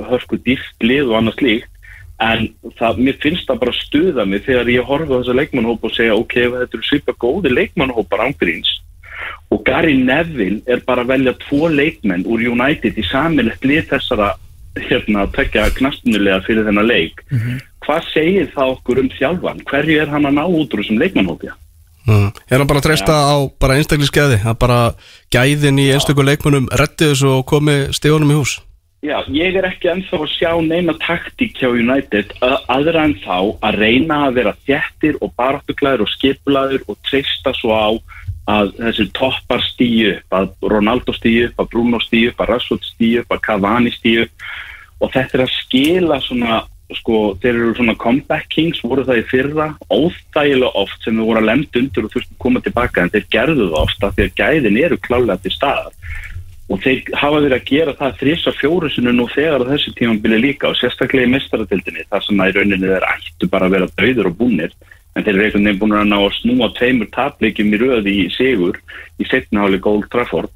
hörku dýft lið og annað slíkt. En það, mér finnst það bara stuða mig þegar ég horfa á þessa leikmannahópa og segja ok, þetta eru svipa góði leikmannahópar ángríns og Gary Neville er bara að velja tvo leikmenn úr United í samilegt lið þessara hérna að tekja knastunulega fyrir þennan leik. Hvað segir það okkur um þjálfan hverju er hann að ná út úr þessum leikmannhópja Mm. Er hann bara að treysta á bara einstaklisgæði að bara gæðin í einstaklega leikmunum reddi þessu og komi stíðunum í hús? Já, ég er ekki ennþá að sjá neina taktík hjá United að- aðra en þá að reyna að vera þjættir og baráttuglæður og skipulaður og treysta svo á að þessir toppar stíu upp, að Ronaldo stíu upp, að Bruno stíu upp, að Rashford stíu upp, að Cavani stíu upp. Og þetta er að skila svona sko, þeir eru svona comeback kings voru það í fyrra, óþægilega oft sem við voru að lemda undir og þurftum að koma tilbaka en þeir gerðu það oft af því að gæðin eru klálega til staðar. Og þeir hafa verið að gera það þrisa fjórusinu nú þegar á þessu tímambili líka og sérstaklega í mestaratildinni þar sem að í rauninni þeir ættu bara að vera dauður og búnir en þeir eru einhvern veginn búin að ná að snúa tveimur tapleikjum í röði í sigur í setnaháli Gold Trafford.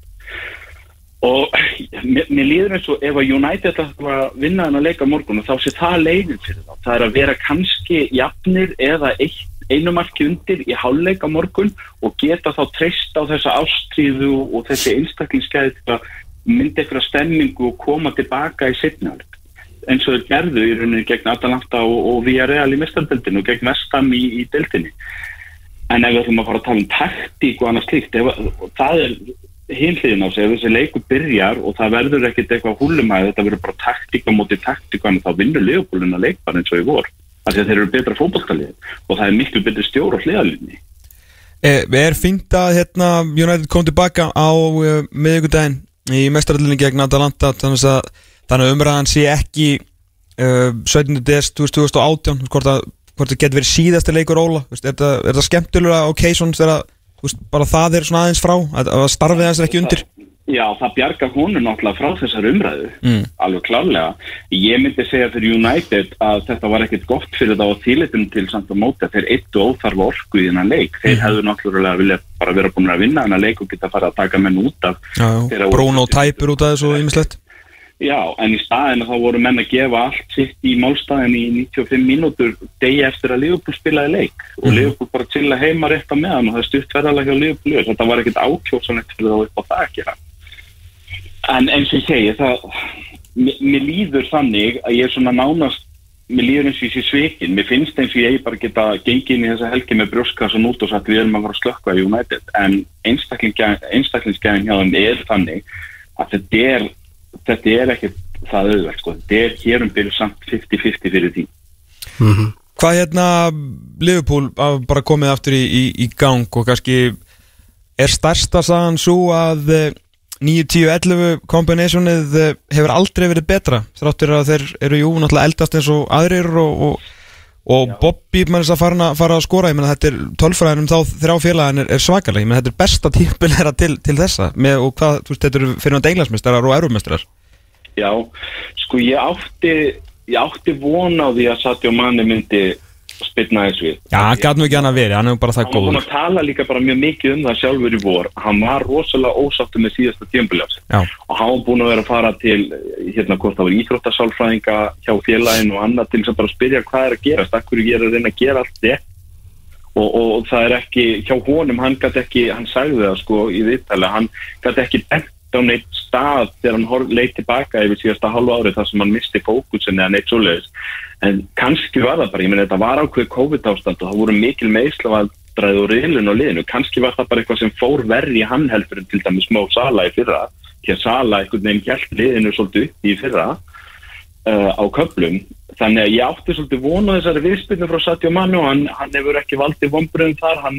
Og mér, mér líður eins og ef að United ætla að vinna þennan leika á morgun og þá sé það leiðin fyrir þá. Það er að vera kannski jafnir eða eitt, einu marki undir í hálfleika á morgun og geta þá treyst á þessa ástríðu og þessi einstaklingsgæði til að mynda eitthvað stemmingu og koma tilbaka í setnaháli eins og þeir gerðu í rauninni gegn Atalanta og, og Villarreal í mestardöldinu og gegn Vestam í, í deltinni en ef við ætlum að fara að tala um taktík og ef, og það er hinliðin á sig, ef þessi leiku byrjar og það verður ekkert eitthvað húlumæði þetta verður bara taktík á móti taktík en þá vinnur leifbóluna leikbar eins og í vor. Af því að þeir eru betra fótballtalið og það er miklu betri stjór á hliðalínni Er, er fínt að hérna, United kom tilbaka á uh, miðugudaginn í mestarallinni gegn Atalanta þannig að, þannig að umræðan sé ekki uh, 17. des 2018 hvort að, hvort það getur verið síðasti leikur Óla er, það, það skemmtilega þegar að, þú veist, bara það er svona aðeins frá að, að starfið þess er ekki undir Já, það bjargar hún náttúrulega frá þessar umræðu Mm. alveg klálega. Ég myndi segja fyrir United að þetta var ekkert gott fyrir þá þýlitum til samt að móta þeir eittu óþarfa orku í þennan leik. Þeir hefðu náttúrulega vilja bara vera búin að vinna þennan leik og geta fara að taka menn út af voru- Bruno tæpur út af þessu og ýmislegt Já, en í staðinu þá voru menn að gefa allt sitt í málstæðin í 95 mínútur degi eftir að Liverpool spilaði leik. Og Liverpool bara chilla heima rétt á meðan og það stutt verðalega hjá Liverpool og þetta var ekkert ákjósanlegt fyrir þá upp á það að gera. En eins og ég segi það, mér, líður þannig að ég er svona nánast mér líður eins og ég sé svikin. Mér finnst eins og ég bara geta gengið inn í þessa helgi með brjóskassan út og sagt við erum að fara að slökka í United. En einstaklingsgæðin hjá þeim er þannig að þetta er þetta er ekki það auðvelt sko. þetta er hér um byrju samt 50-50 fyrir því Hvað hérna Liverpool bara komið aftur í, í, í gang og kannski er stærsta sagan svo að eh, 9-10-11 kombinationið eh, hefur aldrei verið betra þráttur að þeir eru jú náttúrulega eldast eins og aðrir og, og, og Bobby mann þess að fara, fara að skora ég menna þetta er tölfræðin um þá þrjá félagin er, er svakalega, ég menna þetta er besta tímpil þeirra til, til þessa. Með, og hvað, þú veist, þetta eru fyrir náttúrulega englansmestrar og erumestrar Já, sko ég átti ég átti von á því að Sadio Mane myndi spilna þess við. Já, hann gæti nú ekki hann að veri, hann er bara það hann var góður. að tala líka bara mjög mikið um það sjálfur í vor. Hann var rosalega ósáttu með síðasta tímbiljási Já, og hann var búin að vera að fara til hérna hvort það var íþróttasálfræðinga hjá félagin og annað til þess að bara spyrja hvað er að gerast, akkur ég er að reyna að gera allt þetta og, og, og það er ekki hjá honum, hann gæti ekki hann sagði það sko í viðtali, hann gæti ekki bent á neitt stað þegar hann leit tilbaka yfir síðasta halvu árið þar sem hann misti fókusin eða neitt svoleiðis. En kannski var það bara, ég meina þetta var ákveð COVID ástand og það voru mikil meðslafaldræð og riðlun á liðinu, kannski var það bara eitthvað sem fór verri í en til dæmis smá Sala í fyrra, því að Sala einhvern veginn hjælt liðinu svolítið upp í fyrra uh, á köflum. Þannig að ég átti svolítið vona þessari viðspilnu frá Satjó Manu og hann, hann hefur ekki valdið vonbröðum þar, hann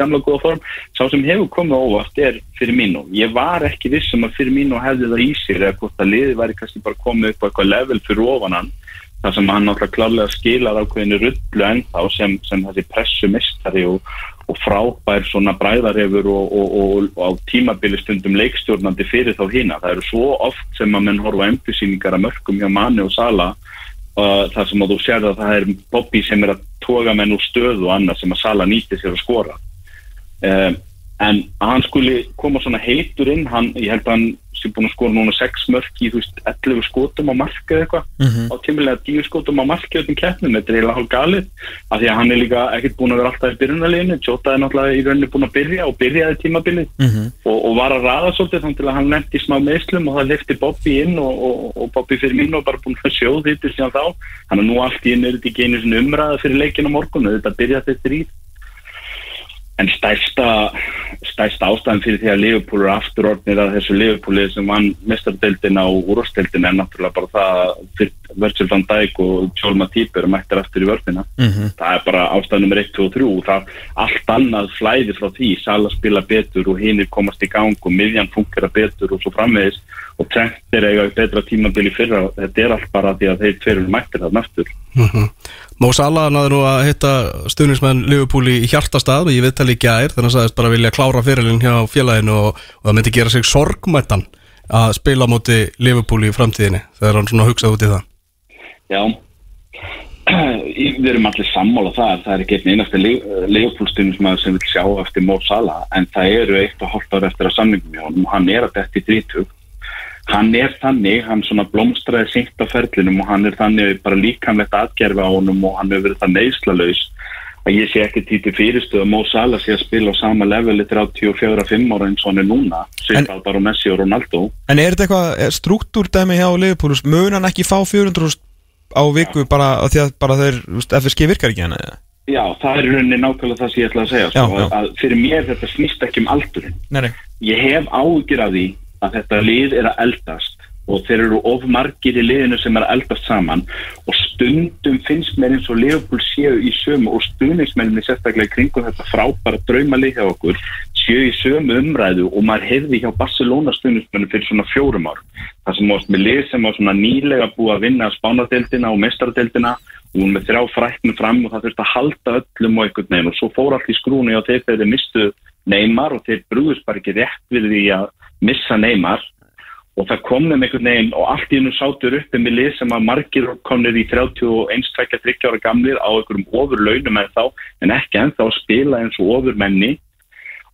gamla góða form sá sem hefur komið óvart er fyrir mín og ég var ekki vissum að fyrir mín og hefði það í sér eða hvort að liði væri kannski bara komið upp á eitthvað level fyrir ofan hann þar sem hann náttúrulega klárlega skilar ákveðinu rullu ennþá sem, sem þessi pressumistari og, og frábær svona bræðarefur og, og, og á tímabili stundum leikstjórnandi fyrir þá hína. Það eru svo oft sem að menn horfa empusýningar að mörgum hjá manni og sala uh, þar sem að þú sér að það er Bobby sem er að toga menn úr stöðu og annað sem að sala nýti sér að skora. Um, en hann skuli koma svona heitur inn, hann, ég held að hann sem búin að skora núna 6 mörk í þú veist 11 skotum á marka eða eitthvað. Mm -hmm. á tímilega 10 skotum á marka í öllum keppnum, þetta er eiginlega hálf galið. Af því að hann er líka ekkert búin að vera alltaf í byrjunarleginu, Jota er náttúrulega í rauninni búin að byrja og byrjaði tímabilið. Mm -hmm. og, og var að ræða svolítið þannig að hann nefndi smá meðslum og það lefti Bobby inn og, og, og Bobby fyrir mín og bara búin að sjóð þetta síðan þá, hann er nú allt í inn er þetta ekki einu umræða fyrir leikinu morgun, þetta byrjaði þetta í En stærsta, stærsta ástæðan fyrir því að Liverpool eru afturordnir að þessu Liverpooli sem vann mestardeldina og úrvasteldina er náttúrulega bara það að Virgil van Dijk og Joel Matip eru mættir aftur í vörfina. Mm -hmm. Það er bara ástæðan nummer 1, 2 og 3 og það allt annað flæði frá því. Sala spila betur og hinn er komast í gang og miðjan funkar betur og svo framvegis og trend er eiga betra tímabili fyrra. Þetta er allt bara því að þeir tverjum mættir það naftur. Mm -hmm. Mó Sala náður nú að hitta stuðnismenn Liverpool í hjartastað og ég viðtali ekki aðeir þannig að það sagðist bara vilja klára fyrirlin hjá félaginu og, og það myndi gera sig sorgmættan að spila móti Liverpool í framtíðinni þegar hann svona hugsað út í það. Já. Við erum allir sammála það það er ekki einn einasta Liverpool stuðnismenn sem vil sjá eftir Mó Sala en það eru eitt og hálft ára eftir að samningum hjá hann og hann er að þetta í 30 hann er þannig, hann svona blómstræði syngt á ferlinum og hann er þannig bara líkamlegt aðgerfi á honum og hann hefur verið það neyslalauðs að ég sé ekki títi fyrirstuð að Mó Sala sé að spila á sama leveli 34-5 ára eins og hann er núna svipað bara Messi og Ronaldo En er þetta eitthvað struktúrdæmi hjá Liverpool mun hann ekki fá 400 á viku já. bara því að bara þeir FSG virkar ekki hann eða? Já, það er rauninni nákvæmlega það sem ég ætla að segja já, sko, já. Að fyrir mér þetta snýst ekki um aldurinn nei, nei. Ég hef ágjur af því að þetta lið er að eldast og þeir eru of margir í liðinu sem er eldast saman og stundum finnst mér eins og Leopold séu í sömu og stuðningsmenninni sérstaklega kringum þetta frábæra draumalið hjá okkur séu í sömu umræðu og maður hefði hjá Barcelona stuðningsmennin fyrir svona fjórum ár það sem ást með lið sem á svona nýlega búið að vinna spánadeildina og mestaradeildina og hún með þrjá fræknum fram og það þurfti að halda öllum og einhvern veginn og svo fór allt í skrúni og þeir þeir mistu neymar og þeir brúðist bara ekki rétt við því að missa neymar og það kom með einhvern veginn og allt í húnu sátur upp með lið sem að margir komnir í 31-23 ára gamlir á einhverjum ofur launum en þá en ekki ennþá að spila eins og ofur menni.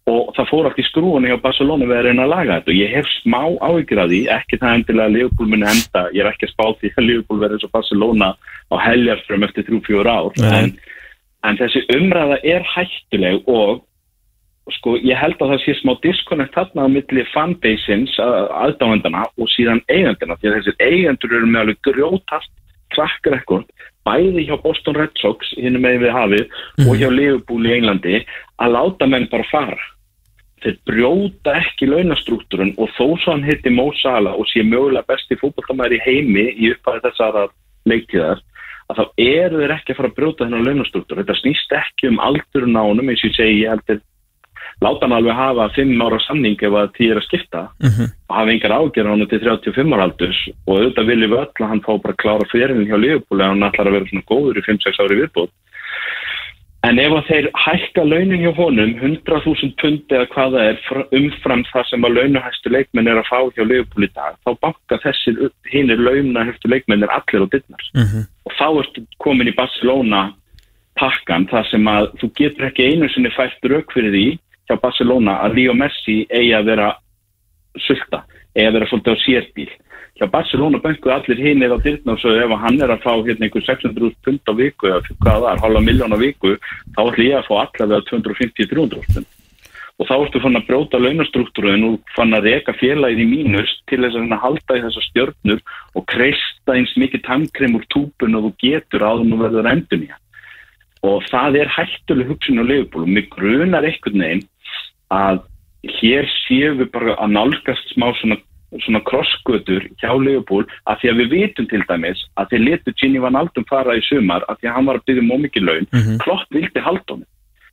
Og það fór allt í skrúinu hjá Barcelona við að reyna að laga þetta. Og ég hef smá áhyggjur að því, ekki það endilega að Liverpool muni enda, ég er ekki að spá því að Liverpool verður eins og Barcelona á heljarfrum eftir 3-4 ár en, en þessi umræða er hættuleg og sko ég held að það sé smá disconnect þarna á milli fanbaseins aðdáðendana og síðan eigandina því að þessir eigendur eru með alveg grjótast track record bæði hjá Boston Red Sox hinn með við hafið mm. og mhm. hjá Liverpool í Englandi að láta menn bara fara þeir brjóta ekki launastruktúrun og þó svo hann hitti Mo Salah og sé mögulega besti fókbaltamæri heimi í upphæði þessara leiktíðar að þá eru þeir ekki að fara að brjóta þennan launastruktúr þetta snýst ekki um aldurinn á honum eins og ég segi ég heldur láta hann alveg hafa 5 ára samning ef að því er að skipta uh mhm. -huh. og hafa engar ágjör á hann til 35 ára aldurs og auðvitað viljum við öll að hann fá bara klára fyririnn hjá Leopold en hann ætlar að vera svona góður í 5-6 ári viðbútt en ef að þeir hækka launin hjá honum 100.000 pundi eða hvað það er umfram það sem að launuhæstu leikmenn er að fá hjá Leopold í dag þá banka þessir hinnir launahæstu leikmenn er allir á dittnar uh mhm. -huh. og þá ertu komin í Barcelona pakkan þar sem að þú getur ekki einu sinni fært rauk fyrir því hjá Barcelona að Leo Messi eigi að vera sulta, eigi að vera svolítið á sérbíl. Hjá Barcelona bönguð allir hinn eða dyrna og svo ef hann er að fá hérna einhver 600 pund á viku eða hvað það er, halva miljón á viku, þá ætlum ég að fá allavega 250-300 pund. og þá ertu fann að brjóta launastruktúru en þú fann að reka félagið í mínus til þess að að halda í þessar stjörnur og kreista eins mikið tankrem úr túpun og þú getur áður nú verður endun í og það er hættuleg hugsun á leifból og mig grunar einhvern veginn að hér séum við bara að nálgast smá svona, svona krossgötur hjá Leopold að því að við vitum til dæmis að þeir letu Ginny Van Aldum fara í sumar að því að hann var að byggja um ómikið laun Mhm. Klopp vildi halda honum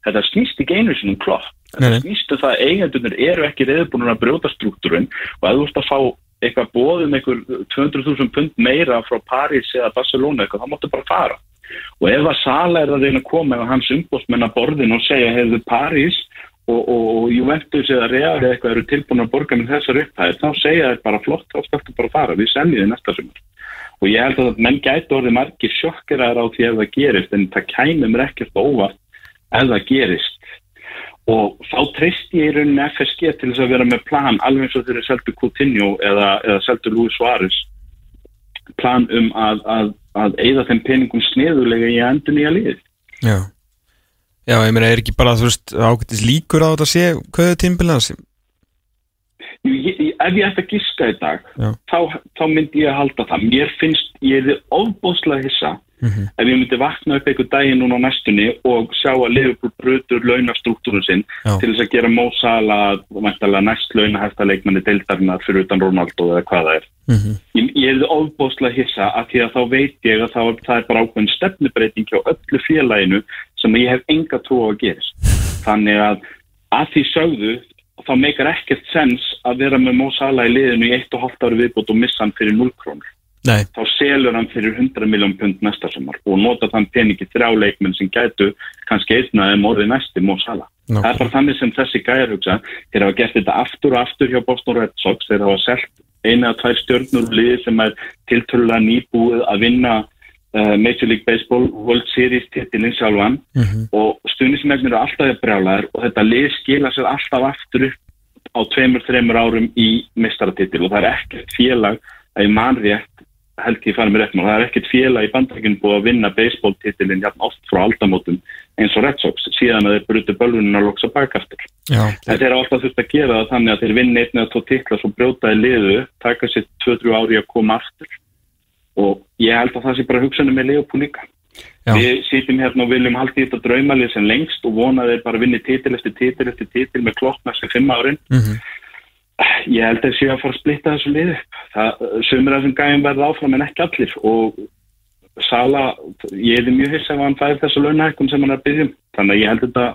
þetta snýst ekki einu sinni um Klopp Nei, nei. þetta snýst um það að eigendunir eru ekki reyðbúin að brjóta struktúrun og ef þú ert að fá eitthvað bóðum einhver 200.000 pund meira frá Paris eða Barcelona eitthvað, þá máttu bara fara og ef að Sala er að reyna að koma ef hans umbóstmenn að borðin og segja hefðu Paris og, og, og Juventus eða Real eða eitthvað eru tilbúin að borga með þessar upphæðir þá segja þeir bara flott, þá skaltu bara fara við seljum þið næsta sumar. Og ég held að menn gæti orðið margir sjokkeraðar á því ef það gerist en það kæmi mér ekkert óvart ef það gerist. Og þá treysti ég í rauninni FSG til þess að vera með plan alveg eins og þeir eru seldu Coutinho eða, eða seldu Luis Suárez plan um að, að, að eigða þeim peningum sniðulega í að endur nýja lið Já Já, ég meina, er ekki bara, þú veist, ágættis líkur á þetta að sé hvað er tímbilans ef ég ætti að giska í dag þá, þá myndi ég að halda það mér finnst, ég er ofbóðslega hissa Mhm. ef ég myndi vakna upp einhver daginn núna á næstunni og sjá að Liverpool brutur launastruktúrun sinn Já. til þess að gera Mo Salah væntanlega næst launahæsta leikmanni deildarinnar fyrir utan Ronaldo eða hvað það er Mhm. ég, ég er ofbóðslega hissa að því að þá veit ég að það, það er bara ákveðin stefnubreiting hjá öllu félaginu sem ég hef enga trú á að gerist þannig að að því sögðu þá meikar ekkert sens að vera með Mo Salah í liðinu í eitt og hálft ári viðbútt og missa hann fyrir 0 krónur Nei, þá selur hann fyrir 100 miljón pund næsta sumar og nota þann peningi þrjá leikmenn sem gætu kannski einnaði morði næsti Mo Salah. Ná. Það er bara þannig sem þessi gæjar hugsa. Þeir hafa gert þetta aftur og aftur hjá Boston Red Sox. Þeir hafa selt eina eða tvær stjörnur úr liði sem er tiltölulega nýbúið að vinna Major League Baseball World Series titilinn sjálfan Mhm. og stuðnismennir eru alltaf brjálæðir og þetta lið skila sér alltaf aftur upp á tveimur, þreimur árum í mistaratitil og það er ekkert félag að ég man rétt held ég farið með rétt maður, það er ekkert félag í bandrækjum búið að vinna baseball-titilin jafn oft frá aldamótum eins og Red Sox síðan að þeir brutu bölvunin að loksa bakaftur. Þeir eru alltaf þurft að gera það þannig að þeir vinna einn eða tvo titla svo brjótaði liðu, taka sér 2-3 ári að koma aftur og ég held að það sé bara hugsanum með Leopold líka. Já. Við sýtum hérna og viljum halda í þetta draumalið sem lengst og vona að þeir bara vinni titil eftir titil eftir titil með klokkna sem fimm árin. Mhm. Ég held að þeir séu að fara að splitta þessu liði. Það, sumir af þessum gæjum verða áfram en ekki allir og Sala, ég er mjög hiss ef hann fær þessu launahækkum sem hann er að byggjum. Þannig að ég held þetta,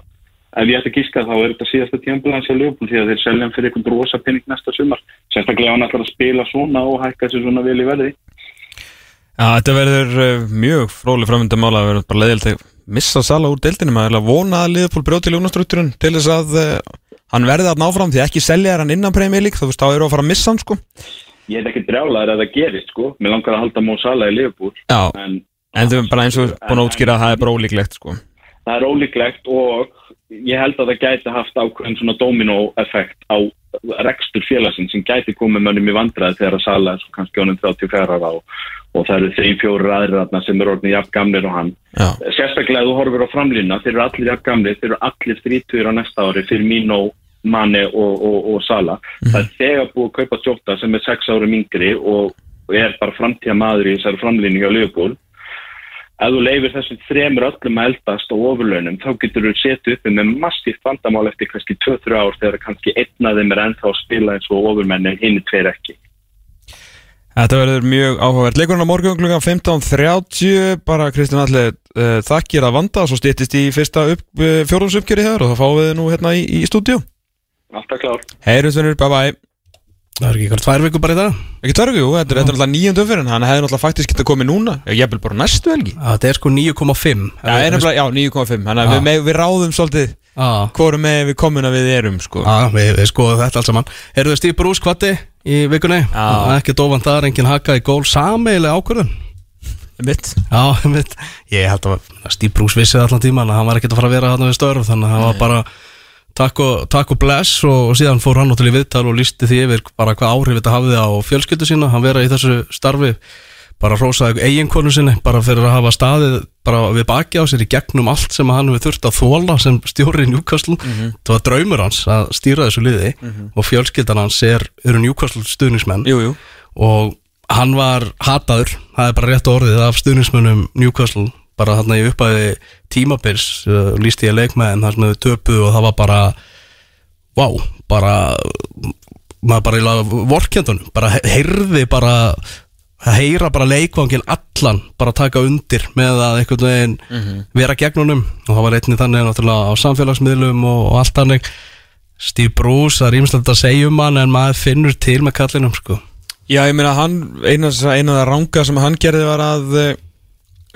ef ég ætti að gíska þá er þetta síðasta tímabulans hjá Leopold því að þeir selja hann fyrir einhvern rosa pening næsta sumar. Sérstaklega hann ætlar að spila svona og hækka þessu svona vel í verði. Þetta verður uh, mjög fróli framöndamála Það verður bara leiðilegt að missa Sala úr deildinu maður að vona að Liverpool brjóti ljónastruktúrun til þess að uh, hann verði að ná fram því ekki selja er hann innan League þá veist, þá eru að fara að missa hann sko Ég er ekki brjálaður að það gerist sko. Mér langar að halda Mo Salah í. Já, En en þau bara eins og búin að útskýra að það er bara ólíklegt sko það er ólíklegt og ég held að það gæti haft ákveðin svona domino-effekt á rekstur félagsinn sem gæti komið mönnum í vandræði þegar að Sala er kannski honum 34 ára og, og það eru þeim fjóru þarna sem eru orðin jafn gamlir og hann. Já, Sérstaklega þú horfir á framlýna, þeir eru allir jafn gamlir, þeir eru allir 30 á næsta ári fyrir Mino, Mane og, og, og Sala. Það er þegar búið að kaupa Jota sem er 6 árum yngri og, og er bara framtíða maður í þessari framlýni hjá Liverpool ef þú leifir þessum þremur öllum að eldast á ofurlaunum þá getur þú setið uppi með massíft vandamál eftir kannski 2-3 ár þegar kannski einn af þeim er ennþá að spila eins og ofurmenni hinn tveir ekki. Þetta verður mjög áhugavert. Leikurinn á morgun klukkan 15.30 bara Kristján Alli uh, þakkir að vanda. Svo stýttist í fyrsta upp, uh, fjóruðsupgjöri hér og þá fáum við nú hérna í, í stúdíu Alltaf klár. Heyrjum svennur, bye bye Það er ekki eitthvað tvær vikur bara í dag? Ekki törgu, jú, þetta er, alltaf nýjöndu umfyrir hann. Hefði náttúrulega faktiskt getað komið núna. Ég vil bara næstu helgi. Þetta er sko 9,5 Já, er nefnilega- já 9.5 Þannig að við, ráðum svolítið hvorum með við komin að við erum sko. Já, við, skoðum þetta allt saman. Erum við Steve Bruce kvatti í vikunni. Ekki dófan þar, engin haka í gól. Sameileg ákvörðun. Mitt Ég held að Steve Bruce vissi það allan tíman að hann var ekkert að fara að vera takk og, takk og bless og, og síðan fór hann náttúrulega í viðtal og lísti því yfir bara hvað áhrif þetta hafði á fjölskyldu sína. Hann vera í þessu starfi bara rósaði eiginkonu sinni bara fyrir að hafa staðið bara við baki á sér í gegnum allt sem hann hefur þurft að þóla sem stjóri í Newcastle. Það var draumur hans að stýra þessu liði og fjölskyldan hans er, eru Newcastle stuðningsmenn. Jú, jú. Og hann var hataður, það er bara rétt orðið af stuðnismönnum Newcastle bara þarna í uppæði tímabils uh, líst ég að leikmaðin þar sem þau töpuðu og það var bara wow, bara maður bara í vorkjandunum bara he- heyrði bara að heyra bara leikvangin allan bara taka undir með að einhvern veginn vera gegnunum. Og það var einnig þannig náttúrulega á samfélagsmiðlum og, og allt þannig. Steve Bruce, það er ímestlega að segja um hann en maður finnur til með kallinum sko. Já, ég meina hann, eina, eina af það ranga sem hann gerði var að eh,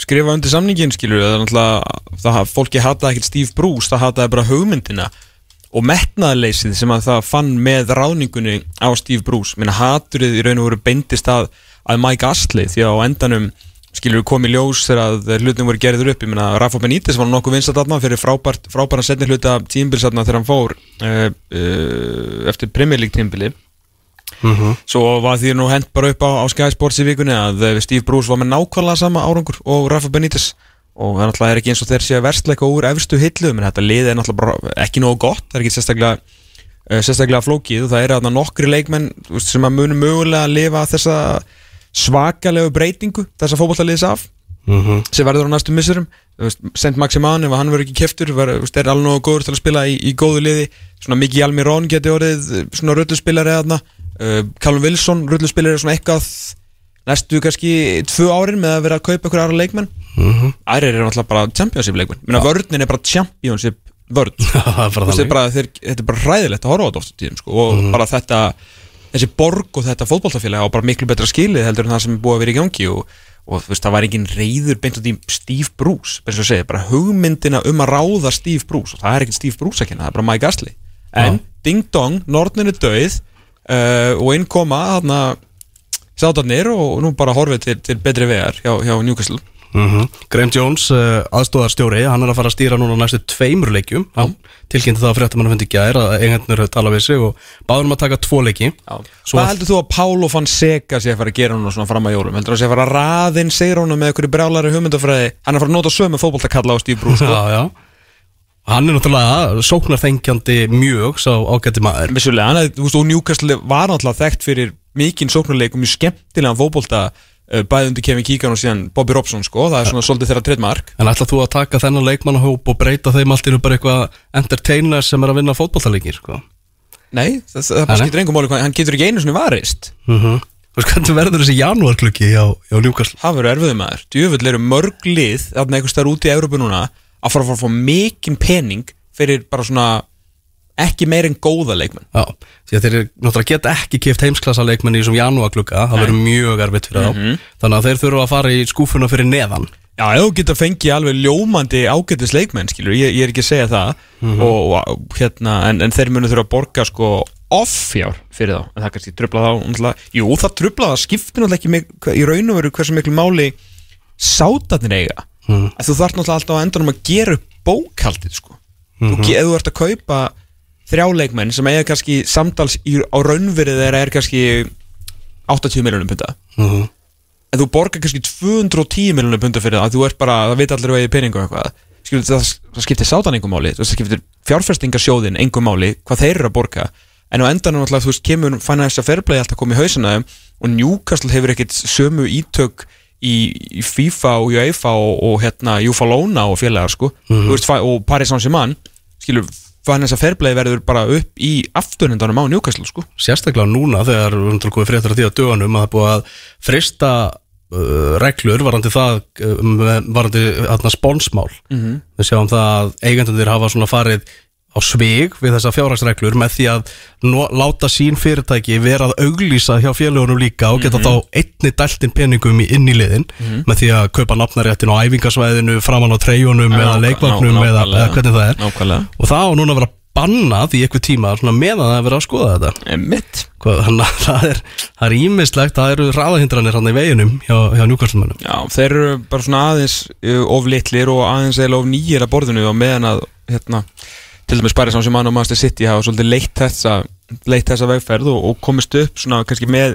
skrifa undir samningin, skilur það er fólki hataði ekkert Steve Bruce, það hataði bara hugmyndina og metnaðleysið sem að það fann með ráningunni á Steve Bruce. Minna haturið í raun og veru beindist að, að Mike Astley því að á endanum skilur við komið ljós þegar að hlutin voru gerður upp. Ég meina Rafa Benítez var nokkuð vinsat aðna fyrir frábært, frábæra setni hluta tímbilsatna þegar hann fór uh, uh, eftir Premier League tímbili Svo var því nú hent bara upp á, á Sky Sports í vikunni að eh, Steve Bruce var með nákvæmlega sama árangur og Rafa Benítez. Og það náttúrulega er ekki eins og þeir sé að verstleika úr efstu hillu, menn þetta lið er náttúrulega ekki nógu gott, það er ekki sérstaklega uh, sérstaklega flókið. Og það eru þarna nokkri leikmenn sem að munu mögulega að lifa þessa svakalegu breytingu þessa fótballtaliðis af mm sem verður á næstu missurum Sent Maximan, ef hann verður ekki keftur er alveg nógu góður til að spila í, í góðu liði. Svona Miki Almirón geti orðið eh, svona rulluspilari Callum Wilson, rulluspilari svona eitthvað næstu kannski tvö árin með að vera að kaupa ykkur aðra leikmenn. -hmm. Ærir eru alltaf bara championship leikmenn. Minna er bara championship vörn. Það er bara Þú veist, þetta er bara, þeir, þetta er bara ræðilegt að horfa á þetta oft tíðum sko, og bara þetta þessi borg og þetta fótballtafélag á bara miklu betra skilið heldur en það sem er búið að vera í gangi og, og veist, það var engin reyður beint út í Steve Bruce, eins og segja, bara hugmyndina um að ráða Steve Bruce. Og það er ekkert Steve Bruce að kenna, það er bara Mike Astley en ding dong, Norton er döið uh, og inn koma þarna sátarnir og nú bara horfið til, til betri vegar hjá, hjá Newcastle. Mm Graham Jones, uh, aðstóðarstjóri hann er að fara að stýra núna næstu tveimur leikjum. Hann tilkynnti það að fréttamann fundi gær að eigendnir höfðu talað við sig og báður um að taka tvo leiki. Hvað heldur þú að Pálo Fonseca sé að fara að gera núna svona fram að jólum? Heldur þú að sé að fara að raðinn segir honum með einhverju brjálari hugmyndafræði? Hann er að fara að nota sömu fótboltakalla á Steve Bruce sko? já, já. Hann er náttúrulega sóknarþengjandi mjög sá ágætti maður. Vissulega, hann þú veist, og Newcastle var náttúrulega þekkt fyrir mikinn sóknarleik og mjög skemmtilegan fótbolta uh, bæði undir Kevin Keegan og síðan Bobby Robson sko, það er svona svolítið þeirra trittmark en ætlað þú að taka þennan leikmannahóp og breyta þeim allt í einu bara eitthvað entertainers sem er að vinna fótballtaleikir sko. Nei, það, það, það skiptir engum máli, hann getur ekki einu svona varist. Mm Þú veist hvernig verður þessi janúarklukki hjá, hjá Newcastle? Það verður erfiðum maður, djöfull eru mörg lið þarna einhvers staðar úti í Európu núna að fara að fara að fá mikinn pening fyrir bara svona ekki meir en góða leikmenn. Já, því að þeir náttúrulega geta ekki kipt heimsklassa leikmenn í þessum janúarklukka það verður mjög erfitt fyrir þá. Þannig að þeir þurfa að fara í skúfuna fyrir neðan. Já, þú getur fengið alveg ljómandi ágætis leikmenn, skilur, ég, ég er ekki að segja það. Og, og hérna, en, en þeir munu þurfa að borga sko offjár fyrir þá, en það kannski trubla þá umtla, Jú, það trubla það, skiptir náttúrulega ekki í raun og veru hversu miklu máli sátarnir eiga Mhm. að þú þarf náttúrulega alltaf á endanum að gera upp bókaldið, sko. Þú, ge- ef þú ert að kaupa þrjá leikmenn sem eiga kannski samtals í, á raunverið þeirra er kannski 80 miljonum punta mm en þú borgar kannski 210 miljonum punta fyrir það, að þú ert bara, það veit allir vegið peningu og eitthvað, skilur það, það skiptir sátan engum máli, það skiptir fjárfestingarsjóðin engum máli, hvað þeir eru að borga. En á endanum alltaf, þú veist, kemur fann þess að ferblei alltaf komið í hausina þeim og Newcastle hefur ekkit sömu ítök í, í FIFA og UEFA og, og hérna Júfalóna og félagar sko, þú veist, fa- og Paris Saint-Germain skilur, fann þess að ferblei verður bara upp í afturhendanum á Newcastle sko. Sérstaklega núna þegar við erum til að koma fréttur af því að dögunum að það búið að frista uh, reglur varandi það uh, varandi þarna sponsmál. Mhm. við sjáum það að eigendunir hafa svona farið á svig við þessa fjárhagsreglur með því að no, láta sín fyrirtæki vera að auglýsa hjá félagunum líka og geta þá einni dæltin peningum í inn í liðin með því að kaupa nafnaréttin á æfingasvæðinu framan á treyjunum eða leikvagnum eða, eða hvernig það er. Nákvæmlega. Og það á núna að vera bannað í eitthvað tíma meðan það er verið að skoða þetta. Mitt það er, ímislegt það eru ráðahindranir hann í veginum hjá, hjá njúkvæmstumönnum Já, þeir eru bara svona aðeins uh, of litlir og aðeins eða of nýjir að borðinu og meðan að hérna, til dæmis Paris Saint-Germain og Master City hafa svolítið leitt þessa, leitt þessa vegferð og, og komist upp svona kannski með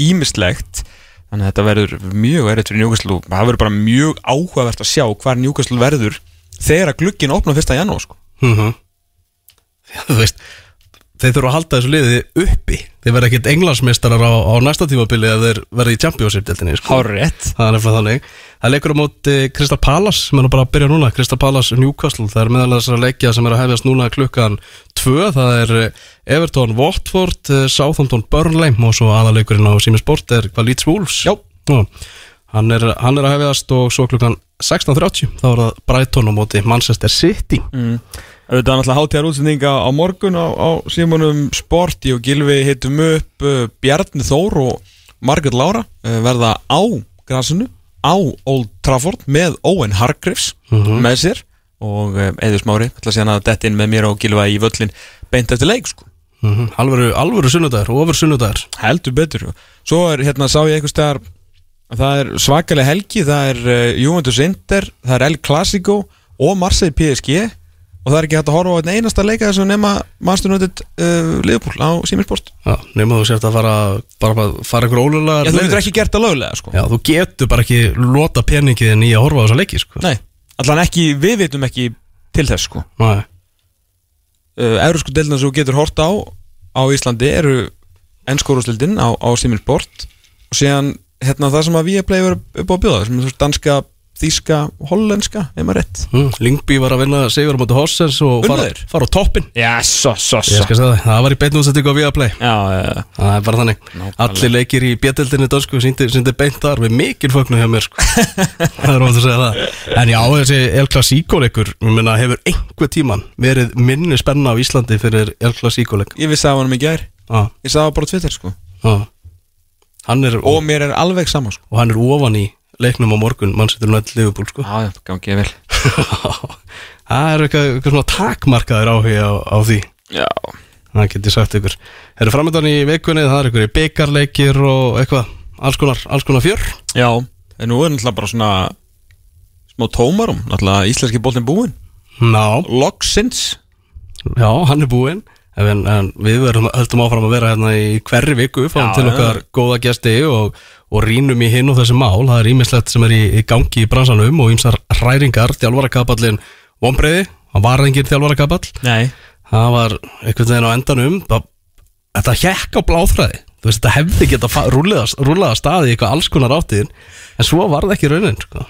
ímislegt þannig að þetta verður mjög erfitt fyrir Newcastle og það verður bara mjög áhugavert að sjá hvar Newcastle verður þegar að glugginn opna fyrsta janúar sko. mm Þú veist Þeir þurfa að halda þessu liði uppi. Þeir verða ekkit englandsmeistarar á, á næsta tímabili ef þeir verða í Championship-deltinni sko. Hárrétt. Það er nefnilega þannig Það leikur á móti Crystal Palace sem er bara að byrja núna Crystal Palace Newcastle. Það er meðal þessara leikja sem er að hefjast núna klukkan 2 Það er eh, Everton Watford, eh, Southampton Burnley og svo aðaleikurinn á Simi Sport er Wolves? Já. hann, er, hann er að hefjast og svo klukkan 16.30 þá er það Brighton á móti Manchester City. Mm. Þetta er náttúrulega hátíðar útsendinga á morgun á, á Simonum Sporti og Gilvi hittum upp Bjarni Þór og Margaret uh, verða á grasinu á Old Trafford með Owen Hargreaves með sér og Eður Smári ætla síðan að detta inn með mér og Gilva í völlin beint eftir leik sko. Mm -hmm. alvöru, alvöru sunnudagur ofur sunnudagur. Heldur betur. Svo er hérna sá ég einhvers staðar að það er svakalega helgi það er uh, Juventus Inter, það er El Clasico og Marseille PSG og það er ekki hægt að horfa á einn einasta leika þess að nema United uh, Liverpool á Simirsport Já, nema þú sért að fara bara að fara einhver ólulega Já, þú getur ekki gert það lögulega sko. Já, þú getur bara ekki lota peningiðin í að horfa á þessa leiki sko. Nei, allan ekki, við vitum ekki til þess sko. Nei. uh, Eurósku deilina sem þú getur hort á á Íslandi eru ennskórúslildin á, á Simirsport og síðan hérna það sem að við play upp á að bjóða sem er þú veist, danska, þíska, hollenska ef maður rétt. Mm, Lingby var að vinna sigur á móti Hossens og fara, fara á toppin svo, Ég skal segja það, það var í beinu útsettingu á Viaplay Já, já, Það er bara þannig. Nákvæmlega. Allir leikir í bjöldildinni dönsku síndi, beint þar við mikil fögnu hjá mér sko. Það er ótt að segja það. En já, þessi El Clasico leikur Ég meina, hefur einhver tíman verið minni spenna á Íslandi fyrir El Clasico leik? Ég vissi að hann í gær. Já, Ég sagði bara á Twitter sko. Hann er, Og mér er alveg sama sko. Og hann er ofan í leiknum á morgun mannsettur nætt Liverpool sko. Já, já, gangi ég vel. Það er eitthvað, eitthvað svona takmarkaður áhuga á, á því. Já. Það get ég sagt ykkur. Eru framöndan í vikunni, það er ykkur í byggarleikir og eitthvað, alls konar, alls konar fjör? Já, en nú er náttúrulega bara svona smá tómarum Náttúrulega íslenski boltin búinn? Ná, Logsins já, hann er búinn. En, en við verðum, höldum áfram að vera hérna í hverri viku, fáum Já, til okkar góða gesti og, og rínum í hinn og þessi mál, það er ímislegt sem er í, í gangi í bransanum og ímsar hræringar, þjálfarakapallin vonbreiði, hann var engin þjálfarakapall Nei. Það var einhvern veginn á endanum. Það, þetta hekk á bláþræði. Þú veist, þetta hefði geta rúlega staði í eitthvað alls konar áttiðin en svo var það ekki raunin sko.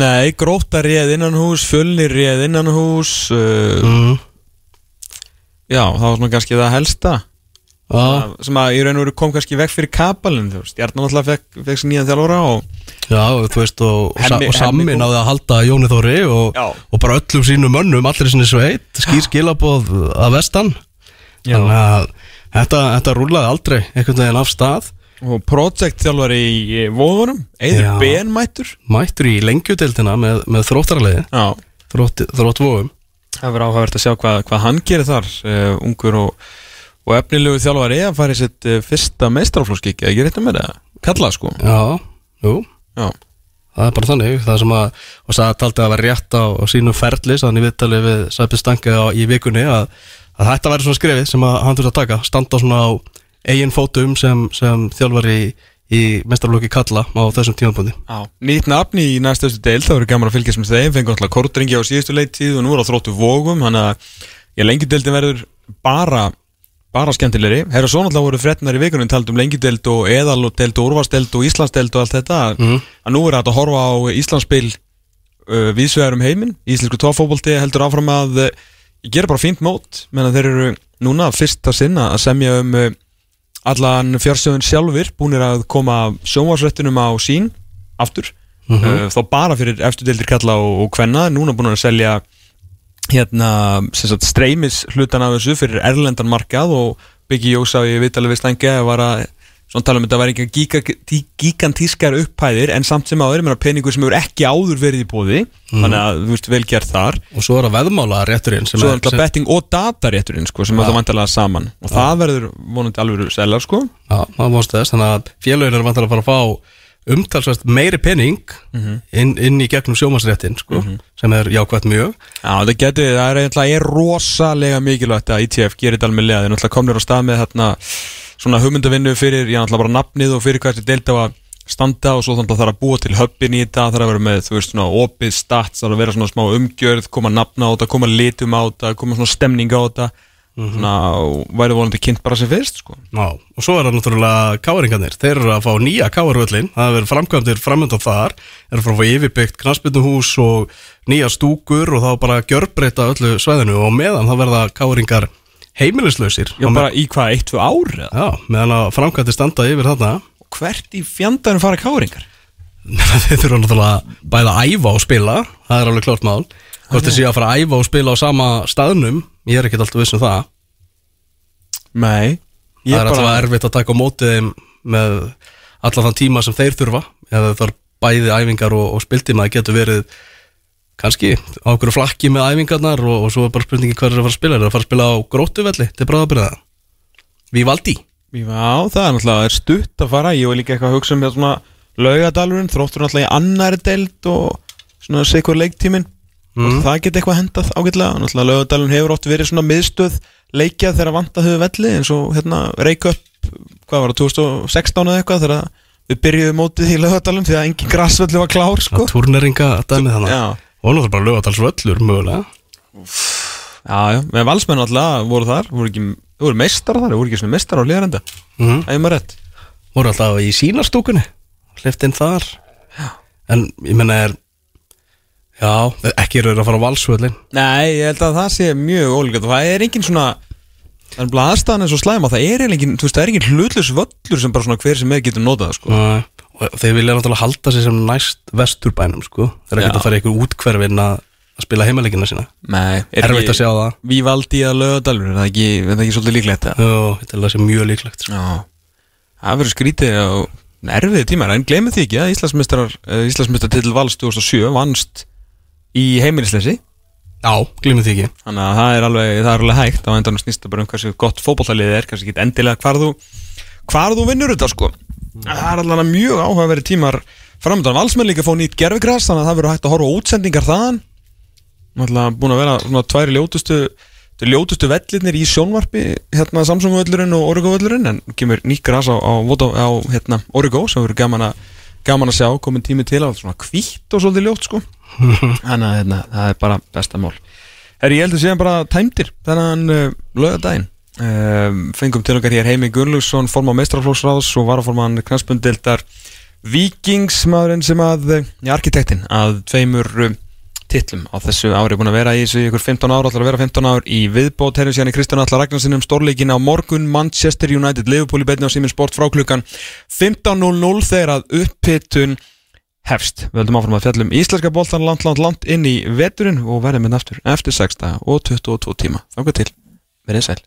Nei, gróta réð innan hús, fulli réð innan hús uh, mm. Já, það var svona kannski það helsta já, sem að í raun og veru kom kannski vekk fyrir kapalinn þú veist, Stjarnan alltaf fekk, fekk sér nýjan þjálfara og já, þú veist og, og, Hemmi- og Sammi náði að halda Jóni Þóri og, og bara öllum sínum mönnum allir sinni sveit, skýr skilaboð að vestan. Já. þannig að þetta, þetta rúlaði aldrei einhvern veginn af stað. Og projekt þjálfari í, Eður Já. Ben mættur. Mættur í lengjudeildina með, með þróttaraliði. Já, þrótt, þrótt vóum það verður áhugavert að sjá hvað, hvað hann gerir þar uh, ungur og, og efnilegu þjálfari að fara í sitt uh, fyrsta meistraflóskiki, ekki rétt með það kalla sko. Já, jú. Já, Það er bara þannig, það sem að og það taldi að vera rétt á, á sínum ferli sann í vittali við Sæpi Stange í vikunni að, að þetta væri svona skrefið sem að hann þurfti að taka, standa svona á eigin fótum sem, sem þjálfari í, í mestarlóki kalla á þessum tímapunkti. Já. Nýtt nafn í næstöðstu deil, það verður gaman að fylgjast með þeim. Fengur alltaf kortringi á síðustu leittíð og nú er á þróttu vógum þannig að ég lengjudeildin verður bara bara skemmtilegri. Herra svo náttúrulega voru fretnar í vikunum tald um lengjudeld og eðaldeld og úrvasteld og íslandsdeld og allt þetta. Mhm. að nú er þetta að horfa á Íslandsspil uh, vísvegar um heiminn. Íslensku tófóbolti heldur áfram að uh, gera bara fínt mót. Menn þeir eru núna fyrsta sinna að semja um uh, allan fjársjóðun sjálfur búnir að koma sjónvarsrættunum á sín aftur. Uh, þá bara fyrir eftir deildir kalla og, og kvenna núna búin að selja hérna sem sagt, streymis hlutan af þessu fyrir erlendan markað og Biggi Jósá í viðtalið við Stænge var að svona tala um þetta var ekki giga, tí- gigantískar upphæðir en samt sem áður, ég meina peningur sem hefur ekki áður verið í bóði þannig að þú veist vel gert þar. Og svo er að veðmála rétturinn sem svo er, er þetta betting og datarétturinn sko, sem er Já. það vantilega saman. Og það verður vonandi alveg selja sko. Já, það mást þess, þannig að félagin er vantar að fara að fá umtalsvægt meiri penning inn, inn í gegnum sjómasréttin sko, sem er jákvæmt mjög. Já, það geti, það er er rosalega mikilvægt að ITF gerir þetta alveg þeir náttúrulega komnir á stað með þarna svona hugmyndavinnu fyrir, já náttúrulega bara nafnið og fyrir hvað þetta deilt á að standa og svo þannig að það er að búa til höppin í þetta, það er að vera með, þú veist, svona opið stats, það er að vera svona smá umgjörð, koma nafna á þetta, koma litum á þetta, koma svona stemning á þetta, svona, og væri volandi kynnt bara sem fyrst, sko. Já, og svo er það náttúrulega káringarnir, þeir eru að fá nýja káarvöllin, það verið framkvæmdir framöndan þar, eru frá að fá yfirbyggt knastbytnuhús og nýja stúkur og þá bara gjörbreyta öllu sveðinu og meðan það verða káringar heimilislausir. Já, bara í hvað, eitt, tvö ár? Já, meðan að framkvæmdir standa yfir þarna Og hvert í fjandarinn fara káringar? þeir þurfa náttúrulega bæða að æfa og spila það er alveg klart mál hvort séu að fara að æfa og spila á sama staðnum ég er ekkert alltaf viss um það. Nei, það er alltaf erfitt að taka á mótið þeim með allan þann tíma sem þeir þurfa. Eða það er bæði æfingar og, og spiltíma getur verið kannski á okkur flakki með æfingarnar og, og svo er bara spurningi hver er að fara að spila. Er að fara að spila á grótuvelli til bráðabyrða Vivaldi. Já, það er náttúrulega stutt að fara. Ég var líka eitthvað að hugsa um hérna svona laugadalurinn Þróttur náttúrulega í annari deild og svona sikur leiktímin og það geti eitthvað hendað ágætlega. Náttúrulega laugadalurinn hefur oft verið svona miðstöð leikja þegar vantað höfu velli eins og hérna upp hvað var það, 2016 eða eitthvað þegar við byrjuðum mótið í laugadalum því að engin grassvelli var klár sko. turneringa dæmið þannig Já, og náttúrulega bara lögadalsvöllur mögulega. Já, já, með valsmenn alltaf voru þar, voru ekki, voru meistar þar voru ekki svona meistar á liðarenda mm rétt. Voru alltaf í sínastúkunni hleyft inn þar en ég menna er já, ekki eru að fara á valsvöllin Nei, ég held að það sé mjög ólíkat og það er engin svona það er bara aðstæðan eins og slæma það er engin, þú veist, það er engin hlutlus völlur sem bara svona hver sem er getur notað sko. Nei. og þeir vilja náttúrulega halda sig sem næst vesturbænum sko þeir Já. ekkert að fara í ykkur útkverfin að spila heimaleikina sína Nei, er erfitt að sjá það Vívaldi að lögadalur, er það ekki, er það ekki svolítið líklegt tel að það sé mjög líklegt sko. Já, það verður skrítið og erfiði tímar, en glemir því ekki að Íslandsmeistarar, eh, Íslandsmeistar til Vals 2007 vannst í heimilisleysi. Já, glimið því ekki. Þannig að það er alveg, það er alveg hægt. Á endanum snýst það bara um hversu gott fótballtalið er kannski ekki endilega hvar þú hvar þú vinnur þetta sko. Það er alveg mjög áhugaverið tímar framöndan Valsmenn líka fá nýtt gerfigras þannig að það verður hægt að horfa útsendingar þaðan. Náttúrulega búin að vera svona tværi ljótustu ljótustu vellirnir í sjónvarpi hérna Samsung-völlurinn og Origo-völlurinn en kemur nýtt gras á, á, á, hérna, Origo sem verður gaman að gaman að sjá, komin tími til að svona hvítt og svolítið ljótt sko Þannig að hérna, það er bara besta mál. Herri, ég heldur síðan bara tæmdir þennan uh, lögadaginn um, Fengum til okkar hér Heimi Gunnlaugsson form á meistraflóksráðs og varaforman knastbundildar Vikingsmaðurinn sem að, uh, já, arkitektinn að tveimur uh, titlum á þessu ári. Búin að vera í þessu ykkur 15 ár, ætlar að vera 15 ár í viðbót. Herjum síðan í Kristján Allar Ragnarssinn um stórleikin á morgun Manchester United Liverpool í betni á Simin Sport frá klukkan 15.00 þegar að upphittun hefst. Við höldum áfram að fjallum íslenska boltan land, land, land inn í veturinn og verðum við aftur eftir 6 daga og 22 tíma. Þáka til, verið sæl.